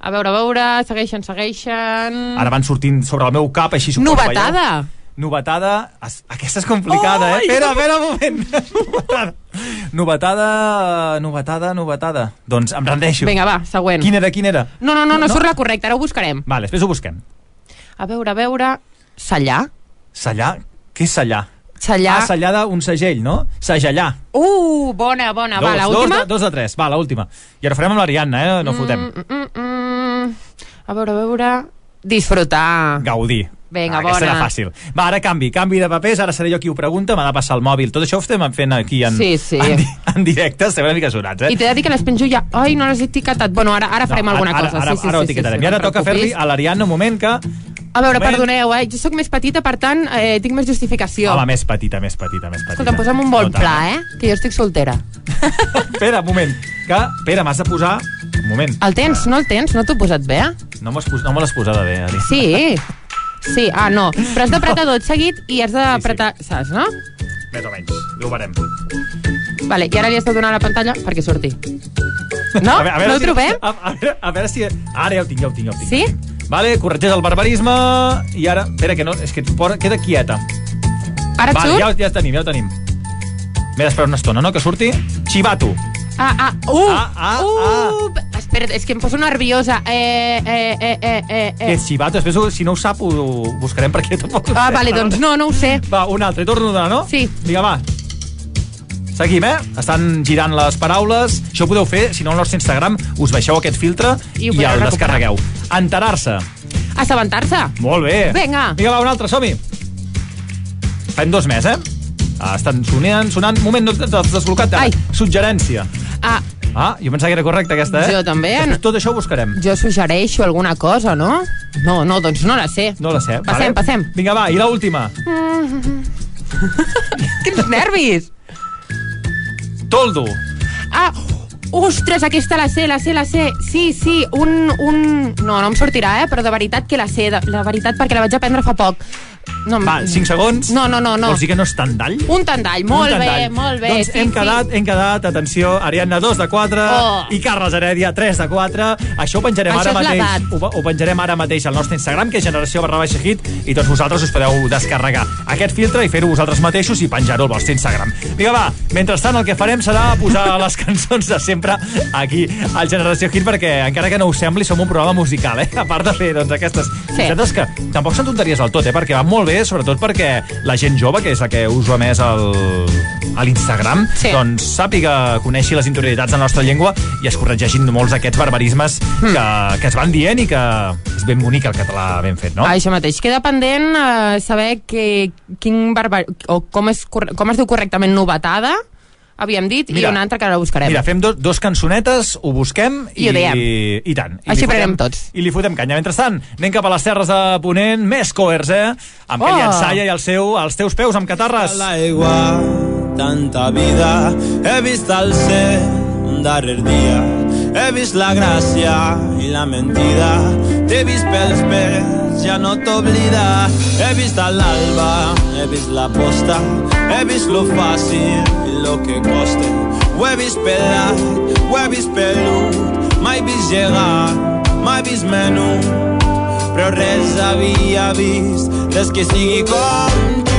Speaker 5: A veure, a veure, segueixen, segueixen...
Speaker 4: Ara van sortint sobre el meu cap, així suposo.
Speaker 5: Novetada!
Speaker 4: veieu? Novetada. Es- Aquesta és complicada,
Speaker 5: Ai!
Speaker 4: eh? Espera, espera un moment. Novetada. Novetada, novetada. Doncs em rendeixo.
Speaker 5: Vinga, va, següent.
Speaker 4: Quina era, quina era?
Speaker 5: No, no, no, no, surt la correcta, ara ho buscarem.
Speaker 4: Vale, després ho busquem.
Speaker 5: A veure, a veure... Sallar.
Speaker 4: Sellar? Què és sellar?
Speaker 5: Sellar.
Speaker 4: Ah, sellar d'un segell, no? Segellar.
Speaker 5: Uh, bona, bona. Va,
Speaker 4: dos,
Speaker 5: la
Speaker 4: dos,
Speaker 5: última?
Speaker 4: de, dos de tres. Va, la última. I ara ho farem amb l'Ariadna, eh? No fotem.
Speaker 5: Mm, mm, mm. A veure, a veure... Disfrutar.
Speaker 4: Gaudir.
Speaker 5: Vinga,
Speaker 4: Ah,
Speaker 5: bona.
Speaker 4: era fàcil. Va, ara canvi, canvi de papers, ara seré jo qui ho pregunta, m'ha de passar el mòbil. Tot això ho estem fent aquí en,
Speaker 5: Sí, sí.
Speaker 4: en, en directe, estem una mica sonats, eh?
Speaker 5: I t'he de dir que les penjo ja... Ai, no les he etiquetat. Bueno, ara, ara farem
Speaker 4: No,
Speaker 5: alguna
Speaker 4: ara,
Speaker 5: cosa.
Speaker 4: Ara,
Speaker 5: sí, sí,
Speaker 4: ara ho
Speaker 5: sí, sí,
Speaker 4: etiquetarem.
Speaker 5: sí,
Speaker 4: I ara
Speaker 5: no
Speaker 4: toca fer-li a l'Ariadna un moment que...
Speaker 5: A veure,
Speaker 4: Moment.
Speaker 5: perdoneu, eh? Jo sóc més petita, per tant, eh, tinc més justificació.
Speaker 4: Home, més petita, més petita, més petita.
Speaker 5: Escolta, posa'm un bon
Speaker 4: No
Speaker 5: pla, eh? Que jo estic soltera.
Speaker 4: Espera, un moment. Que, Pere, m'has de posar... Un moment.
Speaker 5: El tens? No el tens? No t'ho he posat bé?
Speaker 4: No, m'has pos... no me l'has posada bé, Ari.
Speaker 5: Sí. Sí, ah, no. Però has d'apretar tot seguit i has d'apretar... Saps, no?
Speaker 4: Més o menys. Ho veurem.
Speaker 5: Vale, i ara li has de donar a la pantalla perquè surti. No?
Speaker 4: A veure, a veure
Speaker 5: no ho
Speaker 4: si,
Speaker 5: trobem?
Speaker 4: A, a, veure, a veure si... Ara ja ho tinc, ja ho tinc, ja ho tinc.
Speaker 5: Sí?
Speaker 4: Vale, corregeix el barbarisme i ara... Espera, que no... És que por, queda quieta.
Speaker 5: Ara
Speaker 4: vale,
Speaker 5: surt?
Speaker 4: ja, ja ho tenim, ja ho tenim. M'he d'esperar una estona, no?, que surti. Xivato.
Speaker 5: Ah, ah, uh,
Speaker 4: Ah, ah,
Speaker 5: uh, Espera't, és que em poso nerviosa. Eh, eh, eh, eh, eh,
Speaker 4: Que
Speaker 5: eh.
Speaker 4: és xivato. Després, ho- si no ho sap, ho, ho buscarem perquè tampoc ho
Speaker 5: Ah,
Speaker 4: sé.
Speaker 5: vale, doncs no, no ho sé.
Speaker 4: Va, un altre. Torno a donar, no?
Speaker 5: Sí.
Speaker 4: Vinga, va. Seguim, eh? Estan girant les paraules. Això ho podeu fer, si no, al nostre Instagram us baixeu aquest filtre
Speaker 5: I
Speaker 4: i, el
Speaker 5: recuperar.
Speaker 4: descarregueu. Enterar-se.
Speaker 5: Assabentar-se.
Speaker 4: Molt bé.
Speaker 5: Vinga.
Speaker 4: Vinga, va, un altre, som-hi. Fem dos més, eh? Ah, estan sonant, sonant... Un moment, no t'has desblocat. Ai. Suggerència.
Speaker 5: Ah,
Speaker 4: Ah, jo pensava que era correcta aquesta, eh?
Speaker 5: Jo també.
Speaker 4: Després tot això ho buscarem.
Speaker 5: jo suggereixo alguna cosa, no? No, no, doncs no la sé.
Speaker 4: No la sé.
Speaker 5: Passem, passem.
Speaker 4: Vinga, va, i la última.
Speaker 5: Quins nervis!
Speaker 4: Toldo.
Speaker 5: Ah, ostres, aquesta la sé, la sé, la sé. Sí, sí, un... un... No, no em sortirà, eh? Però de veritat que la sé, de, la veritat, perquè la vaig aprendre fa poc. No,
Speaker 4: Va, 5 segons.
Speaker 5: No, no, no, no.
Speaker 4: Vols dir que no és tandall?
Speaker 5: Un tandall, molt
Speaker 4: Un
Speaker 5: bé,
Speaker 4: tandall.
Speaker 5: molt bé.
Speaker 4: Doncs
Speaker 5: sí,
Speaker 4: hem,
Speaker 5: sí.
Speaker 4: quedat, hem quedat, atenció, Ariadna 2 de 4
Speaker 5: Oh.
Speaker 4: i Carles Heredia 3 de 4. Això ho penjarem
Speaker 5: Això
Speaker 4: ara mateix. Ho, ho penjarem ara mateix al nostre Instagram, que és generació barra baixa hit, i tots vosaltres us podeu descarregar aquest filtre i fer-ho vosaltres mateixos i penjar-ho al vostre Instagram. Vinga, va, mentrestant el que farem serà posar les cançons de sempre aquí al Generació Hit, perquè encara que no us sembli, som un programa musical, eh? A part de fer doncs, aquestes
Speaker 5: Sí.
Speaker 4: que tampoc són tonteries del tot, eh? Perquè van molt bé, sobretot perquè la gent jove, que és la que uso a més el, a l'Instagram,
Speaker 5: Sí.
Speaker 4: doncs sàpiga, coneixi les interioritats de la nostra llengua i es corregeixin molts d'aquests barbarismes
Speaker 5: Hmm.
Speaker 4: que, que es van dient i que és ben bonic el català ben fet, no?
Speaker 5: Ah, això mateix. Queda pendent eh, saber que, quin barbar... o com es, com es diu correctament novetada, havíem dit,
Speaker 4: Mira,
Speaker 5: i una altra que ara la buscarem.
Speaker 4: Mira, fem do, dos cançonetes, ho busquem i,
Speaker 5: I ho diem.
Speaker 4: i tant. I
Speaker 5: Així farem tots.
Speaker 4: I li fotem canya. Mentrestant, anem cap a les terres de Ponent, més coers, eh? Amb
Speaker 5: Oh!
Speaker 4: Kelly Ensaya i el seu, els teus peus amb catarres.
Speaker 21: L'aigua, tanta vida, he vist el cel darrer dia, he vist la gràcia i la mentida, t'he vist pels pèls, ja no t'oblida, he vist l'alba, he vist la posta, he vist lo fàcil i lo que costa, ho he vist pelat, vist pelut, mai vist llegar, mai vist menut, però res havia vist des que sigui com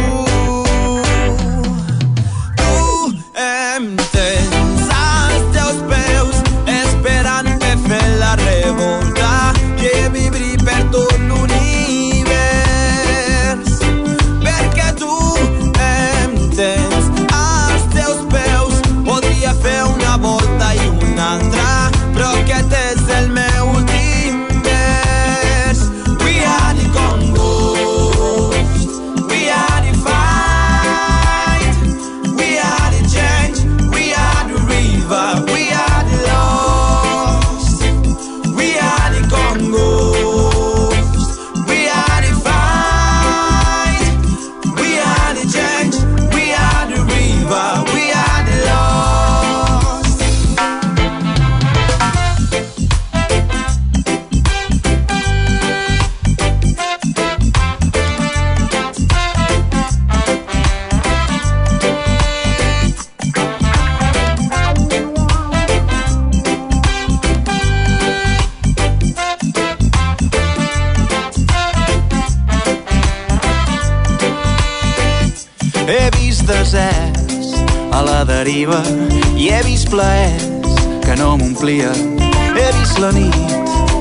Speaker 11: m'omplien. He vist la nit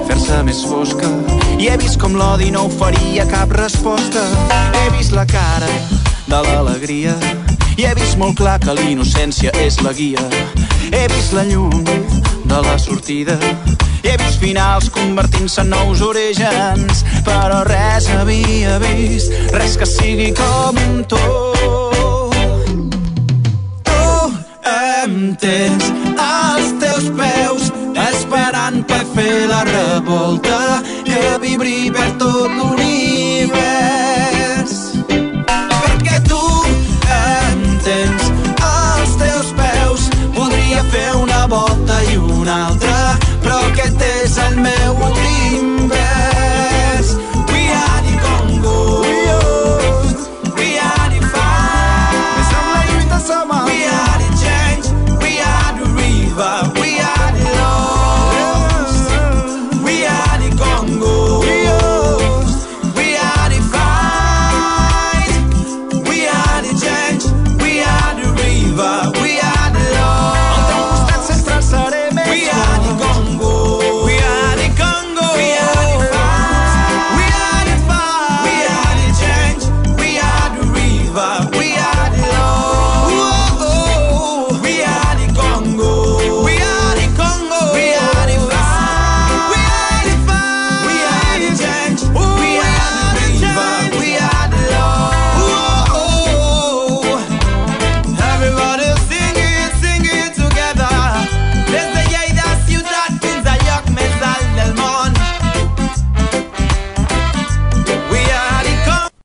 Speaker 11: fer-se més fosca
Speaker 22: i he vist com l'odi no oferia cap resposta. He vist la cara de l'alegria i he vist molt clar que l'innocència és la guia. He vist la llum de la sortida i he vist finals convertint-se en nous orígens, però res havia vist, res que sigui com tu. Tu em tens als fer la revolta que vibri per tot l'univers.